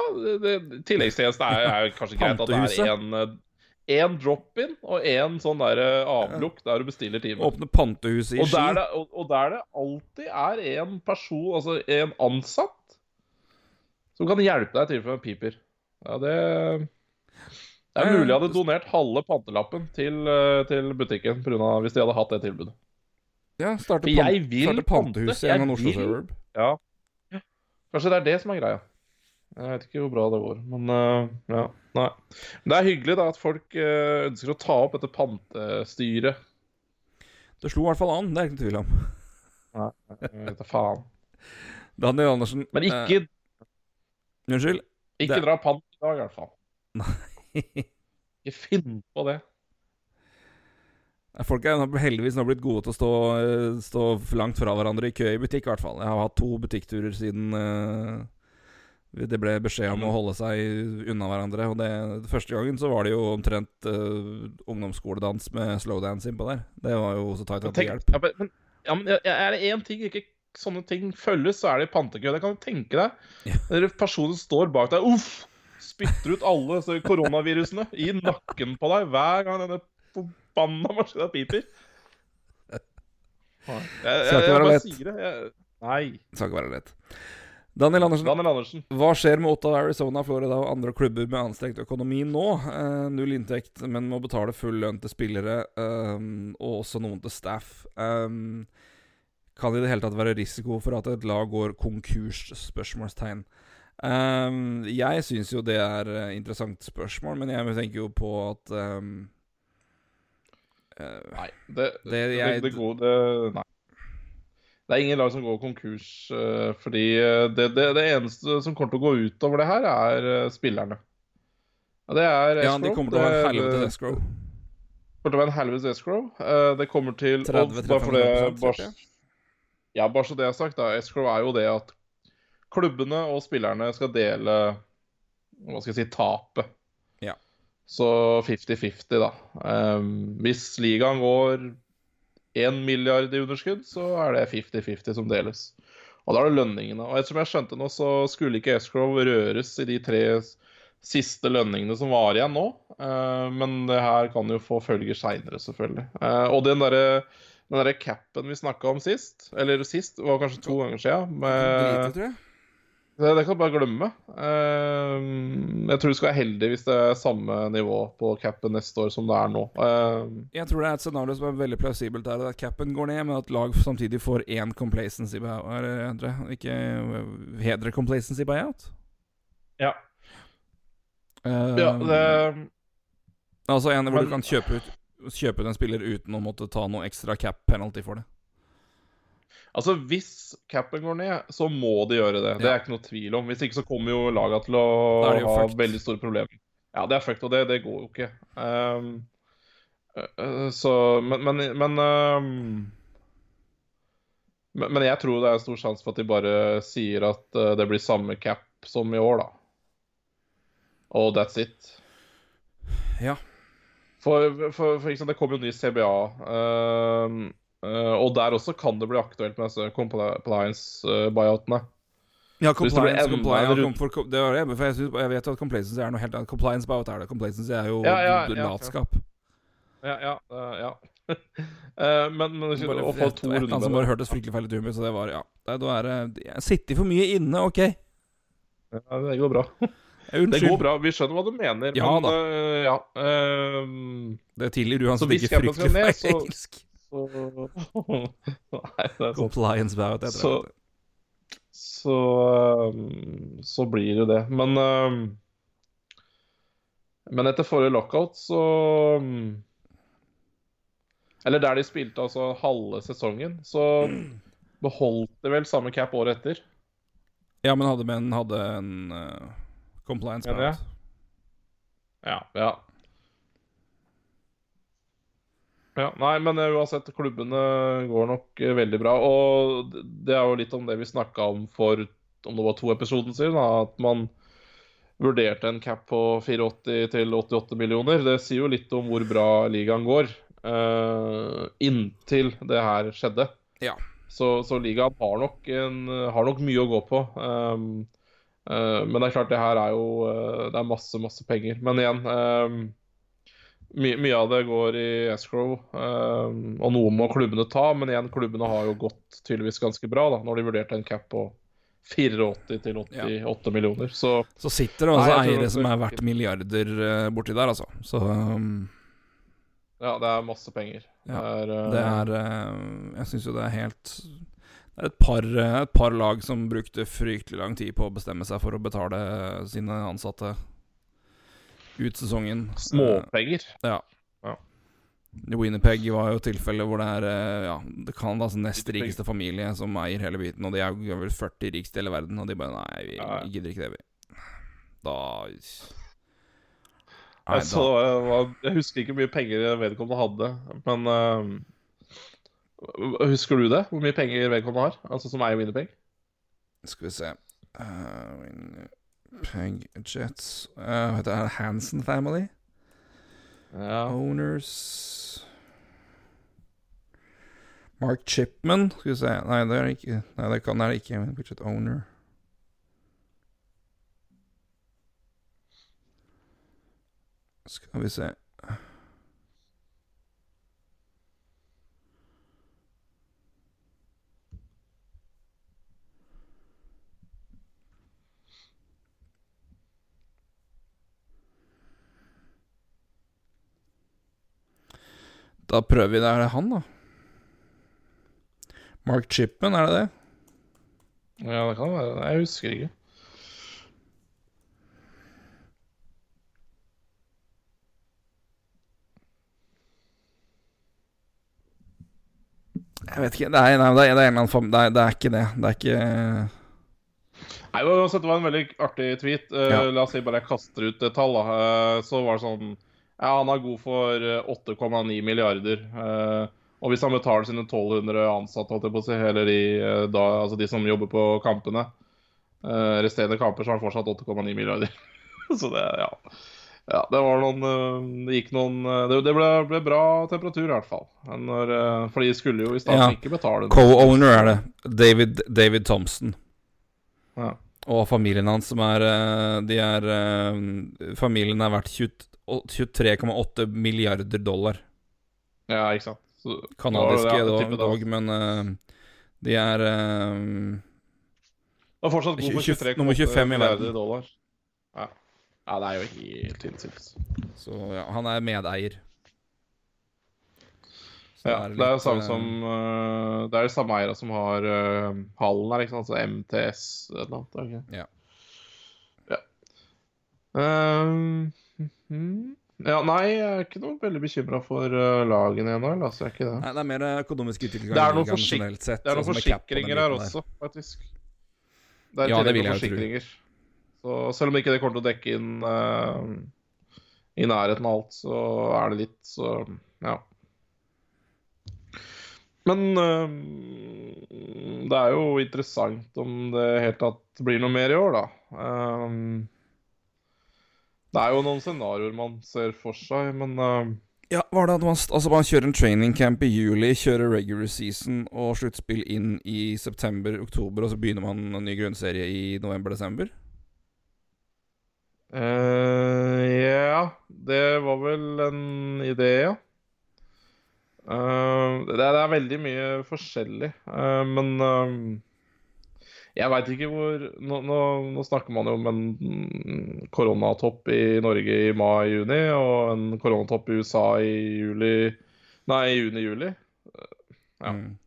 tilleggstjeneste er, er kanskje greit at det er en, en drop-in og en sånn der eh, avlukk der du bestiller time. Åpne pantehuset i Og Ski. der, det, og, og der det alltid er en person, altså en ansatt, som kan hjelpe deg til tilfelle det piper. Ja, det Det er mulig jeg hadde donert halve pantelappen til, eh, til butikken av, hvis de hadde hatt det tilbudet. Ja, starte, For pan vil starte pantehus i en av Oslo Suburb. Ja. Kanskje det er det som er greia. Jeg vet ikke hvor bra det går, men eh, ja. Nei. Men det er hyggelig da at folk eh, ønsker å ta opp dette pantestyret. Det slo i hvert fall an, det er ikke noe tvil om. Nei, jeg vet da faen. [laughs] Daniel Andersen Men ikke, eh, Unnskyld? ikke det- dra pant i dag, i hvert fall. Nei. [laughs] Ikke finn på det. Folk er heldigvis nå blitt gode til å stå, eh, stå langt fra hverandre i kø i butikk, i hvert fall. Jeg har hatt to butikkturer siden eh, det ble beskjed om å holde seg unna hverandre. Og det, Første gangen så var det jo omtrent uh, ungdomsskoledans med slowdance innpå der. Det var jo så tight at det hjalp. ja, men, ja, men er det én ting ikke sånne ting følges, så er det pantekø. Det kan du tenke deg. Ja. Når personen står bak deg, uff, spytter ut alle så koronavirusene i nakken på deg hver gang denne forbanna maskina piper. [laughs] Jeg, Jeg, jeg, jeg bare sier det. Jeg, nei. Det skal ikke være lett. Daniel Andersen, Daniel Andersen. hva skjer med Ottawa, Arizona, Florida og andre klubber med anstrengt økonomi nå? Eh, null inntekt, men må betale full lønn til spillere, um, og også noen til staff. Um, kan det i det hele tatt være risiko for at et lag går konkurs? Spørsmålstegn. Um, jeg syns jo det er interessant spørsmål, men jeg tenker jo på at um, Nei, det, Det det, jeg- det, det, Nei. Det er ingen lag som går konkurs, eh, fordi eh, det, det, det eneste som kommer til å gå utover det her, er eh, spillerne. Ja, det er Ja, de kommer til å ha en helvetes det- escrow. kommer til å være en helvetes escrow. Det kommer til 30, 30-35%, bare for det, bare, Ja, bare så det er sagt, da. Escrow er jo det at klubbene og spillerne skal dele Hva skal jeg si tapet. Ja. Så 50-50, da. Um, hvis ligaen går 1 milliard i underskudd, så er det 50-50 som deles. Og da er det lønningene. Og ettersom jeg skjønte nå, så skulle ikke escrow røres i de tre siste lønningene som var igjen nå. Eh, men det her kan jo få følger seinere, selvfølgelig. Eh, og den derre den der capen vi snakka om sist, eller sist, var kanskje to ganger siden med. Det, det kan du bare glemme. Uh, jeg tror du skal være heldig hvis det er samme nivå på capen neste år som det er nå. Uh, Jeg tror det er et scenario som er veldig plausibelt her. At capen går ned, men at lag samtidig får én complacency buyout. Er? Ikke hedre complacency buyout? ja. Uh, ja, det altså en hvor men- du kan kjøpe ut Kjøpe ut en spiller uten å måtte ta noe ekstra cap penalty for det. Altså, hvis capen går ned, så må de gjøre det. Det er ikke noe tvil om. Hvis ikke så kommer jo laga til å ha veldig store problemer. Ja, det er fucked, og det, det går jo ikke. Um, uh, så Men, men, men um, men, men jeg tror det er stor sjanse for at de bare sier at uh, det blir samme cap som i år, da. Og that's it. Ja. For, for, for for det kommer jo ny CBA, um, uh, og der også kan det bli aktuelt med disse compliance-buyoutene. Ja, compliance, det compliance, compliance en ja, for, det var det, for jeg, jeg vet jo at complacency er noe helt annet. Compliance buyout er det. Complacency er jo Ja, ja, latskap. Ja, ja. uh, ja. [laughs] Eh, men, men Bare å få to et eller runder som bare hørtes fryktelig feil ut så det var Ja. Da er det Jeg sitter for mye inne, OK. Ja, det går bra. [laughs] Det går bra. Vi skjønner hva du mener. Ja men, da. Uh, ja. Uh, Det tilgir du han Så som ikke fryktelig feil engelsk. Så [laughs] Nei, det er sånn. Compliance heter Så- det. Så ehm, Så blir det det. Men ehm, Men etter forrige lockout, så ehm, Eller der de spilte altså halve sesongen, så [clears throat] beholdt de vel samme cap året etter. Ja, men hadde, men hadde en uh, compliance Mener Ja. ja. Ja, nei, men eh, uansett, klubbene går nok eh, veldig bra. Og det er jo litt om det vi snakka om for om det var to episoder siden, at man vurderte en cap på 84 til 88 millioner. Det sier jo litt om hvor bra ligaen går, uh, inntil det her skjedde. Ja. Så, så ligaen har nok, en, har nok mye å gå på. Um, uh, men det er klart, det her er jo Det er masse, masse penger. Men igjen um, my, Mye av det går i escrow, um, og noe må klubbene ta. Men igjen, klubbene har jo gått tydeligvis ganske bra da, når de vurderte en cap på 84 til 88 millioner. Så Så sitter det Nei, eiere som er verdt milliarder eh, borti der, altså. Så um, ja, det er masse penger. Ja, det er, uh... det er uh, Jeg syns jo det er helt Det er et par, et par lag som brukte fryktelig lang tid på å bestemme seg for å betale sine ansatte ut sesongen. småpenger. Ja. Winnerpeg var jo tilfellet hvor det er eh, Ja, det kan altså nest rikeste familie som eier hele biten, og de er jo vel 40 rikeste i hele verden, og de bare Nei, vi Ja. gidder ikke det, vi. Da Nei, Jeg, så, jeg, jeg husker ikke hvor mye penger vedkommende hadde, men uh, Husker du det? Hvor mye penger vedkommende har? Altså som eier Winnerpeg? skal vi se uh, Winnipeg Jets uh, Det er? Hansen Family? Ja. Owners Mark Chipman, skal vi se Nei, det er ikke. Nei, det kan det ikke. Budget owner. Skal vi se Da prøver vi det. Er det han, da? Mark Chipman, er det det? ja, det kan være. Jeg husker ikke. Jeg vet ikke. Det er, nei, det er, det er en annen det er, det er ikke det. Det er ikke Nei, Det var en veldig artig tweet. Eh, Ja. La oss si bare jeg kaster ut et tall. da. Eh, så var det sånn Ja, han er god for eh, 8,9 milliarder. Eh, og hvis han betaler sine 1200 ansatte, eller de, eh, da, altså de som jobber på kampene, eh, resterende kamper, så har han fortsatt 8,9 milliarder. [laughs] så det, ja. Ja, det var noen eh, Det gikk noen eh, Det, det ble, ble bra temperatur, i hvert fall. Når, eh, for de skulle jo i starten Ja. ikke betale. Co-owner er det. David, David Thompson. Ja. Og familien hans som er eh, De er eh, Familien er verdt 23,8 milliarder dollar. ja, ikke sant. Så, Kanadiske Ja, dog, dog, men eh, de er Det er fortsatt god for 23,8 nummer 25 i milliarder dollar. Ja. ja, det er jo helt sinnssykt. Så ja, han er medeier. Ja, det er jo samme eh, som uh, Det er de samme eiere som har uh, hallen her, ikke sant? Altså MTS et eller annet. Okay. Ja. Ja. ja. mm -hmm. ja, nei, jeg er ikke noe veldig bekymra for uh, lagene ennå. Altså, jeg er ikke det. Nei, det er mer økonomisk utvikling Det er noen forsik- sett. Det er noen den forsikringer her også, faktisk. Det er Ja, det vil jeg forsikringer. tro. Så selv om ikke det kommer til å dekke inn uh, i nærheten av alt, så er det litt, så ja. Men øh, det er jo interessant om det helt tatt blir noe mer i år, da. Ehm, det er jo noen scenarioer man ser for seg, men øh, Ja, var det at man, altså man kjører en training camp i juli, kjører regular season og sluttspill inn i september-oktober, og så begynner man en ny grunnserie i november-desember? Eh, ja, det var vel en idé, ja. Eh, det, er, det er veldig mye forskjellig, uh, men uh, jeg veit ikke hvor nå, nå, nå snakker man jo om en koronatopp i Norge i mai-juni, og en koronatopp i USA i juli Nei, i juni-juli. Ja. Mm.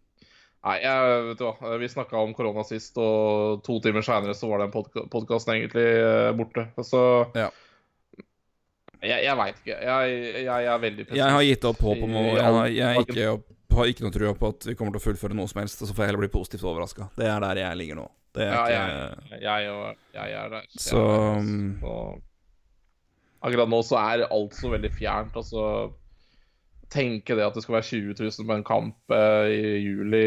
Nei, jeg, vet du hva. Vi snakka om korona sist, og to timer seinere så var den podka podkasten egentlig borte. Så Ja. Jeg, jeg veit ikke. Jeg, jeg, er veldig Jeg har gitt opp håp om å Jeg, har, jeg ikke, ikke noe tro på at vi kommer til å fullføre noe som helst, og så får jeg heller bli positivt overraska. Det er der jeg ligger nå. Det er Ja, ikke jeg, jeg, jeg er der. Jeg Så, er der, um, Så Akkurat nå så er alt så veldig fjernt. Altså Tenke det at det skal være 20 000 på en kamp eh, i juli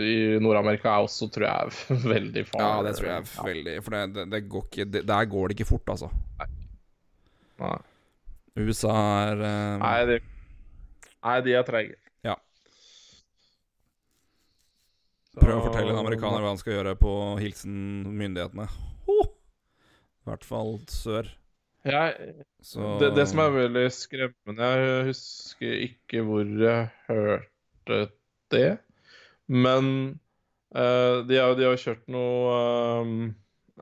i Nord-Amerika er også, tror jeg, [laughs] veldig farlig. Ja, det tror jeg er veldig For det, det, det går ikke det, Der går det ikke fort, altså. Nei. USA er uh, Nei, de, nei, de er treige. Ja. Prøv å fortelle en amerikaner hva han skal gjøre på hilsen myndighetene. Ho! I hvert fall sør. Jeg, Så det, det som er veldig skremmende Jeg husker ikke hvor jeg hørte det. Men uh, de, har, de har kjørt noen um,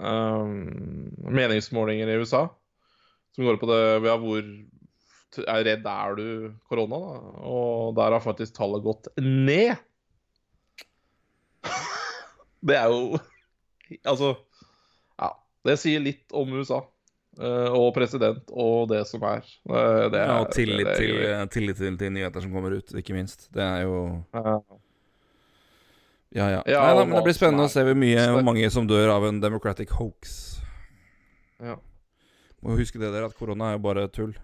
um, meningsmålinger i USA som går på det ja, hvor er redd er du korona, da? Og der har faktisk tallet gått ned. [laughs] Det er jo Altså Ja. Det sier litt om USA. eh, og president og det som er. Eh, det er Ja, og tillit, det er til, tillit til, til nyheter som kommer ut, ikke minst. Det er jo Ja. Ja, ja. Ja, Nei, da, men det blir spennende å se hvor mye hvor mange som dør av en democratic hoax. Ja. Må huske det der at korona er jo bare tull.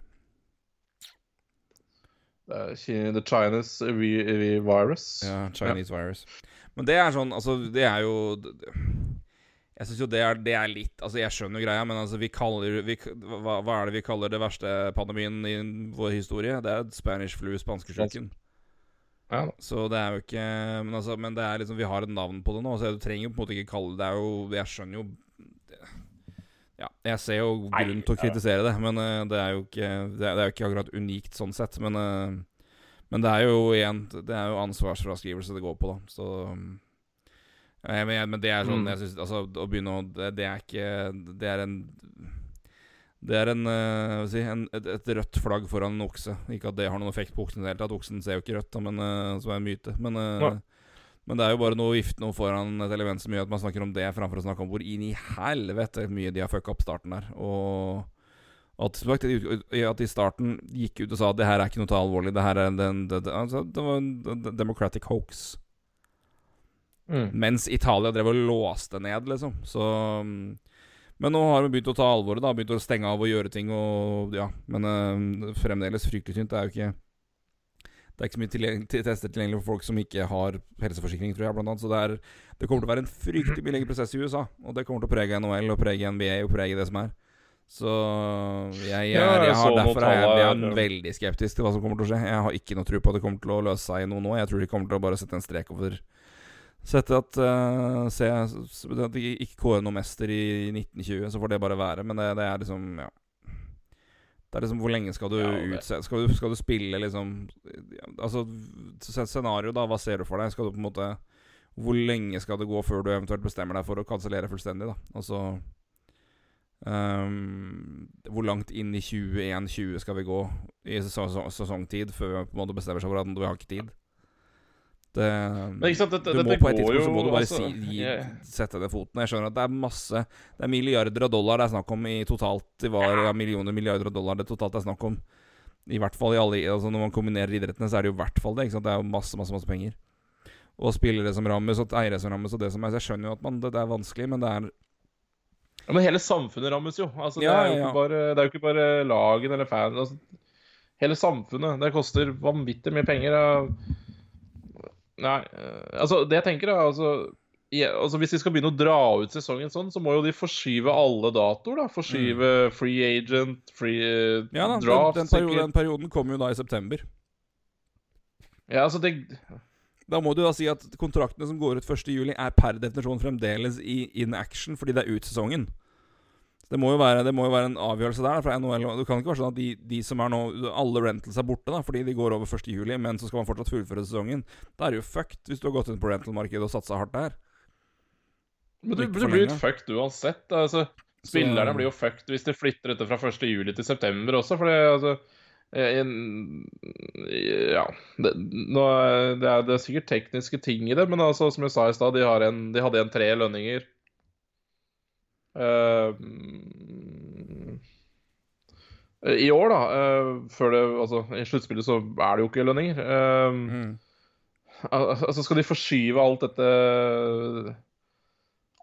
Det The Chinese re re virus. Ja, Chinese virus. Men det er sånn, altså Det er jo Jeg syns jo det er, det er litt Altså, jeg skjønner greia, men altså, vi kaller vi, hva, hva er det vi kaller det verste pandemien i vår historie? Det er Spanish flu, spanskesyken. Ja. Så det er jo ikke Men, altså, men det er liksom vi har et navn på det nå, så du trenger jo på en måte ikke kalle det Det er jo Jeg skjønner jo Ja, jeg ser jo grunn til å kritisere det, men uh, det er jo ikke Det er, det jo ikke akkurat unikt sånn sett, men uh, Men det er jo igjen Det er jo ansvarsfraskrivelse det går på, da. Så men, jeg- men det er sånn Mm. Jeg synes Altså, å begynne å det, det er ikke Det er en det er en, uh, si, en, et, et rødt flagg foran en okse. Ikke at det har noen effekt på oksen i det hele tatt. Oksen ser jo ikke rødt, da, men, som er en myte. Men, Nei. Men det er jo bare noe å vifte noe foran et element som gjør at man snakker om det framfor å snakke om hvor inn i helvete mye de har fucka opp starten der. Og at, at i starten gikk ut og sa at det her er ikke noe alvorlig. Det her er en, det, det, altså, det var en democratic hoax. Mm. Mens Italia drev og låste ned, liksom. Så mm, Men nå har vi begynt å ta alvoret, da. Begynt å stenge av og gjøre ting og Ja. Men øh, fremdeles fryktelig tynt. Det er jo ikke Det er ikke så mye tilgjeng- til tester tilgjengelig for folk som ikke har helseforsikring, tror jeg, blant annet. Så det, er, det kommer til å være en fryktelig mye lengre prosess i USA. Og det kommer til å prege NHL og prege NBA og prege det som er. Så jeg, jeg, Ja, jeg, jeg har, derfor er jeg, jeg er veldig skeptisk til hva som kommer til å skje. Jeg har ikke noe tro på at det kommer til å løse seg i noe nå. Jeg tror de kommer til å bare sette en strek over Sette at uh, se, At de ikke kårer noen mester i 1920, så får det bare være. Men det, det er liksom Ja. Det er liksom Hvor lenge skal du Ja, utsette utse... Skal du, skal du spille liksom Altså Scenario, da. Hva ser du for deg? Skal du på en måte Hvor lenge skal det gå før du eventuelt bestemmer deg for å kansellere fullstendig, da? Altså um, Hvor langt inn i 21-20 skal vi gå i sesong, sesong, sesongtid før vi på en måte bestemmer seg for at vi har ikke tid? Det, Men ikke sant, dette, du må dette på et tidspunkt så må du bare altså, si, gi, sette ned foten. Jeg skjønner at det er masse Det er milliarder av dollar det er snakk om i totalt. Det var ja, millioner milliarder av dollar det totalt er snakk om. I hvert fall i alle Altså Når man kombinerer idrettene, så er det jo i hvert fall det. Det er jo masse, masse, masse penger. Og spillere som rammes, og eiere som rammes, og det som er jeg skjønner jo at man, det, det er vanskelig, men det er Ja, men hele samfunnet rammes jo. Altså, det, Ja, er jo ja, bare, det er jo ikke bare lagen eller fans. Altså, hele samfunnet. Det koster vanvittig mye penger. ja. Nei, eh, altså det jeg tenker er altså, ja, altså Hvis de skal begynne å dra ut sesongen sånn, så må jo de forskyve alle datoer. da Forskyve free agent, free eh, Mm. Ja da, den, draft den, perioden, den perioden kommer jo da i september. Ja, altså det Da må du da si at kontraktene som går ut 1.7, er per definisjon fremdeles i in action fordi det er ut sesongen. Det må jo være, det må jo være en avgjørelse der fra NHL. Det kan ikke være sånn at de, de som er nå Alle rentals er borte da fordi de går over 1.7, men så skal man fortsatt fullføre sesongen. Da er det jo fucked hvis du har gått inn på rental-markedet og satsa hardt der. Men du, du blir jo fucked uansett. Altså, spillerne blir jo fucked hvis de flytter dette fra 1. juli til september også, for det altså eh, en, Ja. Det, nå, er- det, er, det er sikkert tekniske ting i det, men altså, som jeg sa i stad, de, de hadde igjen tre lønninger. Eh, I år, da. eh, før det Altså, i sluttspillet så er det jo ikke lønninger. Eh, Mm. Altså, skal de forskyve alt dette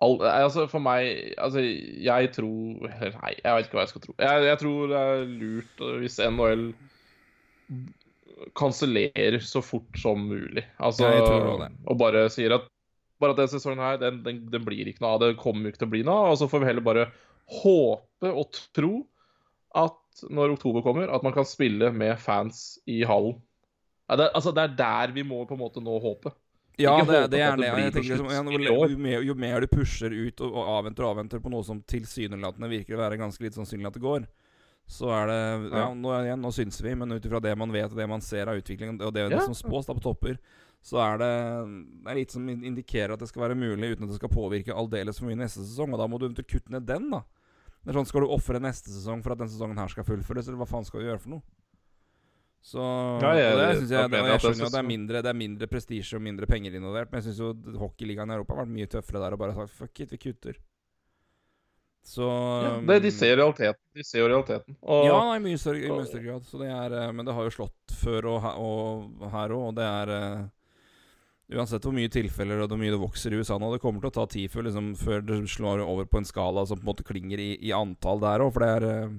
All, altså, for meg Altså, jeg tror Nei, jeg vet ikke hva jeg skal tro. Jeg, jeg tror det er lurt hvis NHL kansellerer så fort som mulig. Altså, og bare sier at bare at denne sesongen her, den, den, den blir ikke noe av. Det kommer ikke til å bli noe. Og så får vi heller bare håpe og tro at når oktober kommer, at man kan spille med fans i hallen. Ja, det, altså, det er der vi må på en måte nå håpe. Ja, det, det er det det. Liksom, jo, mer, jo mer du pusher ut og, og avventer og avventer på noe som tilsynelatende virker å være ganske litt sannsynlig at det går, så er det Ja, Ja. nå, igjen, nå syns vi, men ut ifra det man vet og det man ser av utviklingen, og det, det som spås da på topper, så er det, det er litt som indikerer at det skal være mulig uten at det skal påvirke aldeles for mye neste sesong. Og da må du eventuelt kutte ned den, da. Det er sånn, Skal du ofre neste sesong for at denne sesongen her skal fullføres, eller hva faen skal du gjøre for noe? Så Ja, jeg- det synes jeg, det, jeg skjønner jo at det er mindre Det er mindre prestisje og mindre penger involvert, men jeg syns jo hockeyligaen i Europa har vært mye tøffere der og bare sagt fuck it, vi kutter. Så Ja, det, de ser realiteten. De ser jo realiteten. Og, Ja, i mye større, grad. Så det er, eh, men det har jo slått før og, og her òg, og det er eh, Uansett hvor mye tilfeller og hvor mye det vokser i USA nå, det kommer til å ta tid før, liksom, før det slår over på en skala som på en måte klinger i, i antall der òg, for det er eh,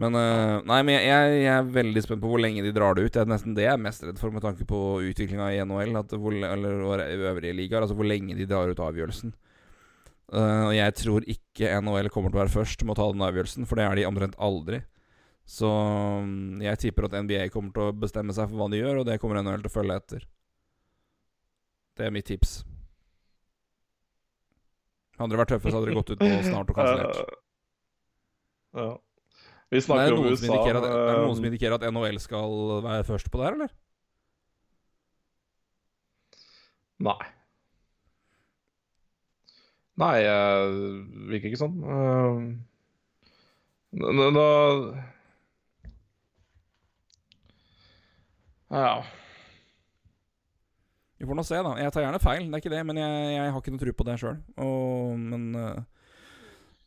Men eh, Nei, men jeg, jeg, er veldig spent på hvor lenge de drar det ut. Det er nesten det jeg er mest redd for med tanke på utviklinga i NHL, hvor, eller øvrige ligaer. Altså hvor lenge de drar ut avgjørelsen. Eh, og jeg tror ikke NHL kommer til å være først med å ta den avgjørelsen, for det er de omtrent aldri. Så mm, jeg tipper at NBA kommer til å bestemme seg for hva de gjør, og det kommer NHL til å følge etter. Det er mitt tips. Hadde det vært tøffe, så hadde dere gått ut på snart og kansellert. Eh, [laughs] ja. Vi Er snakker om USA. at, er det noen eh, som indikerer at NHL skal være først på det her, eller? Nei. Nei, det virker ikke sånn. Uh, nå, nå Ja. Vi får nå se, da. Jeg tar gjerne feil, det er ikke det, men jeg, jeg har ikke noe tro på det sjøl. Men øh,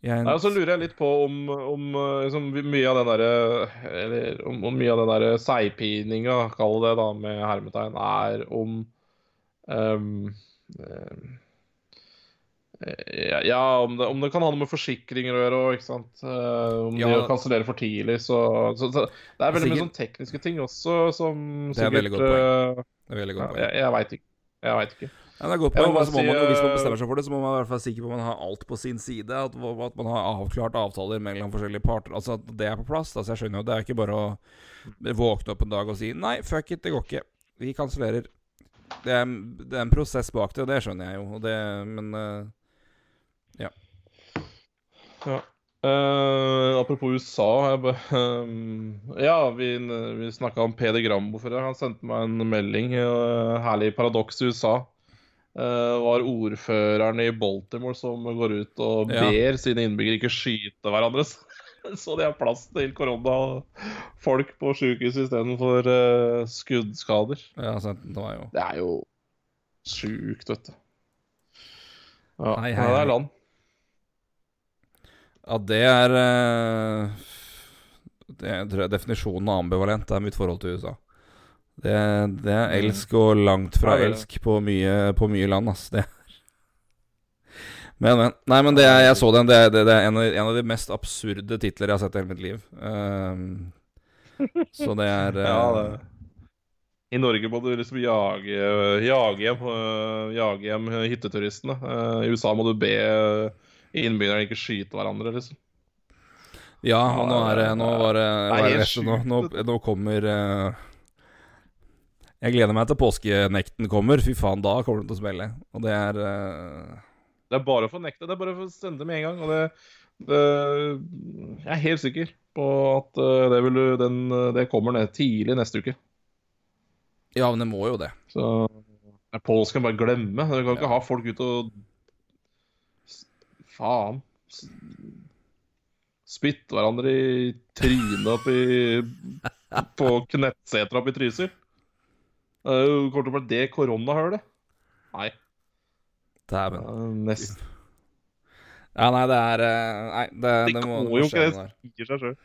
jeg Nei, og så lurer jeg litt på om, om eh, liksom, mye av den derre Eller om, om mye av den derre seigpininga, kall det da, med hermetegn, er om um, um, ja, om, det, om det kan ha noe med forsikringer å gjøre òg, ikke sant. Eh, om Ja. de å kansellere for tidlig, så, så, så Det er veldig mye sånn tekniske ting også som Det er veldig godt veldig ja, jeg jeg veit ikke. Jeg vet ikke. Ja, det er godt poeng, men må si, man hvis man øh, bestemmer seg for det, så må man i hvert fall være sikker på at man har alt på sin side. At, at man har avklart avtaler mellom forskjellige parter. Altså at det er på plass. Altså Jeg skjønner jo Det er ikke bare å våkne opp en dag og si 'nei, fuck it, det går ikke'. Vi kansellerer. Det, er- det er en prosess bak det, og det skjønner jeg jo. Og det, men ja. Ja. Eh, apropos USA ba- [laughs] ehm, Ja, vi, vi snakka om Peder Grambo før. Han sendte meg en melding. Uh, herlig paradoks i USA. Uh, var ordføreren i Baltimore som går ut og Ja. ber sine innbyggere ikke skyte hverandre. [laughs] Så de har plass til koronafolk på sjukehus istedenfor uh, skuddskader. ja, sant, det var jo Det er jo sjukt, vet du. Ja, Hei, hei, det er land. Ja, det er eh, Det tror jeg definisjonen av ambivalent er mitt forhold til USA. Det, det er elsk og langt fra elsk på mye, på mye land, ass. Det men, men. Nei, men det er, jeg så den. Det er, det, er en, av, en av de mest absurde titler jeg har sett i hele mitt liv. Um, så det er uh, [laughs] Ja, det. I Norge må du liksom jage, jage hjem, øh, jage hjem hytteturistene. Uh, I USA må du be innbyggerne ikke skyte hverandre, liksom. Ja, og nå er det Nå var det, er det nå, nå, nå kommer eh, Jeg gleder meg til påskenekten kommer. Fy faen, da kommer de til å smelle. Og det er eh, Det er bare å fornekte. Det er bare å sende det med en gang. Og det, det Jeg er helt sikker på at øh, det, vil, den, det kommer ned tidlig neste uke. Ja, men det må jo det. Så påsken bare glemme. Du kan ikke ha folk ute og Faen. Spytte hverandre i trynet oppi På knettseter oppe i Trysil. Det er kommer til å bli det koronahølet. Nei. Dæven. Nesten. Ja, nei, det er eh, Nei, det, Det det må, går det må jo skje ikke, det sier seg sjøl.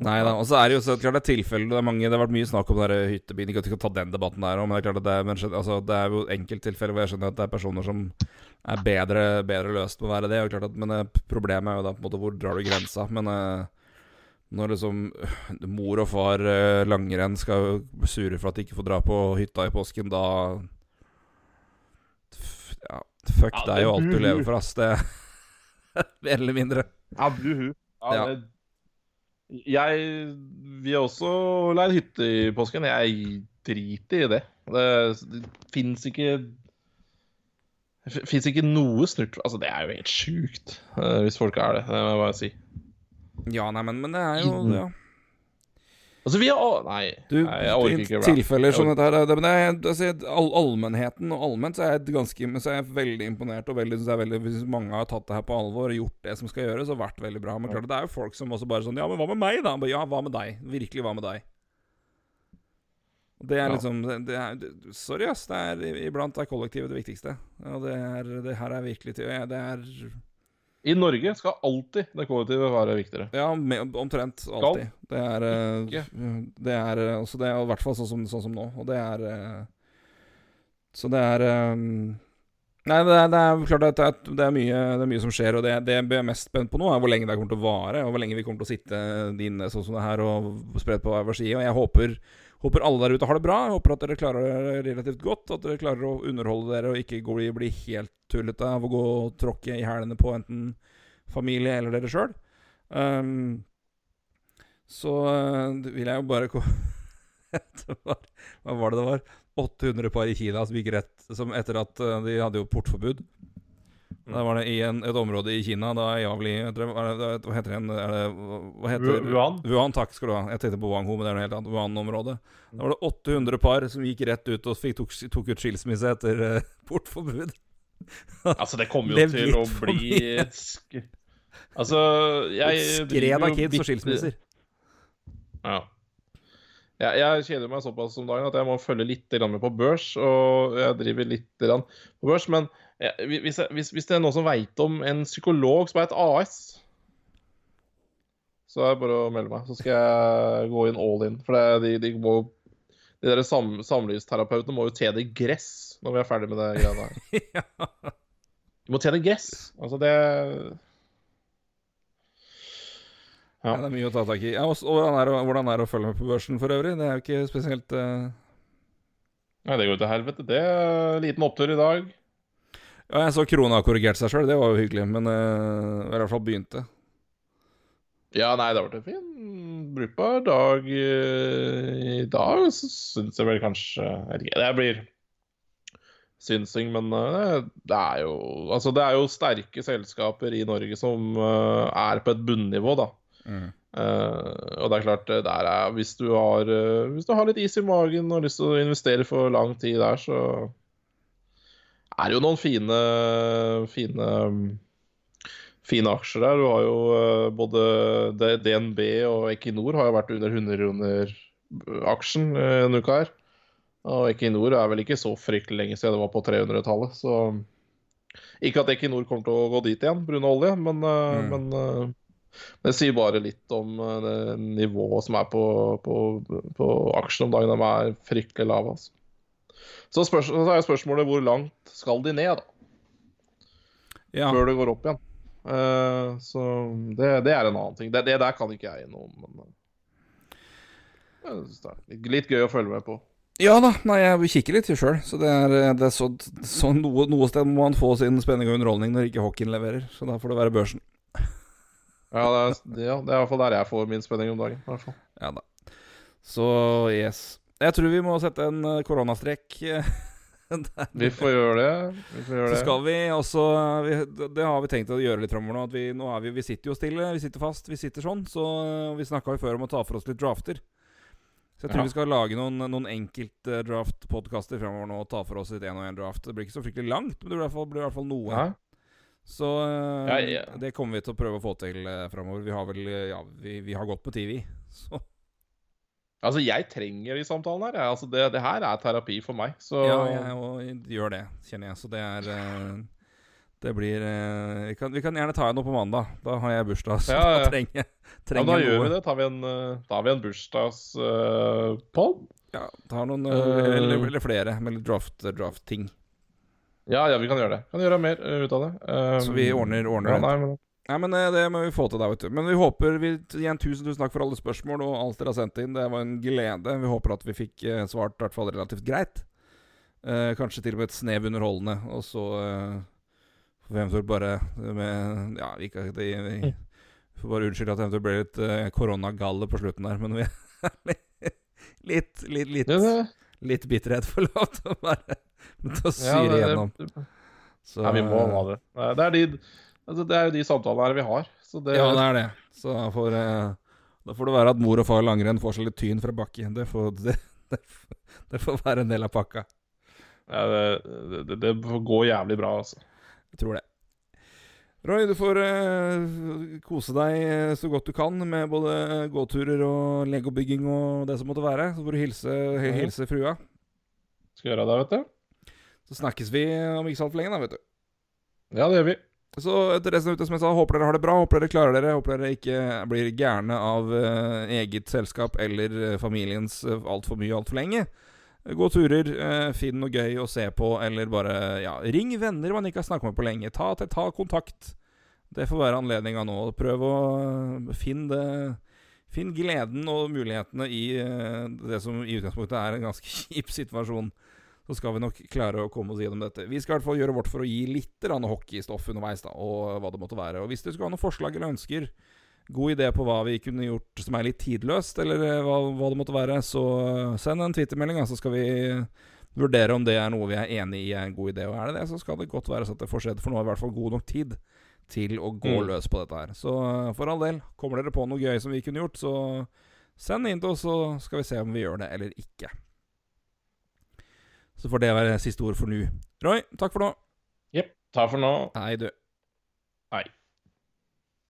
Nei da. Og så er det jo så klart det er tilfeller Det er mange Det har vært mye snakk om det der hyttebil. Ikke at vi skal ta den debatten der men det er klart at det er, men, altså, det er jo enkelttilfeller hvor jeg skjønner at det er personer som er bedre, bedre løst med å være det. Og klart at, men eh, problemet er jo da på en måte hvor drar du grensa? Men eh, når liksom øh, mor og far eh, langrenn skal sure for at de ikke får dra på hytta i påsken, da Ja, fuck Ja, deg og alt du lever for, ass. Det [laughs] Mer eller mindre. Ja, buhu. Ja, Ja. det- Jeg Vi har også leid hytte i påsken. Jeg driter i det. Det, det fins ikke fins ikke noe snurt Altså, det er jo helt sjukt eh, hvis folk er det. Det må jeg bare si. Ja, nei, men, men det er jo ja. Altså, vi har Nei, Du, nei jeg orker ikke rap. tilfeller som dette her men det er, altså, all, Allmennheten og allment så er jeg ganske så er jeg veldig imponert og veldig, veldig Hvis mange har tatt det her på alvor og gjort det som skal gjøres, og vært veldig bra. Men klart, det er jo folk som også bare sånn Ja, men hva med meg, da? Bare, Ja, hva med deg? Virkelig, hva med deg? Det er liksom det, er, Sorry, ass. Det er, iblant er kollektivet det viktigste. Og det, er, det her er virkelig til Det er I Norge skal alltid det kollektive være viktigere. Ja, med, omtrent alltid. Det er, eh, det er eh, også det, er i hvert fall sånn som, sånn som nå. Og det er eh, Så det er Nei, det er, det er klart at det det er, mye, det er mye som skjer, og det, det jeg er mest spent på nå, er hvor lenge det kommer til å vare, og hvor lenge vi kommer til å sitte inne sånn som det her og spredt på hver vår side. Og jeg håper, håper alle der ute har det bra. Håper at dere klarer det relativt godt, at dere klarer å underholde dere og ikke bli, bli helt tullete av å gå og tråkke i hælene på enten familie eller dere sjøl. Um, så uh, vil jeg jo bare [laughs] Hva var det det var? 800 par i Kina som gikk rett som Etter at uh, de hadde jo portforbud. Mm. Da var det i en, et område i Kina da Javli Hva heter det? Er det hva heter Wuhan? Wuhan, takk skal du ha. Jeg tenkte på Wangho, men det er noe helt annet. Wuhan-området. Da var det 800 par som gikk rett ut og fikk, tok, tok ut skilsmisse etter uh, [laughs] portforbud. altså, det kommer jo til å bli Altså, jeg Skred av kids og skilsmisser. Ja. Jeg, jeg kjeder meg såpass om dagen at jeg må følge litt med på børs. Og jeg driver litt på børs. Men hvis, jeg, hvis, hvis, det er noen som veit om en psykolog som er et AS, så er det bare å melde meg. Så skal jeg gå inn all in. For det, de, de, må, de der sam, samlivsterapeutene må jo det gress når vi er ferdig med det greia der. [laughs] De må tjene gress. Altså, det ja. det er mye å ta tak i. Ja, og hvordan er, det, hvordan er det å følge med på børsen for øvrig? Det er jo ikke spesielt uh... Nei, det går til helvete. Det er en liten opptur i dag. Ja, jeg så krona korrigerte korrigert seg sjøl. Det var jo hyggelig. Men uh, i hvert fall begynte. Ja, nei, det vært en fin, brukbar dag uh, i dag. Så syns jeg vel kanskje Jeg vet ikke, det blir synsing, men uh, det er jo Altså, det er jo sterke selskaper i Norge som er på et bunnivå, da. Mm. Uh, og det er klart, der er, hvis, du har, hvis du har litt is i magen og har lyst til å investere for lang tid der, så er jo noen fine, fine, fine aksjer der. Du har jo uh, både DNB og Equinor har jo vært under 100 kroner aksjen en uke her. Og Equinor er vel ikke så fryktelig lenge siden det var på 300-tallet, så Ikke at Equinor kommer til å gå dit igjen pga. olje, men, mm. men det sier bare litt om eh, det nivået som er på, på, på aksjene om dagen. De er fryktelig lave. Altså. Så, spørs, så, er spørsmålet hvor langt skal de ned, da? Ja. Før det går opp igjen. Uh, så det, det, er en annen ting. Det, det, der kan ikke jeg noe om. Men uh, det er litt gøy å følge med på. Ja da, nei, jeg kikker litt sjøl. Så det er, det er så, så noe, noe, sted må man få sin spenning og underholdning når ikke hockeyen leverer. Så da får det være børsen. Ja, det er, det, ja, det er i hvert fall der jeg får min spenning om dagen. I hvert fall. Ja da. Så yes. Jeg tror vi må sette en koronastrekk koronastrek. [laughs] vi får gjøre det. Vi får gjøre så skal vi også vi, Det har vi tenkt å gjøre litt framover nå. At vi, nå er vi, vi sitter jo stille, vi sitter fast, vi sitter sånn. Så vi snakka jo før om å ta for oss litt drafter. Så jeg tror ja. vi skal lage noen, noen enkeltdraft-podkaster framover nå og ta for oss litt én og én draft. Det blir ikke så fryktelig langt, men det blir i hvert fall, blir i hvert fall noe. Ja. Så uh, ja, det kommer vi til å prøve å få til uh, framover. Vi har vel Ja, vi, vi har gått på TV, [laughs] så Altså, jeg trenger de samtalene her. Altså, det, det, her er terapi for meg. Så Ja, jeg gjør det, kjenner jeg. Så det er uh, Det blir vi kan, vi, kan, gjerne ta noe på mandag. Da har jeg bursdag, så ja, [laughs] da trenger, trenger ja, Da gjør vi det. Tar vi en, tar vi en bursdagspod? ja, tar noen eller, eller, flere med draft-ting. Draft ja, ja, vi kan gjøre det. Kan gjøre mer uh, ut av det. Um, så vi ordner, ordner ja, nei, men... Nei, men eh, Det må vi få til, da, vet du. Men vi håper vi, Igjen tusen tusen takk for alle spørsmål og alt dere har sendt inn. Det var en glede. Vi håper at vi fikk eh, svart i hvert fall relativt greit. Eh, kanskje til og med et snev underholdende. Og så eh, får vi eventuelt bare med Ja, vi, kan, det, vi får bare unnskylde at det eventuelt ble litt eh, koronagalle på slutten der, men vi [laughs] litt, litt, litt, litt, litt bitterhet får lov til å være til å syre ja, igjennom. Så, ja, vi må ha det. Det er, de, altså, det er jo de samtalene her vi har. Det, ja, det er det. Så da får, eh, da får, det være at mor og far langrenn får seg litt tyn fra bakken. Det får, [laughs] det, det får, være en del av pakka. Ja, det, det, får gå jævlig bra, altså. Jeg tror det. Roy, du får uh, kose deg eh, så godt du kan med både gåturer og legobygging og det som måtte være. Så får du hilse, hilse frua. Skal gjøre det, vet du. Så snakkes vi om ikke så altfor lenge, da, vet du. Ja, det gjør vi. Så til resten ute, som jeg sa, håper dere har det bra. Håper dere klarer dere. Håper dere ikke blir gærne av uh, eget selskap eller uh, familiens uh, altfor mye altfor lenge. Gå turer, finn noe gøy å se på, eller bare ja, ring venner man ikke har snakket med på lenge. Ta, ta kontakt. Det får være anledninga nå. Prøv å finne det Finn gleden og mulighetene i det som i utgangspunktet er en ganske [laughs] kjip situasjon så skal vi nok klare å komme oss gjennom dette. Vi skal i hvert fall gjøre vårt for å gi litt hockeystoff underveis, da, og hva det måtte være. Og hvis du skulle ha noen forslag eller ønsker, god idé på hva vi kunne gjort som er litt tidløst, eller eh, hva, hva det måtte være, så send en twittermelding, så skal vi vurdere om det er noe vi er enig i er en god idé. Og er det det, så skal det godt være så at det får skjedd, for nå har vi i hvert fall god nok tid til å gå mm. løs på dette her. Så eh, for all del, kommer dere på noe gøy som vi kunne gjort, så send inn til oss, så skal vi se om vi gjør det eller ikke. Så får det være siste ord for nå. Roy, takk for nå. Jepp. Takk for nå. Hei, du. Hei.